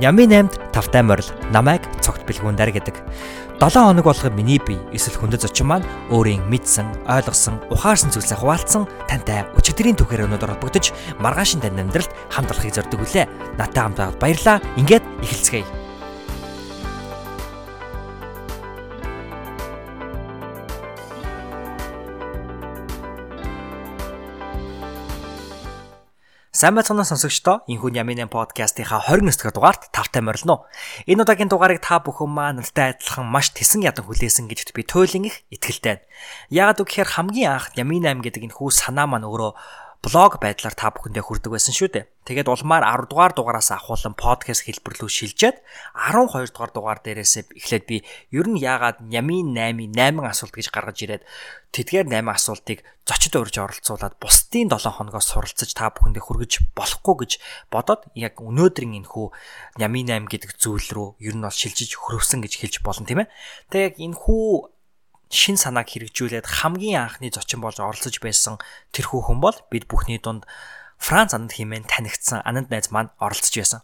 Нямын 8-д тавтай морил намайг цогт бэлгүүндэр гэдэг. 7 хоног болгоо миний бие эсвэл хүндэт зочин маань өөрийн мэдсэн, ойлгосон, ухаарсан зүйлсээ хуваалцсан тантай өчигдрийн түүхээр өнөдөр холбогдож маргаашин тань амьдралд хамт олохыг зорддог үлээ. Натаа хамт баярлаа. Ингээд эхэлцгээе. Сайн байцгаана сонсогчдоо. Инхүү Ямины подкастынхаа 29 дахь дугаарт тавтай морилно. Энэ удаагийн дугаарыг та бүхэн маань надтай адилхан маш тесэн ядан хүлээсэн гэдэгт би туйлын их итгэлтэй байна. Яагаад гэвэл хамгийн анх Ямин 8 гэдэг энэ хүү санаа маань өөрөө блог байдлаар та бүхэндээ хүрдэг байсан шүү дээ. Тэгээд улмаар 10 дугаар дугаараас ахуулан подкаст хэлбэр рүү шилжээд 12 дугаар дугаар дээрээсээ эхлээд би ер нь яагаад Нямын 8-ийн 8 асуулт гэж гаргаж ирээд тэдгээр 8 асуултыг зочид урьж оролцуулаад бусдын 7 хоногоос суралцаж та бүхэндээ хүргэж болохгүй гэж бодоод яг өнөөдрийн энэ хүү Нямын 8 гэдэг зүйл рүү ер нь бол шилжиж хөрөвсөн гэж хэлж болно тийм ээ. Тэгээд энэ хүү шин санааг хэрэгжүүлээд хамгийн анхны зочин болж оролцож байсан тэрхүү хүн бол бид бүхний дунд Франц ананд хэмээн танигдсан ананд найз маань оролцож байсан.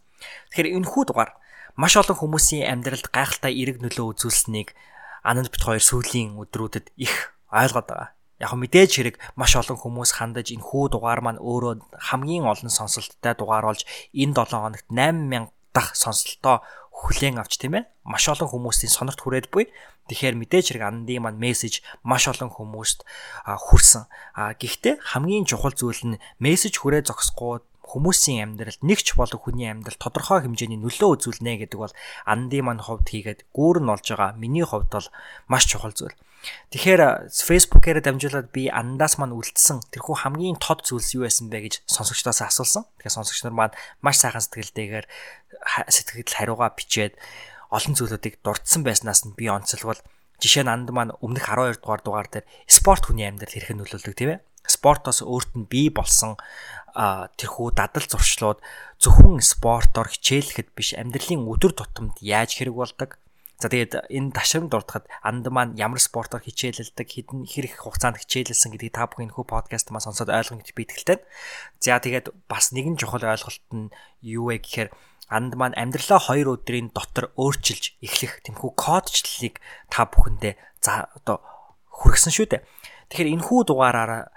Тэгэхээр энэхүү дугаар маш олон хүмүүсийн амьдралд гайхалтай эерэг нөлөө үзүүлсэнийг ананд бит хоёр сүүлийн өдрүүдэд их ойлгоод байгаа. Яг мэдээж хэрэг маш олон хүмүүс хандаж энэ хүү дугаар маань өөрөө хамгийн олон сонсолттой дугаар болж энэ 7 хоногт 8000 дахь сонsolтоо хүлээн авч тийм ээ маш олон хүмүүсийн сонорт хүрээд буй. Тэгэхээр мэдээж хэрэг андын маань мессеж маш олон хүмүүст хүрсэн. Гэхдээ хамгийн чухал зүйл нь мессеж хүрээ зогсохгүй хүмүүсийн амьдралд нэг ч болон хүний амьдралд тодорхой хэмжээний нөлөө үзүүлнэ гэдэг бол андын маань хувьд хийгээд гүүр нь олж байгаа миний хувьд бол маш чухал зүйл. Тэгэхээр Facebook-ээр дамжуулаад би андаас маань үлдсэн тэрхүү хамгийн тод зүйлс юу байсан бэ гэж сонсогчдоос асуусан. Тэгэхээр сонсогч нар маань маш сайхан сэтгэлдээгээр сэтгэл хариугаа бичээд олон зүйлүүдийг дурдсан байснаас нь би онцлбол жишээ нь анд маань өмнөх 12 дугаар дугаар дээр спорт хүний амьдрал хэрхэн нөлөөлдөг тийм ээ. Спортоос өөрт нь бий болсон тэрхүү дадал зуршлууд зөвхөн спортоор хичээлэхэд биш амьдралын өдөр тутамд яаж хэрэг болдог За тэгээд энэ ташрамд дуртахад анд маань ямар спортоор хичээлэлдэг, хэдэн хэрэг хугацаанд хичээлэлсэн гэдгийг та бүхэн хүү подкаст маань сонсоод ойлгоно гэж би итгэлтэй. За тэгээд бас нэгэн чухал ойлголт нь юу вэ гэхээр анд маань амьдралаа 2 өдрийн дотор өөрчилж эхлэх тэмхүү кодчлалыг та бүхэндээ за одоо хүргэсэн шүү дээ. Тэгэхээр энэ хүү дугаараараа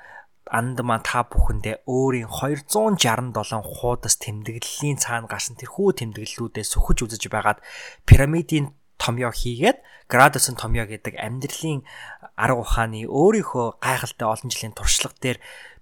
анд маань та бүхэндээ өөрийн 267 хуудас тэмдэглэлийн цаана гарсан тэрхүү тэмдэглэлүүдээ сөхөж үзэж байгаад пирамидын томьёо хийгээд градусын томьёо гэдэг амьдралын арга ухааны өөрийнхөө гайхалтай олон жилийн туршлага дээр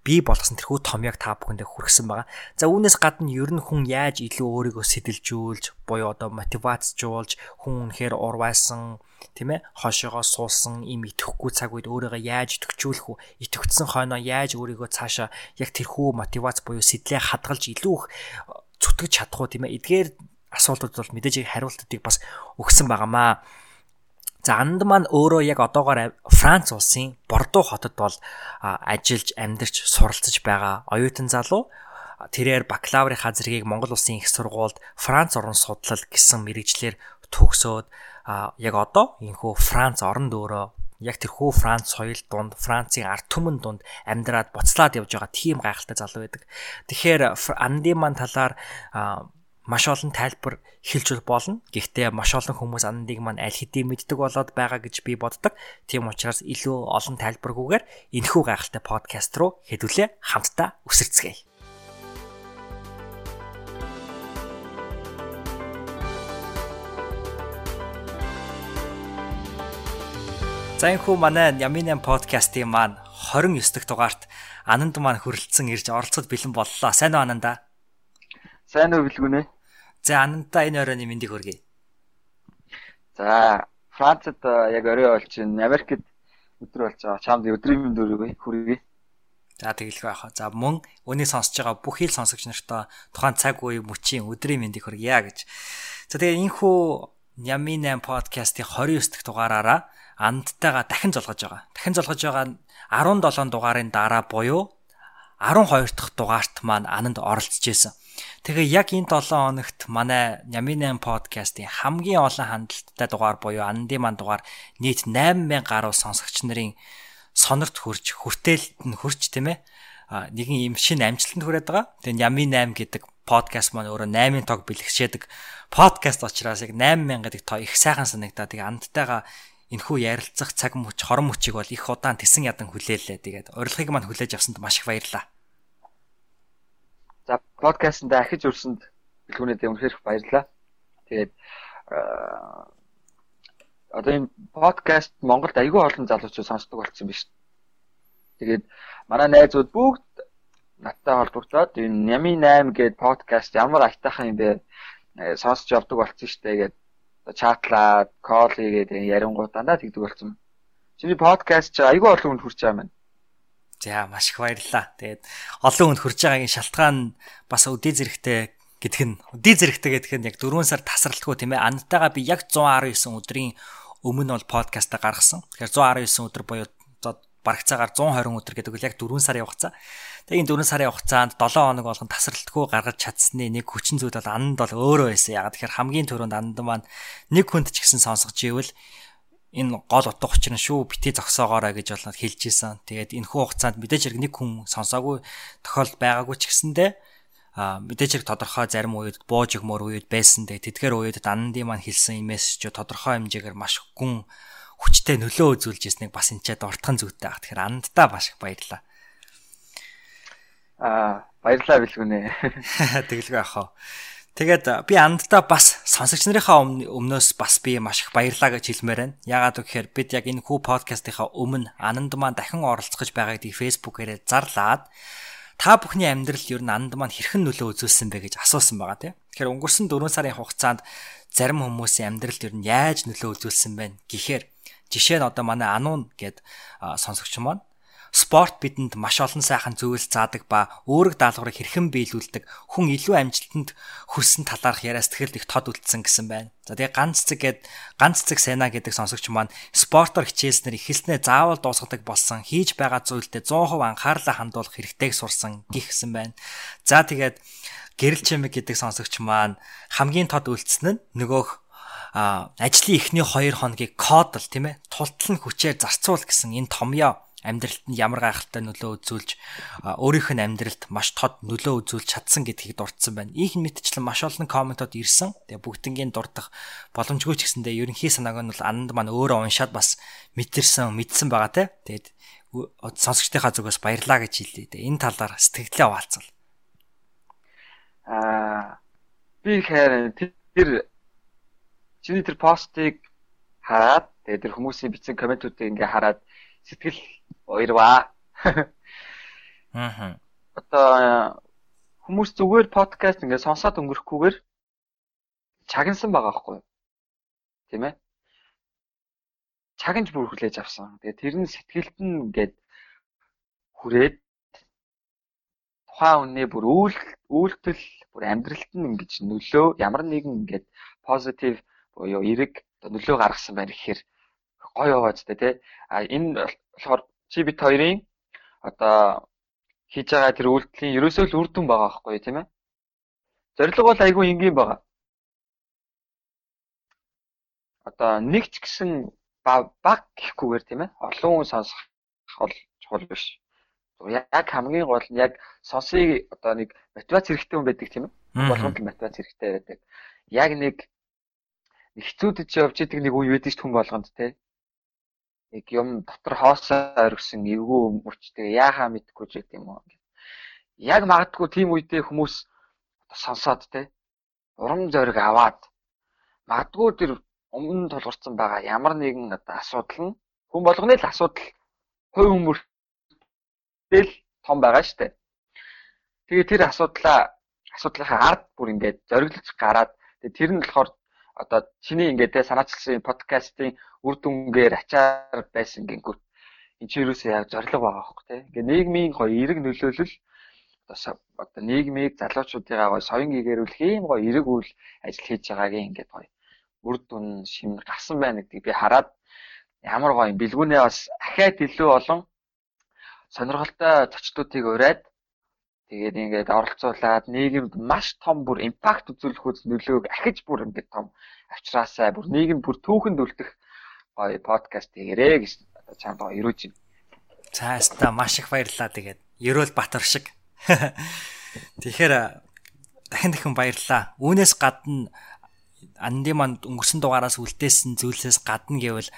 бий болгосон тэрхүү томьёог та бүхэндээ хүргэсэн байгаа. За үүнээс гадна ер нь хүн яаж илүү өөрийгөө сэтэлжүүлж, буюу одоо мотивацжуулж, хүн үнэхээр урвайсан, тийм ээ, хошоогоо суусан, им итгэхгүй цаг үед өөрийгөө яаж итгэжүүлэх вэ? Итгэвчсэн хойноо яаж өөрийгөө цаашаа яг тэрхүү мотивац буюу сэтлээ хадгалж илүү их зүтгэж чадах уу тийм ээ эдгээр асуултууд бол мэдээж хариултуудыг бас өгсөн байнамаа. За анд маань өөрөө яг одоогоор Франц улсын Бордо хотод бол ажиллаж амьдарч суралцж байгаа оюутан залуу тэрээр бакалаврынхаа зэргийг Монгол улсын их сургуульд Франц орн судлал гэсэн мэрэгчлэр төгсөөд яг одоо энэхүү Франц оронд өөрөө яг тэрхүү Франц соёл дунд Францын ард түмэн дунд амьдраад буцлаад явж байгаа тийм гайхалтай залуу байдаг. Тэгэхээр андын маань талаар маш олон тайлбар хэлж болно. Гэхдээ маш олон хүмүүс андыг маань аль хэдийн мэддэг болоод байгаа гэж би боддог. Тийм учраас илүү олон тайлбаргүйгээр энэхүү гайхалтай подкаст руу хэдүүлээ хамтдаа үсэрцгээе. За энэ хүү манай Яминэн подкастын маань 29 дахь дугаарт Ананд маань хүрэлцэн ирж оролцоход бэлэн боллоо. Сайн уу Ананда? Сайн уу билгүнэ? За анантаа энэ оройн мэндийг хүргэе. За Францад яг орой болж байна. Америкт өдөр болж байгаа. Чамд өдрийн мэнд өргөе хүргэе. За тэгэлгүй яах. За мөн өнийг сонсож байгаа бүх хил сонсогч нартаа тухайн цаг үе мөчийн өдрийн мэндийг хүргье гэж. За тэгээ энхүү Ями 8 подкастын 29 дахь дугаараараа андтайгаа дахин золгож байгаа. Дахин золгож байгаа 17 дугаарын дараа буюу 12 дахь дугаарт маань ананд оролцож исэн. Тэгээ яг энэ 7 хоногт манай Няминэн подкастын хамгийн олон хандлттай дугаар буюу Андын ман дугаар нийт 8000 гаруй сонсогч нарын сонорт хурж, хүртээлд нь хурж тийм ээ нэгэн юм шинэ амжилтанд хүрээд байгаа. Тэгээ Ями 8 гэдэг подкаст маань өөрөө 8-ын тог бэлгшээдэг подкаст учраас яг 8000 гэдэг тоо их сайхан санагдаа. Тэгээ амттайгаа энхүү ярилцах цаг мөч хорон мөчийг бол их удаан тесэн ядан хүлээлээ. Тэгээд урилгыг маань хүлээж авсанд маш их баярлалаа. За подкастт ахиж өрсөнд бэлгүүнээд үнэхээр их баярлалаа. Тэгээд одоо энэ подкаст Монголд айгүй олон залуучууд сонсдог болсон биз. Тэгээд манай найзууд бүгд надтай холбогдоод энэ Нями 8 гэдэг подкаст ямар айтайхан юм бэ? Э, сонсож явдаг болсон дээ гэдэг чатлаад, кол хийгээд ярингууд дандаа тэгдэг болсон. Чиний подкаст ч айгүй олон хүнд хүрч байгаа юм. За маш их баярлалаа. Тэгээд олон хүнд хүрч байгаагийн шалтгаан бас өдөө зэрэгтэй гэдг нь өдөө зэрэгтэй гэдг нь яг 4 сар тасралтгүй тийм ээ. Антайгаа би яг 119 өдрийн өмнө бол подкаста гаргасан. Тэгэхээр 119 өдөр буюу барагцаагаар 120 өдөр гэдэг үл яг 4 сарын хугацаа. Тэгээ энэ 4 сарын хугацаанд 7 хоног болгон тасралтгүй гаргаж чадсны нэг хүчин зүйл бол анд бол өөрөө байсан. Яг тэгэхээр хамгийн түрүүнд анд маань нэг хүнд ч гэсэн сонсгож ивэл энэ гол утга учир нь шүү бити зогсоогоорой гэж болоод хэлж исэн. Тэгээд энэ хүү хугацаанд мэдээж хэрэг нэг хүн сонсоогүй тохиолдол байгаагүй ч гэсэндээ а мэдээж хэрэг тодорхой зарим үед бууж өгмөр үед байсан дээ. Тэдгээр үед данди маань хэлсэн мессежүүд тодорхой хэмжээгээр маш гүн хүчтэй нөлөө үзүүлж ирснийг бас энэ ч дуртхан зүйтэй ах. Тэгэхээр анддаа маш их баярлаа. Аа баярлалаа билгүнэ. Тэгэлгүй ах. Тэгээд би анддаа бас сонсогч нарынхаа өмнөөс бас би маш их баярлаа гэж хэлмээр байна. Яагаад гэвэл бид яг энэ хүү подкастынхаа өмнө ананд маань дахин оролцох байгааг фэйсбүүкээрээ зарлаад та бүхний амьдрал ер нь анд маань хэрхэн нөлөө үзүүлсэн бэ гэж асуусан байгаа тийм. Тэгэхээр өнгөрсөн 4 сарын хугацаанд зарим хүмүүсийн амьдралд ер нь яаж нөлөө үзүүлсэн бэ гэхээр жишээ нь одоо манай Ануун гэд сонсогч маань спорт бидэнд маш олон сайхан зүйл заадаг ба өөрөг даалгаврыг хэрхэн биелүүлдэг хүн илүү амжилтанд хүрсэн талаарх яриа сэтгэл их тод үлдсэн гэсэн байна. За тэгээ ганц цэг гээд ганц цэг сайна гэдэг сонсогч маань спортоор хичээснээр ихэлснээ заавал дуусгадаг болсон хийж байгаа зүйлдээ 100% анхаарлаа хандуулах хэрэгтэйг сурсан гихсэн байна. За тэгээд гэрэл чимэг гэдэг сонсогч маань хамгийн тод үлдсэн нь нөгөөх ажлын эхний 2 хоногийг кодл тийм ээ тултал нь хүчээр зарцуул гэсэн энэ томьёо амьдралд нь ямар гайхалтай нөлөө үзүүлж өөрийнх нь амьдралд маш тод нөлөө үзүүлж чадсан гэдгийг дурдсан байна. Ийх мэдчлэн маш олон комментод ирсэн. Тэгээ бүгднгийн дурдах боломжгүй ч гэсэндээ ерөнхий санааг нь бол ананд маань өөрөө уншаад бас мэдэрсэн, мэдсэн байгаа те. Тэгээд сонсогчдынхаа зүгээс баярлаа гэж хэлээ. Тэгээ энэ талаар сэтгэлдээ хаваалцвал. Аа би хэрэг тэр чиний тэр постыг хараад тэгээ тэр хүмүүсийн бичсэн комментүүдийг ингээ хараад сэтгэл Баярваа. Аа. Одоо хүмүүс зүгээр подкаст ингээд сонсоод өнгөрөхгүйгээр чагнасан байгаа байхгүй юу? Тийм ээ? Чагнж бүр хүлээж авсан. Тэгээ тэр нь сэтгэлд нь ингээд хүрээд тухайн үнэ бүр үйл үйлдэл бүр амьдралд нь ингэж нөлөө ямар нэгэн ингээд позитив буюу эрэг нөлөө гаргасан байна гэхээр гоё ч тий. А энэ болохоор чи бит хоёрын одоо хийж байгаа тэр үйлдэлийн ерөөсөө л үр дүн байгаа байхгүй тийм ээ. Зорилго бол айгүй энгийн байгаа. Одоо нэг ч гэсэн баг гэхгүйгээр тийм ээ. Олон хүн сонсох бол чухал биш. Яг хамгийн гол нь яг сонсыг одоо нэг мотивац хэрэгтэй хүн байдаг тийм ээ. Болгонд мотивац хэрэгтэй байдаг. Яг нэг хэцүүдэж явж идэг нэг үе байдаг хүн болгонд тийм нэг юм дотор хоосоо оргисон эвгүй мөрчтэй яахаа мэдхгүй ч гэдэг юм уу. Яг магадгүй тийм үедээ хүмүүс сонсоод те урам зориг аваад магадгүй тэр өмнө тулгарсан байгаа ямар нэгэн одоо асуудал нь хүн болгоны л асуудал хувь хүмүүртэл том байгаа штэ. Тэгээ тэр асуудлаа асуудлынхаа ард бүр ингээд зориглож гараад тэр нь болохоор одоо чиний ингээд те санаачилсан подкастын үр дүнгээр ачаар байсан гингүүт энэ чинь юусэн яг зориг байгаа хөөхгүй те. Ингээ нийгмийн гоё эрг нөлөөлөл одоо нийгмийг залуучуудыгаа гоё соён гэгэрүүлэх ийм гоё эрг үйл ажил хийж байгаагийн ингээд гоё үр дүн шим гарсан байна гэдгийг би хараад ямар гоё бэлгүүнээ бас ахаад илүү олон сонирхолтой зочдуудыг ураад тэгээд ингээд оролцуулаад нийгэмд маш том бүр импакт үзүүлэх үз нөлөөг ахиж бүр ингээд том авчраасаа бүр нийгэм бүр түүхэнд үлдэх гоё подкаст хийгэрээ гэж чамд гоё өрөөж байна. Цаастаа маш их баярлалаа тэгээд Ерөөл Батар шиг. Тэгэхээр дахин дахин баярлалаа. Үүнээс гадна андын манд өнгөрсөн дугаараас үлдээсэн зүйлсээс гадна гэвэл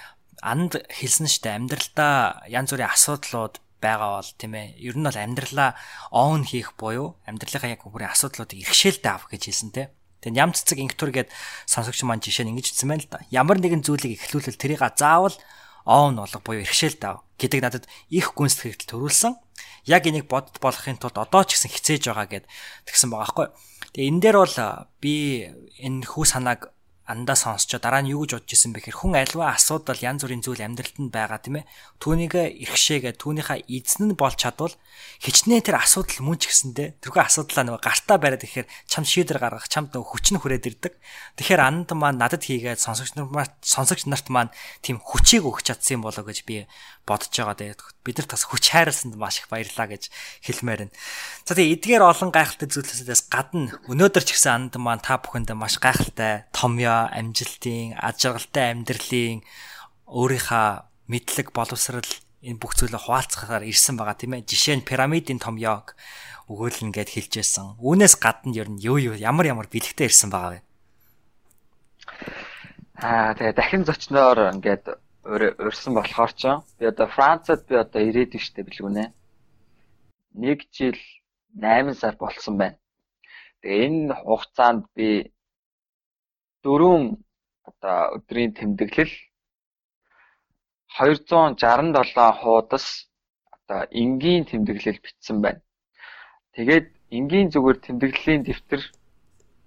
анд хэлсэн штэ амьдралдаа янз бүрийн асуудлууд байгаа бол тийм ээ. Ер нь бол амьдралаа оон хийх буюу амьдралынхаа яг бүрийн асуудлуудыг иргэшээлтэй авах гэж хэлсэн те. Тэгээд ям цэцэг инктур гээд сонсогч маань жишээ нь ингэж хэлсэн байна л да. Ямар нэгэн зүйлийг эхлүүлэл тэрийг заавал оон болго буюу иргэшээлтэй ав гэдэг надад их гүнстгэл төрүүлсэн. Яг энийг бодд болохын тулд одоо ч гэсэн хичээж байгаа гэд тэгсэн байгаа байхгүй. Тэгээ энэ дээр бол би энэ хүү санааг андаа сонсчоо дараа нь юу гэж бодож исэн бэхээр хүн альва асуудал янз бүрийн зүйл амьдралд нь байгаа тийм ээ. Түүнийг эрхшээгээ түүнийхээ эзэн нь болж чадвал хичнээн тэр асуудал мөн ч гэсэндээ тэрхүү асуудлаа нөгөө гартаа бариад ихээр чам шийдэр гаргах чамд нөгөө хүч нь хүрээд ирдэг. Тэгэхээр анд маань надад хийгээд сонсогч нар сонсогч нарт маань тийм хүчийг өгч чадсан болоо гэж би бодож байгаа дээ. Бид нар бас хүч хайрласанд маш их баярлаа гэж хэлмээр байна. За тэгээ эдгээр олон гайхалтай зүйлсээс гадна өнөөдөр ч гэсэн анд маань та бүхэнд маш гайхалтай томьёо, амжилтын, аж аргалтай амьдралын өөрийнхөө мэдлэг боловсрал энэ бүх зүйлээ хуваалцахаар ирсэн байгаа тийм ээ. Жишээ нь пирамидын томьёог өгөөлнө гэд хэлж байсан. Үүнээс гадна ер нь юу юу ямар ямар бэлгтэй ирсэн байгаа вэ? Аа тэгээ дахин зочноор ингээд урьсан болохоор ч би одоо Францад би одоо ирээд штэ билгүнэ. Нэг жил 8 сар болсон байна. Тэгээ энэ хугацаанд би дөрөв одоо өдрийн тэмдэглэл 267 хуудас одоо энгийн тэмдэглэл бичсэн байна. Тэгээд энгийн зүгээр тэмдэглэлийн дэвтэр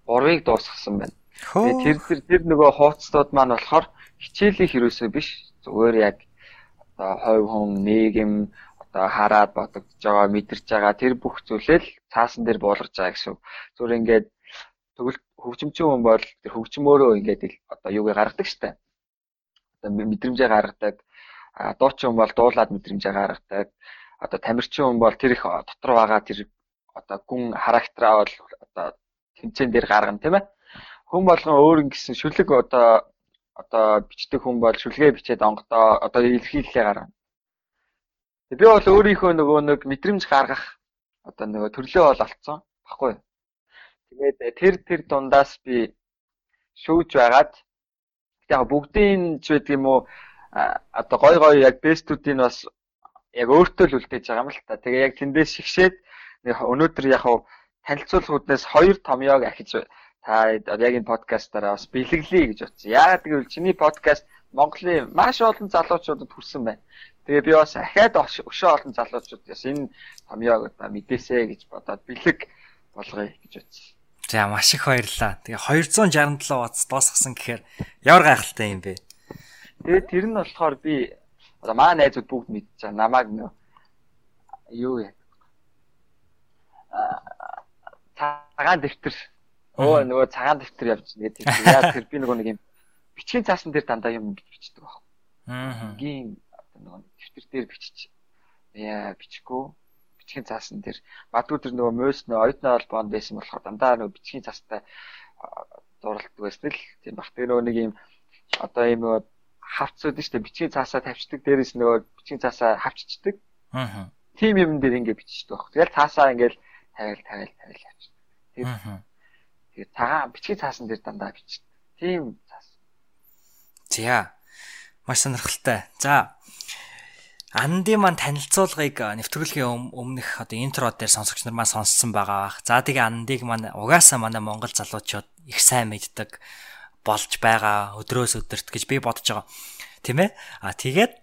3-ыг дуусгасан байна. Тэр тэр тэр нөгөө хуудасууд маань болохоор хичээлийг хэрэгсээ биш зүгээр яг одоо хойв хүн нийгэм одоо хараад бодогдож байгаа мэдэрч байгаа тэр бүх зүйлээ л цаасан дээр буулгаж байгаа гэсэн. Зүгээр ингээд тэгвэл хөгжимчин хүн бол тэр хөгжмөөрөө ингээд одоо юуг гаргадаг штэ. Одоо мэдрэмжээ гаргадаг. Дуучин хүн бол дуулаад мэдрэмжээ гаргадаг. Одоо тамирчин хүн бол тэр их дотор байгаа тэр одоо гүн характераа бол одоо тэмцээн дээр гаргана тийм ээ. Хүн болгон өөр ингэсэн шүлэг одоо одоо бичдэг хүн бол шүлгээ бичээд онгодоо одоо илэрхийлэлээ гаргана. Би бол өөрийнхөө нөгөө нэг мэдрэмж гаргах одоо нөгөө төрлөө бол олцсон баггүй. Тэгээд тэр тэр дундаас би шүүж байгаад яг бүгдийн ч байдаг юм уу одоо гой гой яг бэстүүдийн бас яг өөртөө л үлдээж байгаа юм л та. Тэгээ яг тэндээс шигшээд өнөөдөр яг танилцуулгууднаас хоёр томьёог ахиж та яг энэ подкастаараа бас бэлэглэе гэж бодсон. Яагаад гэвэл чиний подкаст Монголын маш олон залуучуудад хүрсэн байна. Тэгээ би бас ахаад өшөө олон залуучууд бас энэ томьёог одоо мэдээсэ гэж бодоод бэлэг болгоё гэж бодсон. За маш их баярлалаа. Тэгээ 267 ватс дуусгасан гэхээр ямар гайхалтай юм бэ? Тэгээ тэр нь болохоор би одоо маа найзууд бүгд мэдчихэе. Намааг нөө юу яа. цагаан дэвтэр Өө нөгөө цагаан дэвтэр явж тэгээд яа тэр би нөгөө нэг юм бичгийн цаасан дээр дандаа юм бичдэг баг. Аа. Гийн нөгөө дэвтэр дээр бичиж яа бичихгүй бичгийн цаасан дээр бадгүй тэр нөгөө мөс нөө оюутны холбоонд байсан болохоор дандаа нөгөө бичгийн цаастай зуралдаг байсан л тийм баг. Тэр нөгөө нэг юм одоо юм нөгөө хавцууд шүү дээ бичгийн цаасаа тавьчихдаг дээрээс нөгөө бичгийн цаасаа хавччихдаг. Аа. Тим юм дээр ингэ биччихдэг баг. Тэгэл цаасаа ингээл тавиал тавиал тавиал явчихдаг. Тэр Тэгээд цагаан бичгийн цаасан дээр дандаа бичдэг. Тийм цаас. За. Маш сонирхолтой. За. Андын маань танилцуулгыг нэвтрүүлгийн өмнөх одоо интро дээр сонсогч нар маань сонссон байгаа. За тэгээ андыг маань угаасаа манай монгол залуучууд их сайн мэддэг болж байгаа өдрөөс өдөрт гэж би бодож байгаа. Тийм ээ? А тэгээд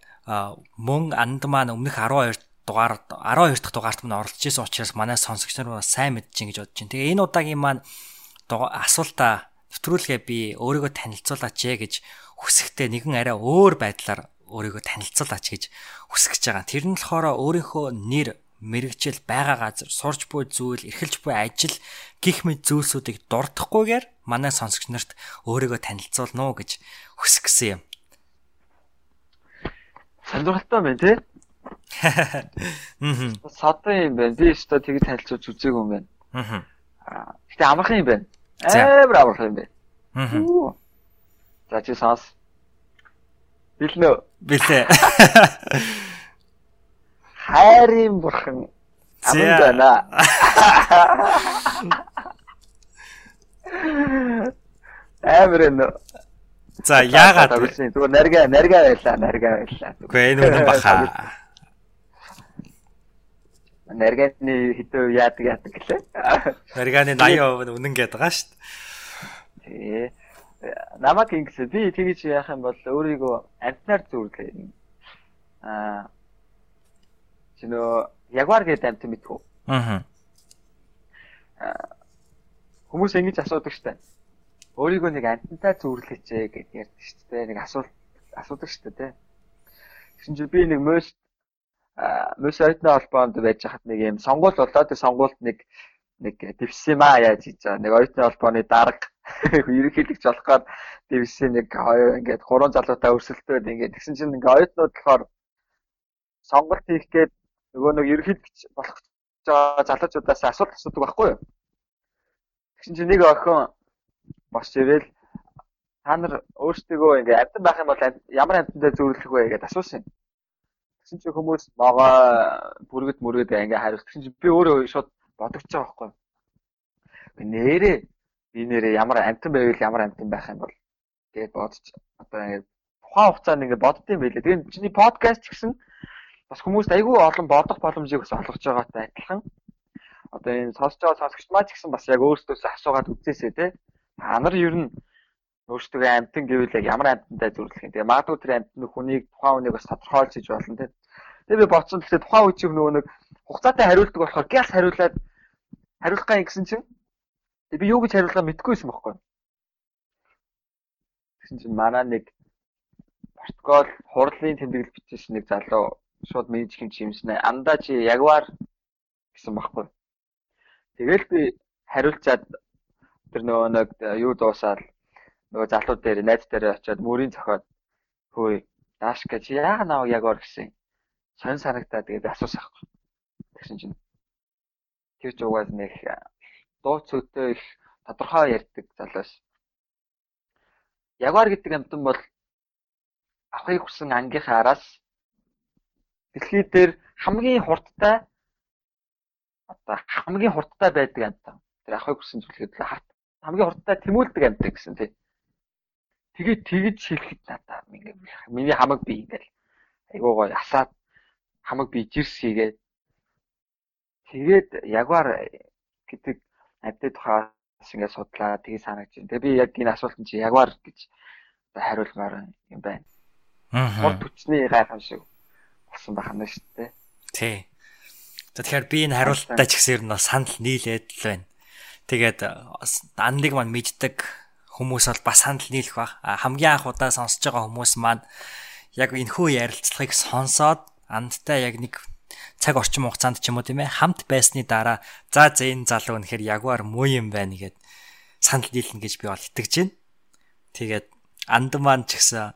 мөн анд маань өмнөх 12 дугаар 12 дахь дугаарт мань оролцож исэн учраас манай сонсогч нар бас сайн мэдж ин гэж бодож байна. Тэгээ энэ удаагийн маань асуултаа нэвтрүүлгээ би өөрийгөө танилцуулаач ээ гэж хүсэхдээ нэгэн арай өөр байдлаар өөрийгөө танилцуулаач гэж хүсэж байгаа. Тэр нь болохоор өөрийнхөө нэр мэрэгжил байгаа газар сурч буй зүйл эрхэлж буй ажил гих мэд зүйлсүүдийг дурдахгүйгээр манай сонсогч нарт өөрийгөө танилцуулна уу гэж хүсэх гэсэн юм. Сонирхолтой байна тий. Мм. Садан юм байна. Би өөртөө тэгж танилцуулж үзээгүй юм байна. Аа. Гэтэ амархан юм байна. Амар амар юм бэ. Аа. За чи сонс. Билнэ. Билээ. Хайрын бурхан Аман байна. Амар энэ. За яагаад зүгээр нарга нарга байлаа, нарга байлаа. Үгүй энэ үнэн баха. Нарганы хитөө яадаг яадаг гэлээ. Нарганы 80% үнэн гэдэг байгаа шүү дээ. Намаг ингэсэн би тэгж яах юм бол өөрийгөө амтнаар зүрлээ. Аа. Чинөө ягвар гэдэг амт мэдвүү? Аа. Хүмүүс ингэж асуудаг штэ. Өөрийгөө нэг амтантай зүрлээч гэж ярьдаг штэ. Нэг асуулт асуудаг штэ тий. Тэгсэн чинь би нэг мөс мөс оюутны холбоонд байж хахад нэг юм сонгуул болоо. Тэг сонгуульд нэг нэг дивсэн маа яаж хийж байгаа. Нэг оюутны холбооны дарга ерөнхийлөгч болоход дивсэн нэг хоёр ингээд гурван залуутай өрсөлдөөд ингээд тэгсэн чинь ингээд оюутнууд болохоор сонголт хийх гээд нөгөө нэг ерөнхийлөгч болох байгаа залуучуудаас асуулт асуудаг байхгүй юу? Тэгсэн чинь нэг охин босч ирээл та нар өөрсдөө ингээ амтан байх юм бол ямар амтантай зөвлөх вэ гэдээ асуусан. Тэгсэн чинь хүмүүс ногоо бүргэд мөргөд ингээ хариулт. Тэгсэн чинь би өөрөө шууд бодогч байгаа байхгүй юу? Нэрээ би нэрээ ямар амтан байвал ямар амтан байх юм бол гэж бодож одоо ингээ тухайн хугацаанд ингээ боддсон байлээ. Тэгээд чиний подкаст гэсэн бас хүмүүст айгүй олон бодох боломжийг бас олгож байгаатай адилхан одоо энэ сонсож байгаа сонсогч маа ч гэсэн бас яг өөрсдөөс асуугаад үзээсэй те та нар ер нь өөрсдөө амтан гэвэл яг ямар амтантай зүрлэх юм. Тэгээ магадгүй тэр амтны хүнийг тухайн хүнийг бас тодорхойлж иж болно те. Тэгээ би бодсон гэхдээ тухайн үеийг нөгөө нэг хугацаатай хариулдаг болохоор гяс хариулаад хариулах гай гэсэн чинь би юу гэж хариулгаа мэдэхгүйсэн байхгүй. Тэгсэн чинь манай нэг протокол хурлын тэмдэглэл бичсэн нэг залуу шууд менеж хэмж юмснэ. Андаа чи ягвар гэсэн баггүй. Тэгэл би хариулцаад тэр нөгөө нэг юу дуусаад нөгөө залууд дээр найз дээр очиод мөрийн цохоод хөөе Дашка чи яага нав ягвар гэсэн. Сонь санагтаа тэгээд асуусан байхгүй. Тэгсэн чинь тэр ч угаас нэг дуу цөөтэй их тодорхой ярьдаг залуус. Ягвар гэдэг амтан бол авахыг хүсэн ангийнхаа араас дэлхий дээр хамгийн хурдтай одоо хамгийн хурдтай байдаг амьтан. Тэр ахыг хүссэн зүйлхэд л харт хамгийн хурдтай тэмүүлдэг амьтан гэсэн тий. Тэгээд тэгж шилхэд надаа ингээ миний хамаг би ингээл айгуу гоё асаад хамаг би жирс хийгээд тэгээд ягвар гэдэг амьтны тухаас ингээ судлаа тгий санагч. Тэгээ би яг энэ асуултанд чи ягвар гэж хариулмаар юм байна. Аа. Хүчний гайхамшиг болсон байх нь шүү дээ. Тий. За тэгэхээр би энэ хариултаа ч гэсэн ер нь санал нийлээд л байна. Тэгээд андыг маань мэддэг хүмүүс бол бас санал нийлэх баг. Хамгийн анх удаа сонсож байгаа хүмүүс маань яг энэхүү ярилцлагыг сонсоод андтай яг нэг цаг орчим хугацаанд ч юм уу тийм ээ хамт байсны дараа за за энэ залуу үнэхээр ягвар муу юм байна гэд санал нийлнэ гэж би бол итгэж байна. Тэгээд анд маань ч гэсэн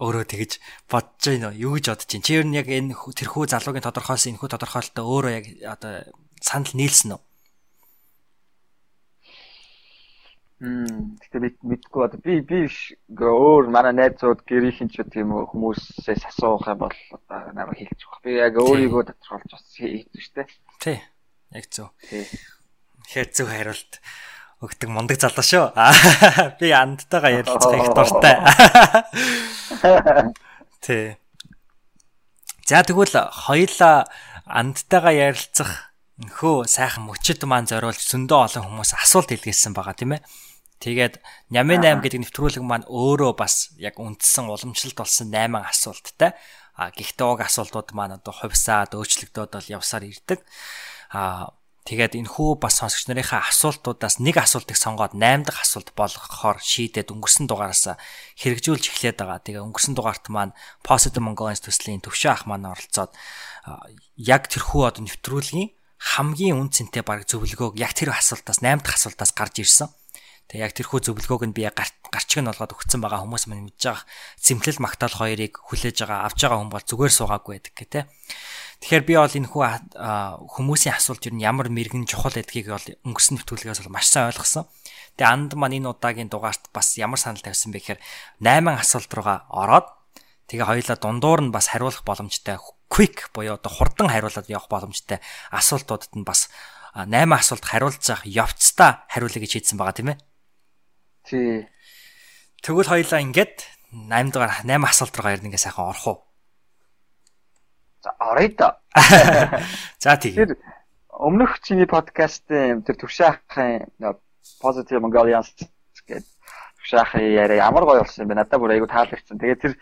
өөрөө тэгэж бодож байна юу гэж бодож байна. Чи ер нь яг энэ тэрхүү залуугийн тодорхойлсон энэхүү тодорхойлолтоо өөрөө яг одоо санал нийлсэн үү? Мм гэтээ би мэдгүй одоо би би өөр манай найзууд гэрийнхэн ч тийм хүмүүсээс асуух юм бол одоо намайг хэлж өгөх. Би яг өөрийгөө тодорхойлж бас хийх шүү дээ. Тий. Яг зөв. Тий. Тэгэхээр зөв хариулт өгдөг мундаг залуу шүү. Би андтайгаа ярилцах их дуртай. Тэ. За тэгвэл хоёулаа андтайгаа ярилцах нөхөө сайхан мөчөд маань зориулж зөндөө олон хүмүүс асуулт илгээсэн байгаа тийм ээ. Тэгээд Нямын 8 гэдэг нэвтрүүлэг маань өөрөө бас яг үндсэн уламжлалт болсон 8 асуулттай. А гэхдээ уг асуултууд маань одоо хувьсаад өөрчлөгдөд бол явсаар ирдэг. А Тэгээд энэ хүү бас сонсогч нарынхаа асуултуудаас нэг асуултыг сонгоод 8 дахь асуулт болгохоор шийдээд өнгөрсөн дугаараас хэрэгжүүлж эхлээд байгаа. Тэгээ өнгөрсөн дугаарт маань Positive Mongolians төслийн төвшөө ах маань оролцоод яг тэрхүү одоо нэвтрүүлгийн хамгийн үн цэнтэй баг зөвлөгөөг яг тэр асуултаас 8 дахь асуултаас гарч ирсэн. Тэгээ яг тэрхүү зөвлөгөөг нь би яг гарчиг нь болгоод өгсөн байгаа хүмүүс маань мэдж байгаа. Цэмлэл магтаал хоёрыг хүлээж байгаа авч байгаа хүн бол зүгээр суугаагүй байдаг гэх тээ. Тэгэхээр би бол энэ хүү хүмүүсийн асуулт юу ямар мэрэгэн чухал гэдгийг бол өнгөрсөн нэвтрүүлгээс бол маш сайн ойлгосон. Тэгээ анд маань энэ удаагийн дугаарт бас ямар санал тавьсан бэ гэхээр 8 асуулт руугаа ороод Тэгээ хоёлаа дундуур нь бас хариулах боломжтой quick буюу одоо хурдан хариулаад явах боломжтой асуултуудад нь бас 8 асуулт хариулж явах явцдаа хариулъя гэж хийдсэн байгаа тийм ээ. Тий. Тэгвэл хоёлаа ингээд 8 дугаар 8 асуулт руу ирнэ ингээ сайхан орох уу? За оръё да. За тийм. Тэр өмнөх чиний подкастын тэр төвшаахын Positive Mongolians гэдэг төвшаахын яриа ямар гоё болсон юм бэ? Надад бүр айгүй таалагдсан. Тэгээд тэр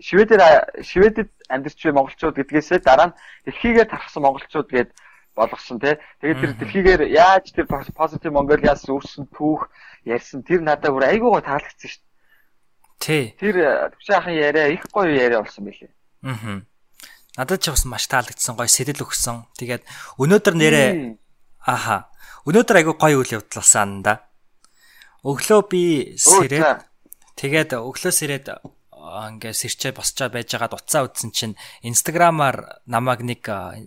Шведээр Шведэд амьдарч буй монголчууд гэдгээсээ дараа нь дэлхийгээр тархсан монголчууд гээд болгосон тий. Тэгээд тэр дэлхийгээр яаж тэр Positive Mongolians үүссэн түүх ярьсан тэр надад бүр айгүй гоё таалагдсан шүү дээ. Тий. Тэр төвшаахын яриа их гоё яриа болсон байлээ. Аа. Надад ч бас маш таалагдсан гоё сэтэл өгсөн. Тэгээд өнөөдөр нэрээ аха. Өнөөдөр айгүй гоё үйл явдал болсон да. Өглөө би сэрээд тэгээд өглөө сэрээд ингээ сэрчээ босчоо байжгаад утсаа үтсэн чинь инстаграмаар намайг нэг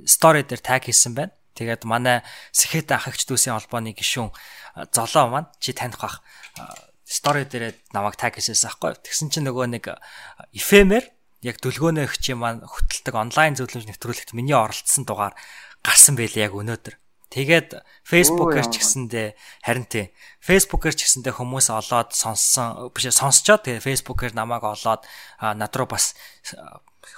стори дээр таг хийсэн байна. Тэгээд манай Сэхэт ахагч дүүсийн холбооны гишүүн золоо маань чи таних бах стори дээр намайг таг хийсэн байхгүй. Тэгсэн чинь нөгөө нэг эфемер яг дүлгөөнөө өгч юм маань хөтэлдэг онлайн зөвлөмж нэвтрүүлэгт миний оролцсон дугаар гарсан байлээ яг өнөөдөр. Тэгээд Facebook-ээр ч гэсэндээ харин тий. Facebook-ээр ч гэсэндээ хүмүүс олоод сонссон биш сонсчоод тэгээд Facebook-ээр намайг олоод над руу бас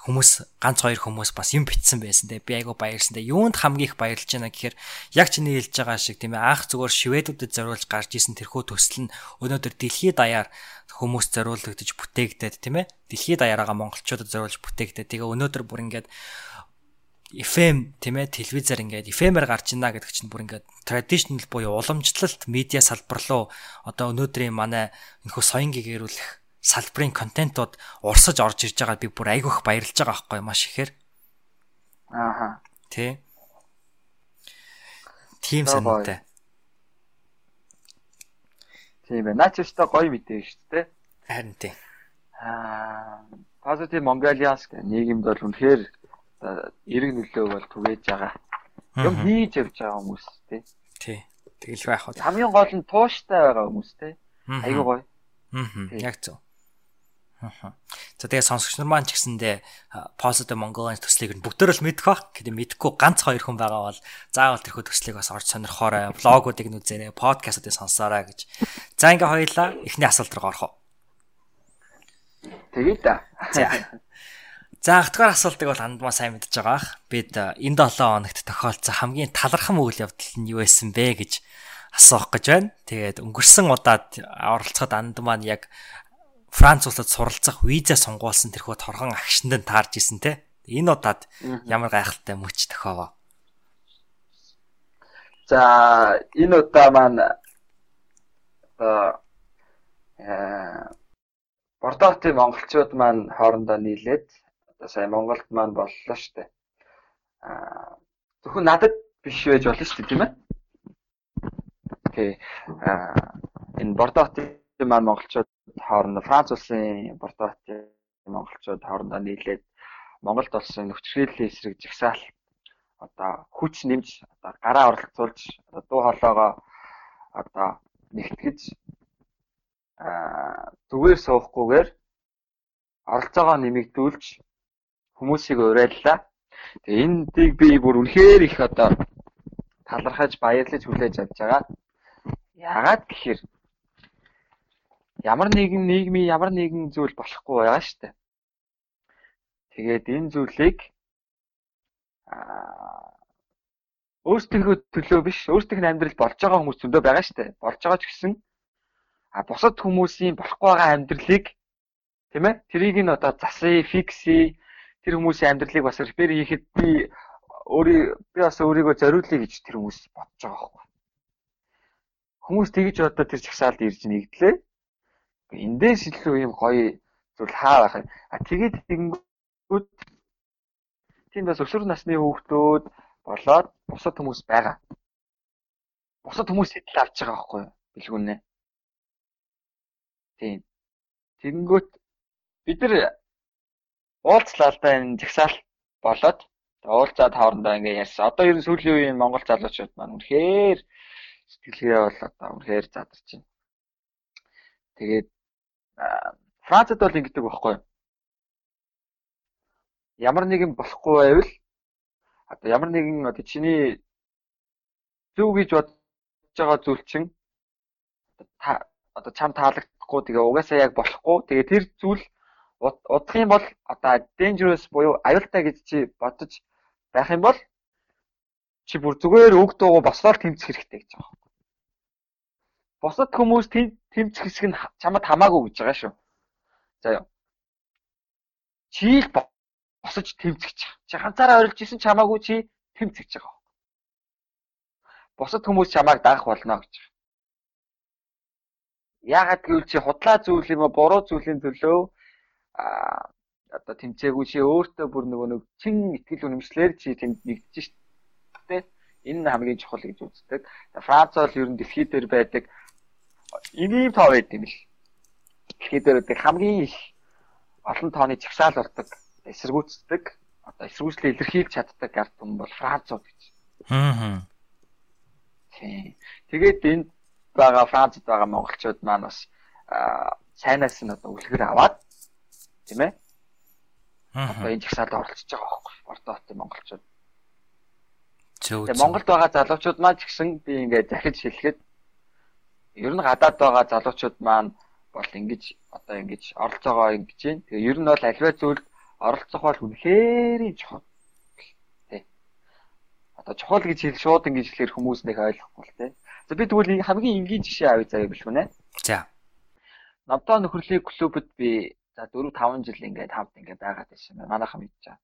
хүмүүс ганц хоёр хүмүүс бас юм битсэн байсан те. Би айгу баярлсан те. Юунд хамгийн их баярлж байна гэхээр яг чиний хэлж байгаа шиг тийм ээ анх зүгээр шведүүдэд зориулж гарч исэн тэрхүү төсөл нь өнөөдөр дэлхийд даяар хүмүүс зориулагдаж бүтээгдээд тийм ээ. Дэлхийд даяараа монголчуудад зориулж бүтээгдээд тэгээ өнөөдөр бүр ингээд FM тийм ээ телевизээр ингээд FM-аар гарч ийна гэдэг чинь бүр ингээд traditional буюу уламжлалт медиа салбар руу одоо өнөөдрийн манай энэхүү соён гэгэрүүлэх салбарын контентууд урсаж орж ирж байгаа би бүр айгүйх баярлж байгаа байхгүй маш ихээр. Аа. Тэ. Тим санаатай. Тийм ээ. Наач өстой гоё мэдээ шүү дээ. Харин тийм. Аа, Positive Mongolians гэх нийгэмд бол үнэхээр эрэг нөлөө бол түгээж байгаа. Юм хийж явж байгаа хүмүүс тий. Тий. Тэгэл байх уу. Хамгийн гол нь тууштай байгаа хүмүүс тий. Айгуу гоё. Аа. Яг зөв. За тэгээ сонсогч нар маань ч гэсэндээ Positive Mongolian төслийг нь бүгдөө л мэдэх бах. Гэхдээ мэдхгүй ганц хоёр хүн байгаа бол заавал тэрхүү төслийг бас орж сонирхоорой. Блогуудыг нь үзээрэй, подкастуудыг сонсоорой гэж. За ингээ хоёлаа эхний асуулт руу орох уу? Тэгээ да. За. За ахтгаар асуултыг бол андмаа сайн мэдж байгаа ах. Бид энэ 7 хоногт тохиолдсон хамгийн талархам үйл явдал нь юу байсан бэ гэж асуух гэж байна. Тэгээд өнгөрсөн удаад оролцоход анд маань яг Франц улсад суралцах виза сонгуулсан тэрхүү торхон агшинд нь таарж исэн те. Энэ удаад ямар гайхалтай мөч тохиовоо. За энэ удаа маань э Бордотын монголчууд маань хоорондоо нийлээд одоо сая Монголд маань боллоо штэ. Аа зөвхөн надад биш байж болно штэ тийм ээ. Окей. Аа энэ Бордотын маань монголчууд хоорондоо Франц улсын Бордоотын монголчууд хоорондоо нийлээд Монголд болсон нөхцөлийн эсрэг жагсаал одоо хүч нэмж одоо гараа оролцуулж одоо дуу хоолойгоо одоо нэгтгэж аа зүгээр суухгүйгээр оролцоогоо нэмэгдүүлж хүмүүсийг урайллаа. Тэгээ эндийг би бүр үнэхээр их одоо талархаж баярлаж хүлээж авч байгаа. Яагаад гэхээр ямар нэгэн нийгмийн ямар нэгэн зүйл болохгүй байгаа шүү дээ. Тэгээд энэ зүйлийг аа өөрсдийнхөө төлөө биш өөрсдийнх нь амьдрал болж байгаа хүмүүс зөндөө байгаа шүү дээ. Болж байгаа ч гэсэн а бусад хүмүүсийн болохгүй байгаа амьдралыг тийм ээ тэрийг нь одоо засъя, фикси тэр хүмүүсийн амьдралыг бас репер хийхэд би өөрийн би бас өөрийгөө зориулъя гэж тэр хүмүүс бодож байгаа байхгүй. Хүмүүс тэгж одоо тэр чагсаалд ирж нэгдлээ. Эндээс илүү юм гоё зүйл хаа байх юм. А тэгээд тэгэнгүүт тийм бас өсвөр насны хүүхдүүд болоод бусад хүмүүс байгаа. Бусад хүмүүс сэтэл авч байгаа байхгүй юу? Билгүнэ. Тийм. Тэгэнгүүт бид нар уулзлаа л да энэ жагсаал болоод уулзаад хоорондоо ингээ ярьсан. Одоо ер нь сүүлийн үеийн Монгол залуучууд маань үнэхээр сэтгэлгээ бол одоо үнэхээр задарч байна. Тэгээд Францад бол ингэдэг байхгүй юу? ямар нэгэн болохгүй байвал одоо ямар нэгэн одоо чиний зөв гэж бодож байгаа зүйл чинь та одоо чам таалагдахгүй тэгээ угаасаа яг болохгүй тэгээ тэр зүйл удах юм бол одоо dangerous буюу аюултай гэж чи бодож байх юм бол чи бүр зүгээр үг дуугаа бослоор тэмцэх хэрэгтэй гэж байгаа. Босод хүмүүс тэмцэх хэсэг нь чамд хамаагүй гэж байгаа шүү. За ёо. Чи л босож тэмцэх чи. Чи ганцаараа орилж исэн чамаагүй чи тэмцэх гэж байгаа. Босод хүмүүс чамааг даах болно гэж. Яагаад гэвэл чи худлаа зүйл юм уу буруу зүйлийн төлөө а одоо тэмцээгүй чи өөртөө бүр нөгөө нэг чин ихтгэл үнэмшлэр чи тэнд нэгдэж штэ. Энэ хамгийн чухал гэж үздэг. Франц бол ер нь дэлхий дээр байдаг ийм тоо байд юм л. Дэлхий дээр байдаг хамгийн их олон тооны чагсаал болдог, эсэргүүцдэг, одоо эсэргүүцлээ илэрхийлж чаддаг ард түмэн бол Францууд гэж. Аа. Тэгээд энд байгаа Францад байгаа монголчууд маань бас сайнаас нь одоо үлгэр аваад тийм ээ. Одоо энэ жагсаалд оролцож байгаа байхгүй Бордоотын монголчууд. Зөв. Монголд байгаа залуучууд маань ч гэсэн би ингээд захиж хэлэхэд ер нь гадаад байгаа залуучууд маань бол ингэж одоо ингэж оролцоо байгаа ингэж байна. Тэгээ ер нь бол альва зүйлд оролцох бол үнэхээр чухал. Тэ. Одоо чухал гэж хэл шууд ингэж хэлэхэр хүмүүс нэг ойлгохгүй л тэ. За би тэгвэл хамгийн энгийн жишээ авъя заяа бишмүнэ. За. Намтаа нөхрөлийн клубд би За 4 5 жил ингээд хамт ингээд байгаад байсан байна. Манайхан мэдчихэе.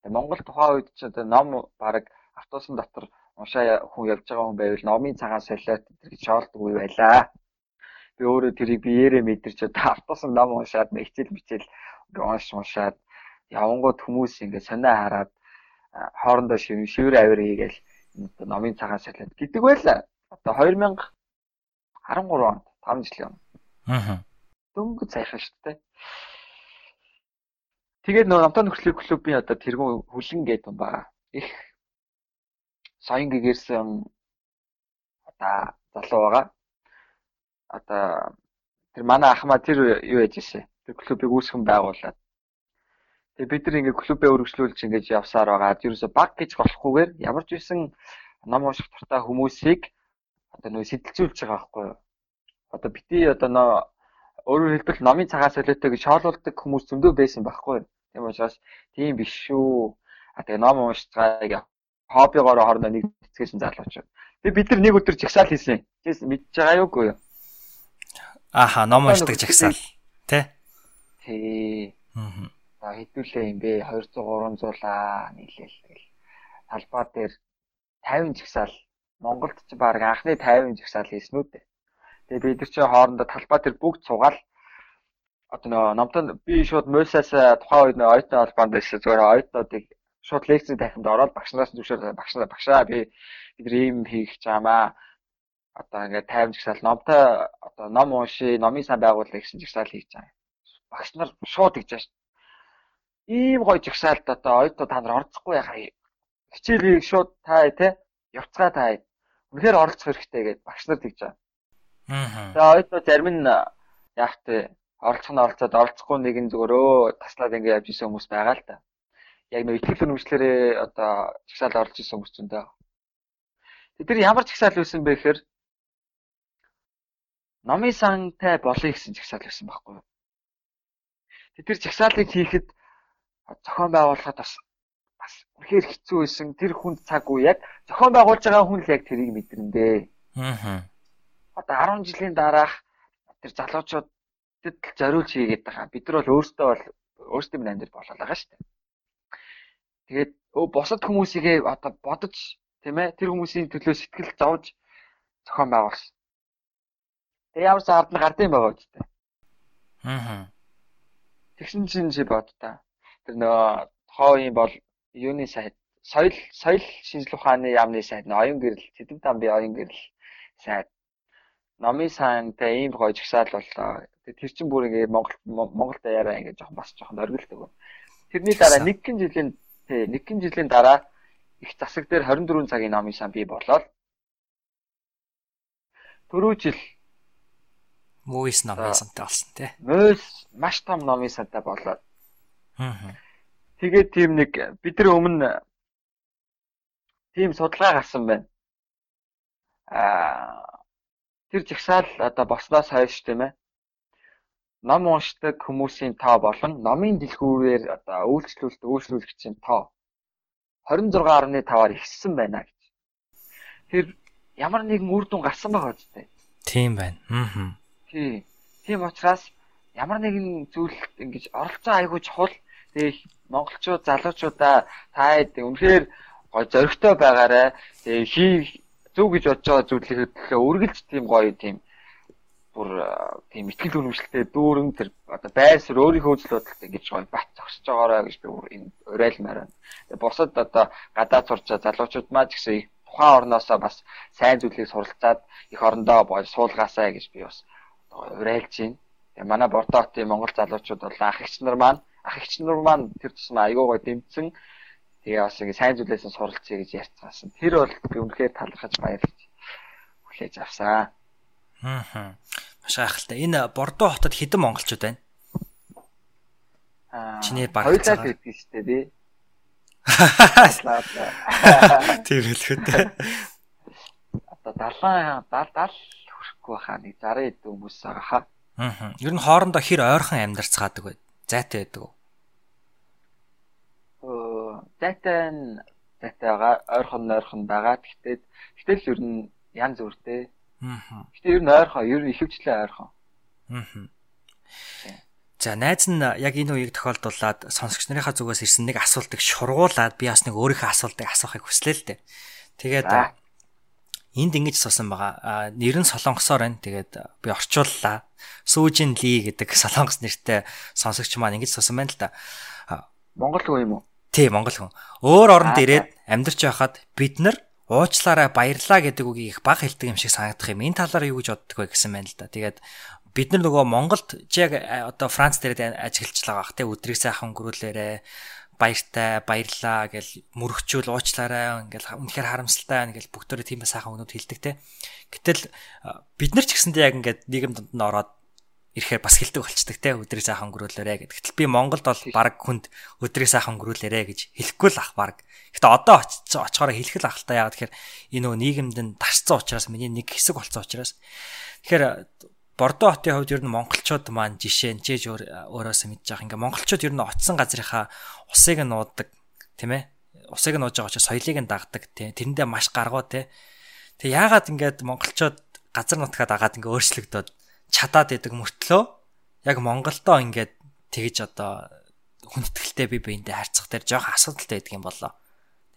Тэгээ Монгол тухайн үед ч одоо ном баг автобусын дотор уншаа хүн явж байгаа хүн байвал номын цагаан солиот гэж шаалдаг үе байлаа. Би өөрөө тэрийг биеэрээ мэдэрч одоо автобусын ном уншаад хичээл мичээл унш уншаад явангууд хүмүүс ингээд сонио хараад хоорондоо шивэр шивэр авир хийгээл номын цагаан солиот гэдэг байлаа. Одоо 2013 онд 5 жилийн өмнө. Аа дөнгөж сайхан шүү дээ. Тэгээд нөгөө Намтаа нөхцөлийн клубын одоо тэргүүн хүлэн гэдэг юм байна. Их саян гэгэрсэн одоо залуу байгаа. Одоо тэр манай ахмаа тэр юу яж ирсэн. Тэр клубыг үүсгэн байгуулад. Тэгээ бид нар ингээ клубээ өргөжлүүлж ингэж явсаар байгаа. Ерөөсө баг гэж болохгүйгээр ямар ч үсэн ном унших туртай хүмүүсийг одоо нөө сэтэлцүүлж байгаа байхгүй юу? Одоо бити одоо нөө Өөрөөр хэлбэл номын цагаас солиотой гэж шоолуулдаг хүмүүс зөндөө байсан байхгүй. Тийм учраас тийм биш шүү. А тэгээ ном уншицгаая хоббигоор хоорондоо нэг цэцгээсэн залуучууд. Тэгээ бид нар нэг өдөр жагсаал хийсэн. Тэс мэдж байгаа юу үгүй юу? Ааха, ном уншдаг жагсаал. Тэ? Тий. Аа. За хэдүүлээ юм бэ? 200 300лаа нийлээл тэгэл. Талбай дээр 50 жагсаал Монголд ч баг анхны 50 жагсаал хийсэн үү дээ. Тэгээ бид нар чи хоорондоо талбай тэр бүгд цугаал одоо нөө номтон би шууд мөсөөс тухайн үед оюутны албанд байсан зүгээр оюутнуудыг шууд лекцийн тахимд ороод багшнаас зөвшөөр багшнаа багшаа би бид ийм хийх байгаамаа одоо ингээд 50 жагсаал номтой одоо ном унши номын сан байгуулах гэсэн жагсаал хийж байгаа. Багш нар шууд гэж байна. Ийм гоё жагсаалд одоо оюутнууд та нар орцохгүй яхаа. Хичээлийг шууд таа те явцгаа таа. Үнэхээр оролцох хэрэгтэй гэж багш нар тэгж байгаа. Аа. Тэгээ ойдоо зарим нь яг тэ оролцох нь оролцоод оролцохгүй нэг нь зүгээр өө таслаад ингэ явж исэн хүмүүс байгаа л та. Яг нэг ихтгэл үнэмшлэрээ одоо чагсаал орж исэн хүмүүс энэ. Тэд нар ямар чагсаал байсан бэ гэхээр номын сантай болъё гэсэн чагсаал байсан байхгүй юу? Тэд нар чагсаалыг хийхэд зохион байгуулахад бас бас үнэхээр хэцүү байсан. Тэр хүнд цаг үе яг зохион байгуулж байгаа хүн л яг тэрийг мэдэрнэ. Аа одоо 10 жилийн дараах тэр залуучуудад зориулж хийгээд байгаа. Бид нар бол өөрсдөө бол өөрсдийн минь амьдрал болоод байгаа шүү дээ. Тэгээд босод хүмүүсийгээ одоо бодож тийм ээ тэр хүмүүсийн төлөө сэтгэл зовж зохион байгуулсан. Тэгээ ямар ч ард нь гардыг байгаа үстэй. Аа. Тэгсэн чинь чи бод та. Тэр нөө хоогийн бол юуны сайд соёл соёл шинжилгээ ухааны яамны сайд оюун гэрэл Тэдэм тамби оюун гэрэл сайд номын саантай ийм гоё жагсаал боллоо. Тэр чинь бүр ингээд Монгол Монгол даяараа ингээд жоохон бас жоохон оргилдог. Тэрний дараа нэгэн жилийн тий нэгэн жилийн дараа их засаг дээр 24 цагийн номын сан бий болоод түрүү жил Movies номын сантай болсон тий. Movies маш том номын сантай болоод Аа. Тэгээд тийм нэг бид нар өмнө тийм судалгаа гарсан байна. Аа тэр жагсаал одоо босноос хойш тийм ээ. Ном уншдаг хүмүүсийн тоо болон номын дэлгүүрээр одоо үйлчлүүлэлт үйлчлүүлэгчийн тоо 26.5-аар ихссэн байна гэж. Тэр ямар нэгэн үр дүн гарсан байгаа үстэй. Тийм байна. Аа. Тий. Тийм учраас ямар нэгэн зүйлд ингэж оролцоо айгүй чухал. Тэгээ монголчууд залуучуудаа таад үнэхээр гой зөрөгтэй байгаарэ. Тэгээ хий зөв гэж бодож байгаа зүйлээ төлөө үргэлж тийм гоё тийм бүр тийм ихтгэл үнэмшилтэй дүүрэн тэр одоо байр суурь өөрийнхөө үзэл бодолтой ингэж гоё бат зогсож байгаараа гэж би энэ уриалмаар байна. Тэгээ бусад одоо гадаад сурч залуучууд маа ч гэсэн тухайн орноосоо бас сайн зүйлийг суралцаад их орондоо бож суулгаасаа гэж би бас уриалж байна. Тэгээ манай Бордоотын Монгол залуучууд бол ах эгч нар маань ах эгч нар маань тэр тусмаа аягүй гоё дэмжсэн Тэгээ бас ингэ сайн зүйлээс суралцъя гэж ярьцгаасан. Тэр бол би үнэхээр талархаж баярлаж хүлээж авсан. Аа. Маш гайхалтай. Энэ Бордо хотод хэдэн монголчууд байна? Аа. Чиний баг хоёулаа гэдэг шүү дээ тий. Тэр хэлэхэд. Одоо 70 70 хүрэхгүй хаа нэг 60 эд хүмүүс байгаа хаа. Аа. Ер нь хоорондоо хэр ойрхон амьдарцгаадаг вэ? Зайтай байдаг уу? зайтай нь зайтайгаа ойрхон ойрхон байгаа. Гэхдээ гэтэл ер нь янз бүртэй. Аа. Гэхдээ ер нь ойрхон, ер нь ихэвчлэн ойрхон. Аа. За найз нь яг энэ үеийг тохиолдуулаад сонсогч нарынхаа зүгээс ирсэн нэг асуултыг шургуулад би бас нэг өөрийнхөө асуултыг асуухыг хүслээ л дээ. Тэгээд энд ингэж суусан байгаа. Нэр нь Солонгосоор байна. Тэгээд би орчууллаа. Сүүжин Ли гэдэг Солонгос нэртэй сонсогч маань ингэж суусан байна л да. Монгол хүн юм уу? Тий, монгол хүн. Өөр оронд ирээд амьдарч байхад бид нар уучлаарай баярлаа гэдэг үгийг их баг хэлдэг юм шиг санагдах юм. Энэ талаар юу гэж боддог вэ гэсэн байна л да. Тэгээд бид нар нөгөө Монголд яг одоо Франц дээрээ ажиглаж байгаа те өдрийг сайхан өнгөрүүлээрэ баяртай баярлаа гэл мөрөгчүүл уучлаарай ингээл үнэхээр харамсалтай байна гэл бүгдөө тийм сайхан өнөд хэлдэг те. Гэтэл бид нар ч гэсэндээ яг ингээд нийгэм донд нь ороод ирэхээр бас хэлдэг болчдөг те өдрийг сайхан өнгөрүүлээрэ гэдэг. Гэтэл би Монголд бол баг хүнд өдрийг сайхан өнгөрүүлээрэ гэж хэлэхгүй л ах баг. Гэтэ одоо очихоор хэлэх л ахaltaа яагаад тэгэхээр энэ нөө нийгэмд нь тарцсан учраас миний нэг хэсэг болцсон учраас. Тэгэхээр Бордо хотын хувьд ер нь монголчууд маань жишээ нь чэж өөрөөсөө мэдж байгаа. Ингээ монголчууд ер нь очисон газрынхаа усыг нь нуудаг тийм ээ. Усыг нь нууж байгаа учраас соёлыг нь дагдаг тийм. Тэрэндээ маш гаргуу тийм. Тэг яагаад ингээд монголчууд газар нутгаад агаад ингээ өөрчлөгдөд чадаад идэг мөртлөө яг Монголдоо ингээд тэгж одоо хүндэтгэлтэй би биендээ харьцах дээр жоох асуудалтай байдаг юм болоо.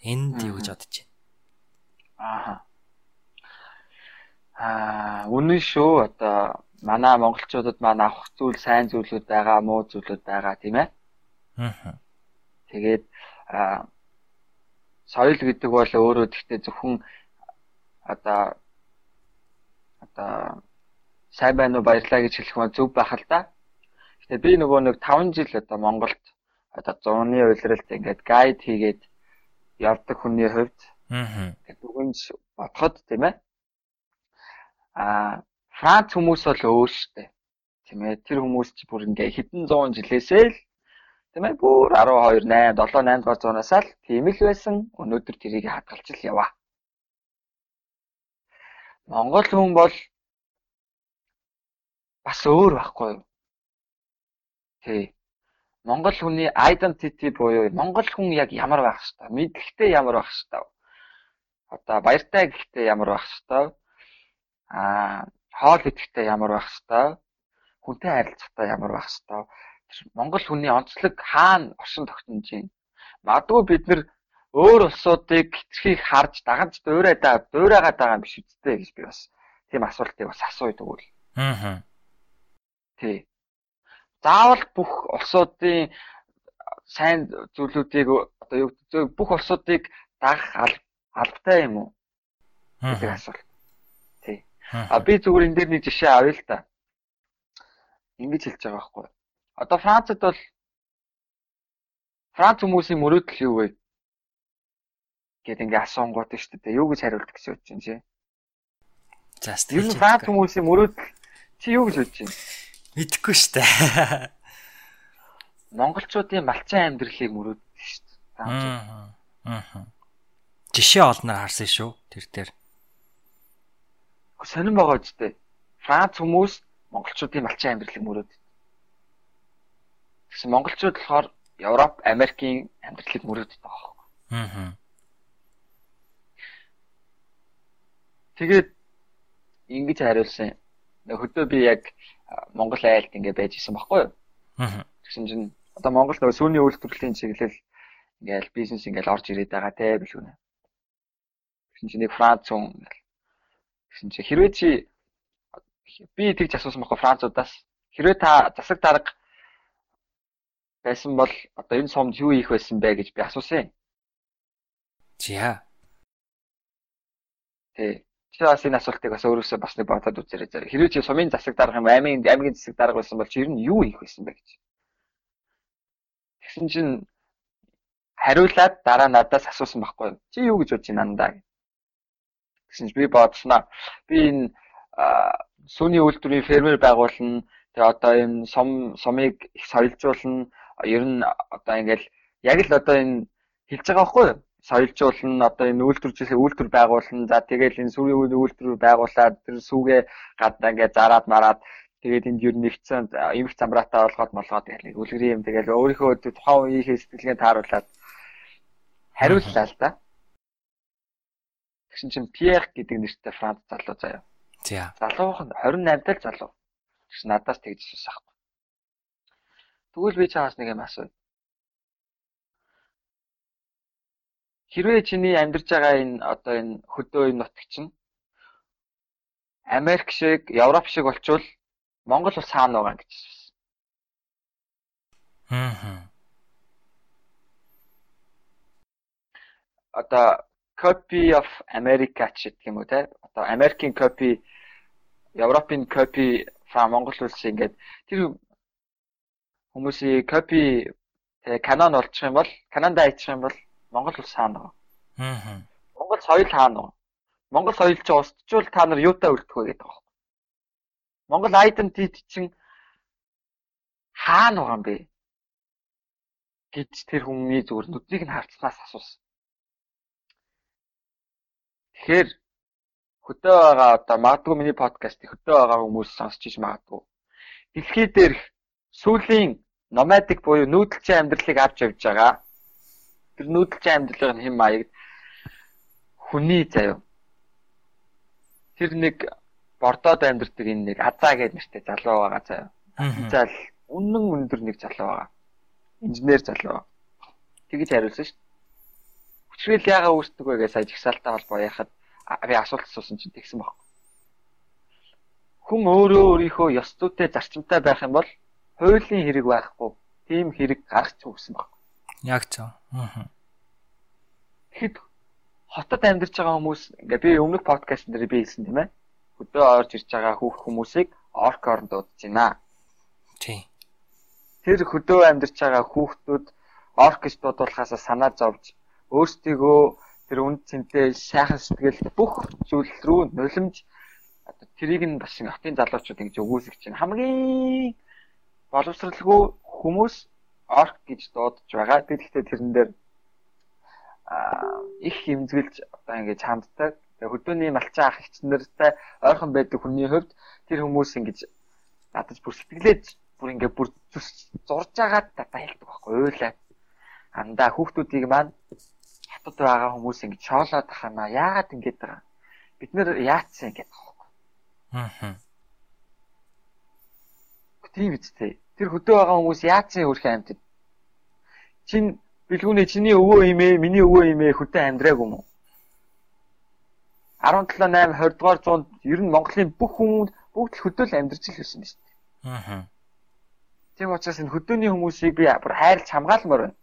Энд юу гэж бодож байна? Аа. Аа, үнэн шүү. Одоо манай монголчуудад маань авах зүйл сайн зүйлүүд байгаа, муу зүйлүүд байгаа тийм ээ. Аа. Тэгээд аа соёл гэдэг бол өөрөө гэхдээ зөвхөн одоо одоо сайн байна уу баярлаа гэж хэлэх маань зөв байх л да. Гэтэ би нөгөө нэг 5 жил одоо Монголд одоо 100-ны улиралд ингээд гайд хийгээд явдаг хүний хувьд аа бүгэнж бодоход тийм ээ. Аа Франц хүмүүс бол өөр штэ. Тийм ээ. Тэр хүмүүс ч бүр ингээ хэдэн зуун жилээсээ л тийм ээ бүр 12 8 7 8 дугаар зуунаас л тийм л байсан. Өнөөдөр тэрийг хадгалж л яваа. Монгол хүн бол бас өөр байхгүй юу? Тий. Монгол хүний identity буюу монгол хүн яг ямар байх хэвээр мэдлэгтэй ямар байх хэвээр одоо баяртай гэхдээ ямар байх хэвээр аа хоол идэхтэй ямар байх хэвээр хүнтэй харилцахтай ямар байх хэвээр монгол хүний онцлог хаана оршин тогтнож байна. Магадгүй бид нэр өөр улсуудыг хэтэрхийг харж дагаж дуурайд дуурайгаад байгаа юм биш үсттэй гэж би бас тийм асуултыг бас асууя тэгвэл аа Тий. Заавал бүх улсуудын сайн зүйлүүдийг одоо юу гэдэг бүх улсуудыг дагах албатай юм уу? гэдэг асуулт. Тий. А би зүгээр энэ дээр нэг жишээ авъя л та. Ингэж хэлж байгаа байхгүй. Одоо Францад бол Франц хүмүүсийн мөрөөдөл юу вэ? гэд ингээ асуунгууд шүү дээ. Юу гэж хариулдаг гэж бодож байна чи? За, нь Франц хүмүүсийн мөрөөдөл чи юу гэж бодож байна? Мэдхгүй штэ. монголчуудын малчин амьдралыг мөрөөддөг шүү дээ. Аа. Жишээ олноор харсан шүү тэр дээр. Сонирн байгаа ч дээ. Франц хүмүүс монголчуудын малчин амьдралыг мөрөөддөг. Тэгсэн монголчууд болохоор Европ, Америкийн амьдралыг мөрөөддөг байгаа. Аа. Тэгээд ингэж хариулсан. Хөдөө би яг Монгол айлд ингэ байж исэн баггүй юу? Аа. Тэгсэн чинь одоо Монгол нөгөө сүүний үйлдвэрлэлийн чиглэл ингээл бизнес ингээл орж ирээд байгаа те билгүнэ. Тэгсэн чинь нэг Франц хүн ингээл тэгсэн чинь хэрвээ чи би тэгж асуусан баггүй Француудаас хэрвээ та засаг дарга байсан бол одоо энэ сумд юу хийх байсан бэ гэж би асуусан. За. Тэ. Чи бас энэ асуултыг бас өөрөөсөө бас нэг бодоод үзээрэй зэрэг. Хэрвээ чи сумын засаг дарга юм аймгийн аймгийн засаг дарга байсан бол чи ер нь юу хийх байсан бэ гэж. Тэгсэн чинь хариулаад дараа надаас асуусан байхгүй. Чи юу гэж бодож байна нандаа гэж. Тэгсэн чинь би бодсноо. Би энэ сүүний үйлдвэрийн фермер байгуулна. Тэгээ одоо энэ сум сумыг их соёлжуулна. Ер нь одоо ингээл яг л одоо энэ хэлж байгаа байхгүй юу? Соёлжуулна одоо энэ үйлдвэржлээ үйлдвэр байгуулна за тэгэл энэ сүрийн үйлдвэр байгуулад тэр сүүгээ гадаа ингээд зараад мараад тэгээд энд юу нэгцэн эмх замраатаа олгоод молгоод тэгэл үлгэрийн юм тэгэл өөрийнхөө тухайн үеийнхээ сэтгэлгээ тааруулаад хариуллаа л да. Тэгсэн чинь Пьер гэдэг нэртэй Франц залуу заяа. За. Залуухан 28 дал залуу. Тэгсэн надаас тэгж асуусан. Тэгвэл би чамаас нэг юм асууя. Хэрвээ чиний амьдарч байгаа энэ одоо энэ хөдөө энэ нутаг чинь Америк шиг, Европ шиг болчвол Монгол бас хаана байгаа гэж хэлсэн. Аа. Одоо copy of America ч гэх юм уу те. Одоо American copy, European copy from Монгол улс ингээд тэр хүмүүсийн copy канон олчих юм бол Канада айчих юм бол Монгол улс хаана вэ? Аа. Монгол соёл хаана вэ? Монгол соёл чи устчвал та нар юутай үлдэх вэ гэдэг байна. Монгол identity чинь хаана байгаа юм бэ? гэж тэр хүмүүний зүгээр нүднийг нь харцнаас асуусан. Тэгэхээр хөдөө байгаа одоо магадгүй миний подкастыг хөдөө байгаа хүмүүс сонсч иж магадгүй. Дэлхий дээрх сүүлийн номадик буюу нүүдэлчин амьдралыг авч явж байгаа Тэр нүүдэлчин амьдралын хэм маяг хүний заяа. Тэр нэг бордоод амьдэрдэг энэ нэг азаа гэдэг нэртэй залуу байгаа заяа. Зал үнэн өндөр нэг залуу байгаа. Инженер залуу. Тэгэж хариулсан шүү. Хүчрэл яага үүсдэг вэ гэж сая жигсаалтай холбоо яхад би асуулт асуусан чинь тэгсэн баг. Хүн өөрөө өөрийнхөө ёс зүйтэй зарчимтай байх юм бол хуулийн хэрэг байхгүй. Тийм хэрэг гарч өгсөн баг. Яг зөв. Аа. Тэгэхэд хотод амьдарч байгаа хүмүүс ингээ би өмнөх подкаст дээр би хэлсэн тийм ээ. Хөдөө орж ирж байгаа хүүхд хүмүүсийг оркоор дуудаж байна. Тийм. Тэр хөдөө амьдарч байгаа хүүхдүүд орк гэж дуудуулахаас санаа зовж өөрсдийгөө тэр үнд цэнтэй сайхан сэтгэл бүх зүйл рүү нулимж одоо тэрийг нь бас хотын залуучууд ингэж өгөөсөж чинь хамгийн боловсралгүй хүмүүс орк гэж дуудаж байгаа. Би гэхдээ тэрэн дээр их хэмзгэлж одоо ингээд чамддаг. Тэгээ хөдөөний малчин ах эгчнэртэй ойрхон байдаг хүний хувьд тэр хүмүүс ингэж надад бүр сэтгэлээд бүр ингээд бүр зурж агаад дата хэлдэг байхгүй уйлаа. Андаа хүүхдүүдийг маань хатад байгаа хүмүүс ингэж шоолоод тахана. Яагаад ингэж байгаа? Бид нэр яатсан гэдэг байхгүй. Аа. Тийм үстэй. Тэр хөдөө байгаа хүмүүс яатсан өөрхөн амьтад. Чин бэлгүүнээ чиний өвөө имээ, миний өвөө имээ хөдөө амьдраагүй юм уу? 17 8 20 дугаар зуунд ер нь Монголын бүх хүмүүс бүгд л хөдөө л амьдарч л байсан шүү дээ. Аа. Тийм учраас энэ хөдөөний хүмүүсийг би бүр хайрлж хамгаалмаар байна.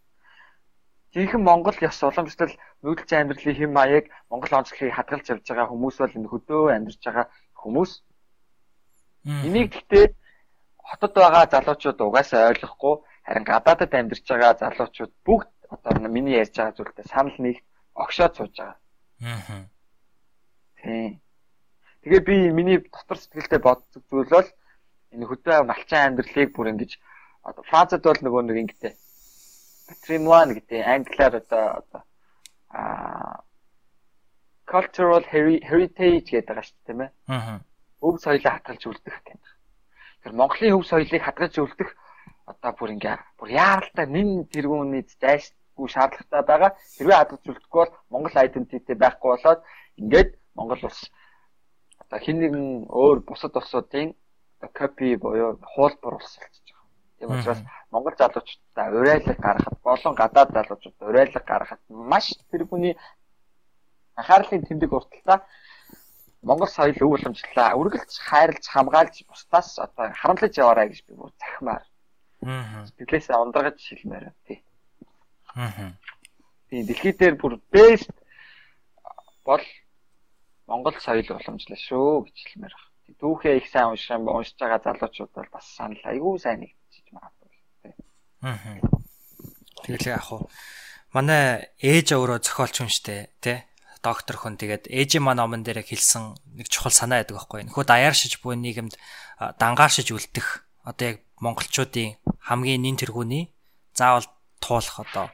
Жинхэнэ Монгол ёс уламжлал нүүдэлчин амьдралын хэм маяг Монгол онцлогийг хадгалж явж байгаа хүмүүс бол энэ хөдөө амьдарч байгаа хүмүүс. Энийг гэхдээ хотод байгаа залуучууд угаасаа ойлгохгүй харин гадаадад амьдарч байгаа залуучууд бүгд одоо миний ярьж байгаа зүйлтэй санал нэг огшоод сууж байгаа. Аа. Тийм. Тэгээ би миний дотор сэтгэлдээ боддог зүйл бол энэ хөдөө малчин амьдралыг бүр ингэж одоо Францад бол нөгөө нэг ингэтэй patrimoine гэдэг англиар одоо одоо а cultural heritage гэдэг байгаа шүү дээ тийм ээ. Аа. Өв соёлыг хадгалж үлдэх гэдэг. Тэр Монголын өв соёлыг хадгалж үлдэх одоо бүр ингээ бүр яаралтай нэн тэргүүний зайшгүй шаардлагатай байгаа. Хэрвээ хадгалж үлдэхгүй бол Монгол identity байхгүй болоод ингээд Монгол улс одоо хин нэгэн өөр бусад улсуудын копи буюу хуулбар улс болчихж байгаа. Тийм учраас Монгол залуучуудаа урайлаг гаргахад болон гадаад залуучуудаа урайлаг гаргахад маш тэргүүний анхаарлын тэмдэг урталтаа Монгол соёл өв уламжлалаа үргэлж хайрлж хамгаалж бусдаас одоо харамлаж яваарай гэж би бүр захимаар. Аа. Тэглээсээ ундрагаж шилмээр тий. Аа. Тий дэлхий дээр бүр best бол Монгол соёл уламжлал шүү гэж хэлмээр байна. Түүхээ их сайн юм уншиж байгаа залуучууд бол бас санал айгүй сайн нэгдэж магадгүй тий. Аа. Тэгэл яах вэ? Манай ээж өөрөө зохиолч хүн штэ тий доктор хүн тэгээд ээжийн маань номон дээр хэлсэн нэг чухал санаа байдаг байхгүй. Нөхөө даяаршиж буй нийгэмд дангааршиж үлдэх одоо яг монголчуудын хамгийн нэн тэргүүний заавал туулах одоо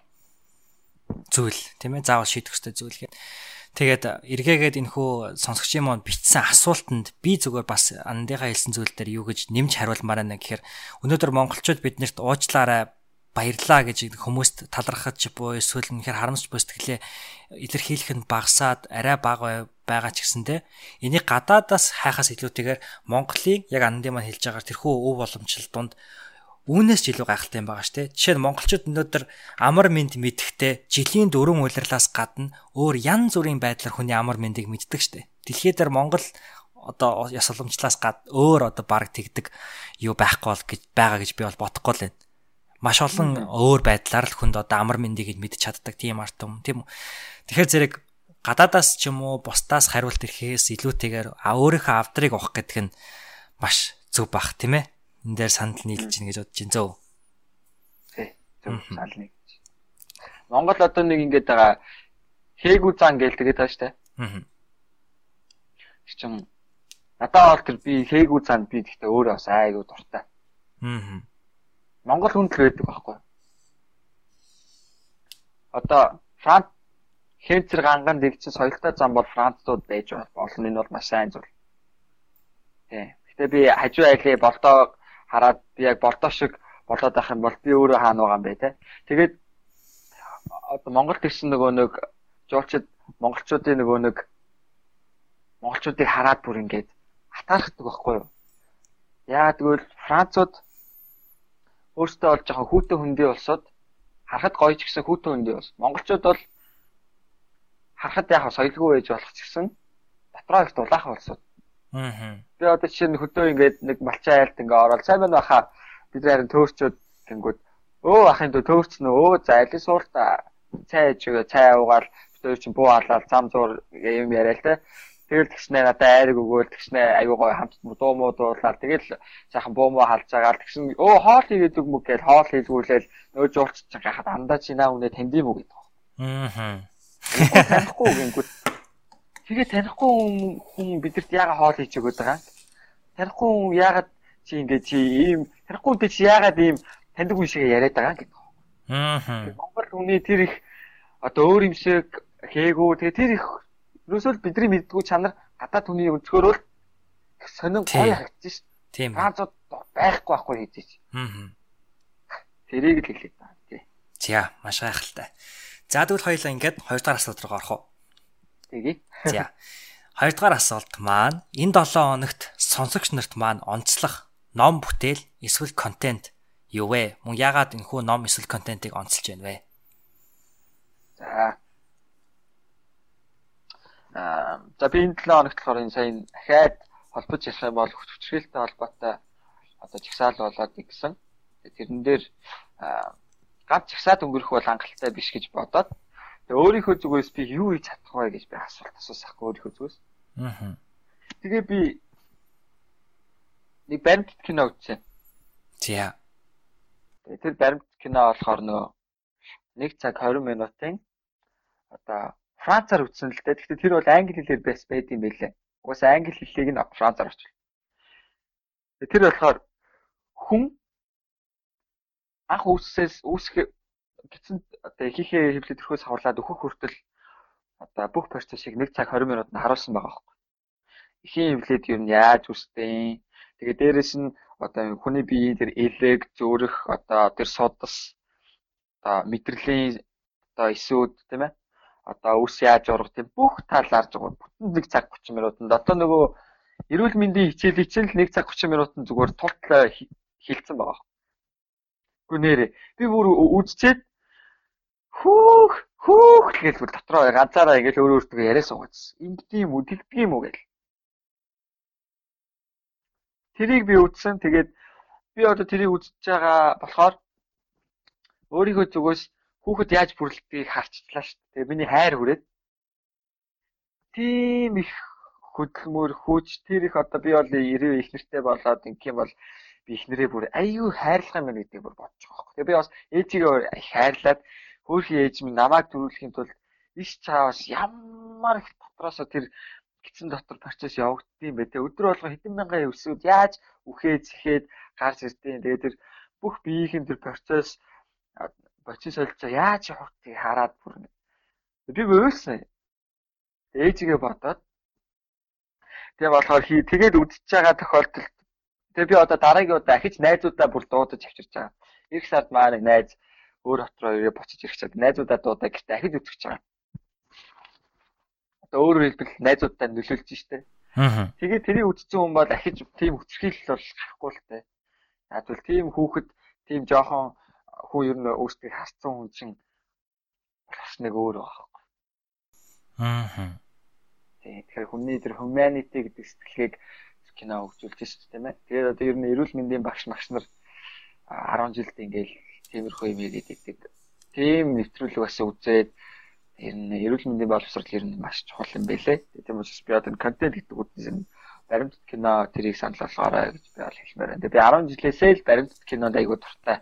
зүйл тийм ээ заавал шийдэх ёстой зүйл гэдэг. Тэгээд эргээгээд энэхүү сонсогчийн маань бичсэн асуултанд би зүгээр бас андынхаа хэлсэн зүйл дээр юу гэж нэмж хариулмаар байна гэхээр өнөөдөр монголчууд биднэрт уучлаарай баярлаа гэж хүмүүст талархаж буй эсвэл үнэхээр харамсч буй сэтгэлээ илэрхийлэх нь багасаад арай бага байгаа ч гэсэндэ энийг гадаадаас хайхаас илүүтэйгээр Монголын яг андын маань хэлж байгаа тэрхүү өв боломжтой дунд үүнээс ч илүү гайхалтай юм байгаа шүү дээ. Жишээ нь монголчууд өнөөдөр амар мэд мэдхтэй жилийн дөрвөн улирлаас гадна өөр ян зүрийн байдлаар хүний амар мэндийг мэддэг шүү дээ. Дэлхийд дээр Монгол одоо яс уламжлалаас гад өөр одоо баг тэгдэг юу байхгүй бол гэж байгаа гэж би бол бодохгүй л байна маш олон өөр байдлаар л хүнд одоо амар мэндийг мэдж чаддаг тийм арт юм тийм үү. Тэгэхээр зэрэг гадаадаас ч юм уу бусдаас хариулт ирэхээс илүүтэйгээр өөрийнхөө авдрыг авах гэдэг нь маш зөв бах тийм ээ. Энд дээр сандал нийлж гин гэж бодож байна зөө. Тий. Зөв санал нийлж. Монгол одоо нэг ингэдэг байгаа хээгүү зан гээл тэгээд тааш та. Аа. Чин надад бол тэр би хээгүү зан би гэхдээ өөрөө бас айгуу дуртай. Аа Монгол хүн л байдаг байхгүй. Одоо Франц хэмцэр ганган дэгчсэн соёлтой зам бол Францууд байж болно. Энэ бол маш сайн зүйл. Тий. Гэтэ би хажуу айлын болдоо хараад би яг болдоо шиг болоод байх юм бол би өөрөө хаана байгаа юм бэ те. Тэгээд одоо Монгол гэсэн нөгөө нэг жуулчид монголчуудын нөгөө нэг монголчуудыг хараад бүр ингээд хатаархдаг байхгүй юу? Яа тэгвэл Францууд өөртөө бол жоохон хүүтэн хөндөй улсууд харахад гоё ч гэсэн хүүтэн хөндөй улс. Монголчууд бол харахад яг соёлгүй байж болох ч гэсэн дотроо их дулаахан улсууд. Аа. Би одоо жишээ нь хөдөө ингээд нэг малчаа айлт ингээ ороод сайн байна баха бид харин төөрчөөд гингүүд өө ахын дөө төөрчнө өө зайлын суурта цай ээж цай уугаал бид өөр чинь буу халаал зам зур юм яриа л те Тэгэл тэгснэ надад айрыг өгөөл тэгснэ аюу гой хамт дуу муу дуулаад тэгэл сайхан буу муу халж байгаа тэгсэн өө хоол хийгээд үг мөг гээл хоол хийлгүүлээл нөө жуулч гахад андаа чи наа үнэ тандим уу гэдэг. Аа. Танихгүй гингүүд. Тэгээ танихгүй хүн бидэрт яага хоол хийж өгöd байгаа. Танихгүй хүн яагаад чи ингээ чи ийм танихгүй хүн чи яагаад ийм таньдаг хүн шиг яриад байгаа гэдэг. Аа. Монгол хүний тэр их одоо өөр юм шиг хээгүү тэгээ тэр их Ерөөсөө бидний мэддгүү чанар гадаад хүний өнцгөр бол сонин гоё харагдаж шв. Тийм. Ганцууд байхгүй байхгүй хийж. Аа. Тэрийг л хэлээд байна тий. За маш гайхалтай. За тэгвэл хоёулаа ингээд хоёр дахь асуулт руу орох уу? Тэгье. За. Хоёр дахь асуулт маань энэ 7 хоногт сонсогч нарт маань онцлох ном бүтээл эсвэл контент юу вэ? Мөн яагаад энэхүү ном эсвэл контентыг онцолж байна вэ? За Аа за би энэ 7 хоногт болохоор энэ сайн ахаад холбож ярих юм бол хүчрэлтэй холбоотой одоо жигсаал болоод гэсэн. Тэрэн дээр ганц жигсаад өнгөрөх бол хангалттай биш гэж бодоод тэгээ өөрийнхөө зүгээс би юу хийж чадах вэ гэж би асуулт асуусахгүй өөрийнхөө зүгээс. Аа. Тэгээ би нэг баримт кино үзсэн. За. Тэгээ тэр баримт кино болохоор нөө 1 цаг 20 минутын одоо Францаар үтсэн л дээ. Гэхдээ тэр бол англи хэлээр бас байд юм байлээ. Угаасаа англи хэллийг нь францаар орчуул. Тэр болохоор хүн анх үүсээс үүсэх гисэнд одоо ихийнхээ хөвлөд төрхөөс хавлаад өөхөх хүртэл одоо бүх процессыг 1 цаг 20 минутанд харуулсан байгаа байхгүй. Ихийн хөвлөд юу нь яаж үстэй. Тэгээ дээрэс нь одоо хүний биеийн тэр элег, зөөрөх, одоо тэр судас одоо мэдрэлийн одоо эсүүд тийм ээ. Одоо үс яаж урах тийм бүх тал арж байгаа. Бүтэн 1 цаг 30 минутанд одоо нөгөө эрүүл мэндийн хичээлийг чинь л 1 цаг 30 минутанд зүгээр тултлаа хилцсэн байгаа. Гү нэрээ би бүр үдчихэд хүүх хүүх гэж бүр дотроо ганцаараа ингээл өөр өөртөө яриа суугаадсэн. Ингэдэм үү, тэгдэм үү гэл. Тэрийг би үтсэн. Тэгээд би одоо тэрийг үзэж байгаа болохоор өөрийнхөө зүгээс хүүхэд яаж бүрлдгийг харцлаа шүү дээ. Миний хайр хүрээд тийм их хөдөлмөр хүч тэр их одоо би бол 90 их нэртэй болоод ингэх юм бол би их нэрээ бүр аюу хайрлах юм гэдэг бүр бодож байгаа хөөх. Тэгээ би бас ээжигээ их хайрлаад хөөхий ээж минь намайг төрүүлэхийн тулд иш цаавас ямар их дотроосоо тэр гидсэн дотор процесс явагддсан бэ те өдөр болго хэдэн мянган өвсүүд яаж үхээ зэхээд гарч ирдیں۔ Тэгээ тэр бүх биеийн тэр процесс процесс солилцоо яаж явагдгийг хараад бүр би өөрсөн ээжигээ бодоод тэгээ болохоор хий тэгээд үдчихэж байгаа тохиолдолд тэгээ би одоо дараагийн удаа ахиж найзуудаа бүр дуудаж авчирч байгаа. Ирэх сард маа нэг найз өөр хотроо ирээ бочиж ирэх чад найзуудаа дуудаа гэхдээ ахиж үтгэж байгаа. Одоо өөрөөр хэлбэл найзуудаа нөлөөлж штэ. Аа. Тэгээд тэрийг үтцсэн хүн бол ахиж тийм хүчрхийлэл бол гарахгүй л тээ. Яг бол тийм хүүхэд тийм жоохон хүн ер нь өөртөө харцсан хүн чинь бас нэг өөр байгаа. Аа. Тэгэхээр хүний тэр humanity гэдэг сэтгэлгээг кино хөгжүүлж шүү дээ тийм ээ. Тэгээд одоо ер нь эрүүл мэндийн багш магш нар 10 жилд ингээл тиймэрхүү юм игээд тийм нэвтрүүлэг бас үзээд ер нь эрүүл мэндийн боловсрол ер нь маш чухал юм байлээ. Тийм учраас би одоо контент гэдэг үгнээс нь баримтат кино тэрийг санал болгоорой гэж би бол хэлмээр байна. Би 10 жилээсээ л баримтат кинонд айгуу дуртай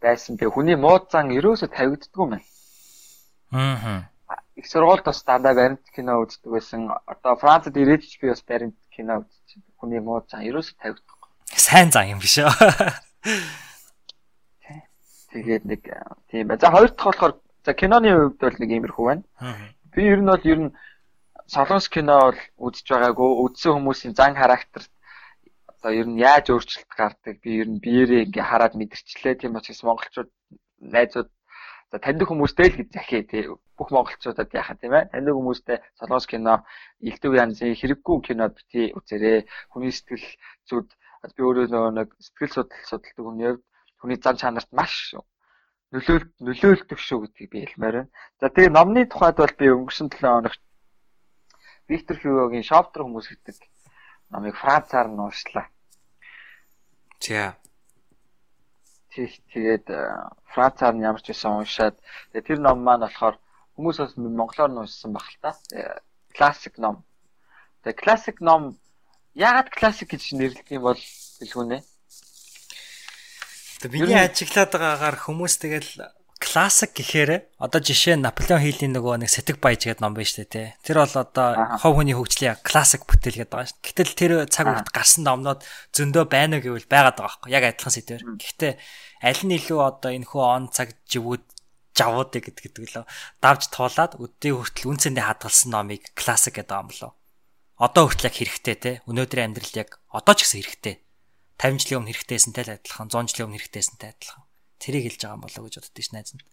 байсан. Тэгээ хүний мууд зан ерөөсө тавигддгүй юм байна. Аа. Их сургуульд бас дандаа баримт кино үздэг байсан. Одоо Францад ирээд ч би бас баримт кино үзчих. Хүний мууд зан ерөөсө тавигдахгүй. Сайн зан юм биш үү? Тэгээд нэг тийм бай. За хоёр дахь болохоор за киноны хувьд бол нэг иймэрхүү байна. Би ер нь бол ер нь солонгос кино бол үзэж байгаагүй. Үзсэн хүмүүсийн зан характер одоо ер нь яаж өөрчлөлт гардаг би ер нь биеэрээ ингээ хараад мэдэрчлээ. Тийм учраас монголчууд найзууд за таньдаг хүмүүстэй л гэж захиа тий бүх монголчуудад яхаа тийм ээ таньдаг хүмүүстэй солонгос кино элдв янзын хэрэггүй кинод бити үзээрэй хүний сэтгэл зүд би өөрөө нөгөө нэг сэтгэл судлал судалдаг хүний хувьд хүний зан чанарт маш нөлөөл нөлөөлдөг шүү гэдгийг би хэлмээр байна. За тэгээ номны тухайд бол би өнгөрсөн 7 хоногт Виктор Хьюгогийн Шоптер хүмүүс гэдэг номыг Францаар нь уншлаа. За. Тэгээд Францаар нь ямар ч байсан уншаад тэгээ тэр ном маань болохоор хүмүүс бас монголоор нь уншсан баг л та. Классик ном. Тэгээ классик ном яагаад классик гэж нэрлэдэг юм бол билгүнэ? Тэгээ миний ажиглаад байгаагаар хүмүүс тэгэл классик гэхээр одоо жишээ нь Наполеон Хилийн нөгөө нэг сэтг баяж гэдэг ном байна шүү дээ тий. Тэр бол одоо хов хүний хөгжлийн классик бүтээл гэдэг байгаа шүү. Гэтэл тэр цаг үед гарсан номнууд зөндөө байна гэвэл байгаад байгаа байхгүй яг адилхан сэдвэр. Гэхдээ аль нь илүү одоо энэ хөө он цаг живүүд жавууд гэдэг гэдэг лөө давж туулаад өдний хүртэл үнцэндээ хадгалсан номыг классик гэдэг юм болоо. Одоо хүртэл яг хэрэгтэй те. Өнөөдрийн амьдрал яг одоо ч гэсэн хэрэгтэй 50 жилийн өмнө хэрэгтэйсэнтэй л адилхан 100 жилийн өмнө хэрэгтэйсэнтэй адилхан. Тэрийг хэлж байгаа юм болоо гэж боддоо ш найз нь.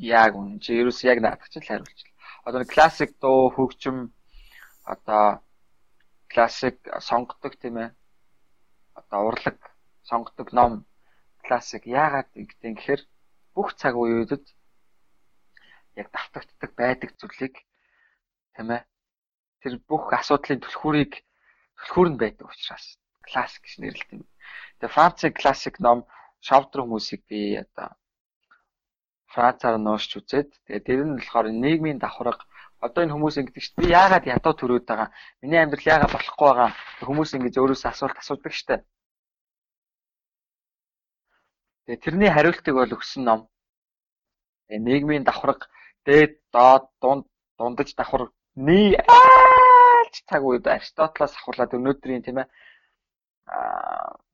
Яг үн чи ерөөс яг наадах чинь л хариулчихлаа. Одоо нэг классик дуу хөгжим одоо классик сонгодог тийм ээ. Одоо урлаг сонгодог ном классик яагаад гэдэг гэхээр бүх цаг үеүүдэд яг давтагддаг байдаг зүйлийг тийм ээ. Тэр бүх асуудлын түлхүүрийг түлхүүр нь байдаг учраас классик гэж нэрлэдэг. Тэгээ Францын классик ном шавдар хүмүүсийг би одоо Францаар нуушч үзээд тэгээ тэр нь болохоор нийгмийн давхарга. Одоо энэ хүмүүс ингэдэг чинь би яагаад ядуу төрөөд байгаа? Миний амьдрал яагаад болохгүй байгаа? Хүмүүс ингэж өөрөөсөө асуулт асуудаг штэ тэгээ тэрний хариултыг бол өгсөн ном. Нийгмийн давхарга. Дээд доод дунд дундаж ний aalч цаг үед Аристотелоос ахуулаад өнөөдрийн тийм ээ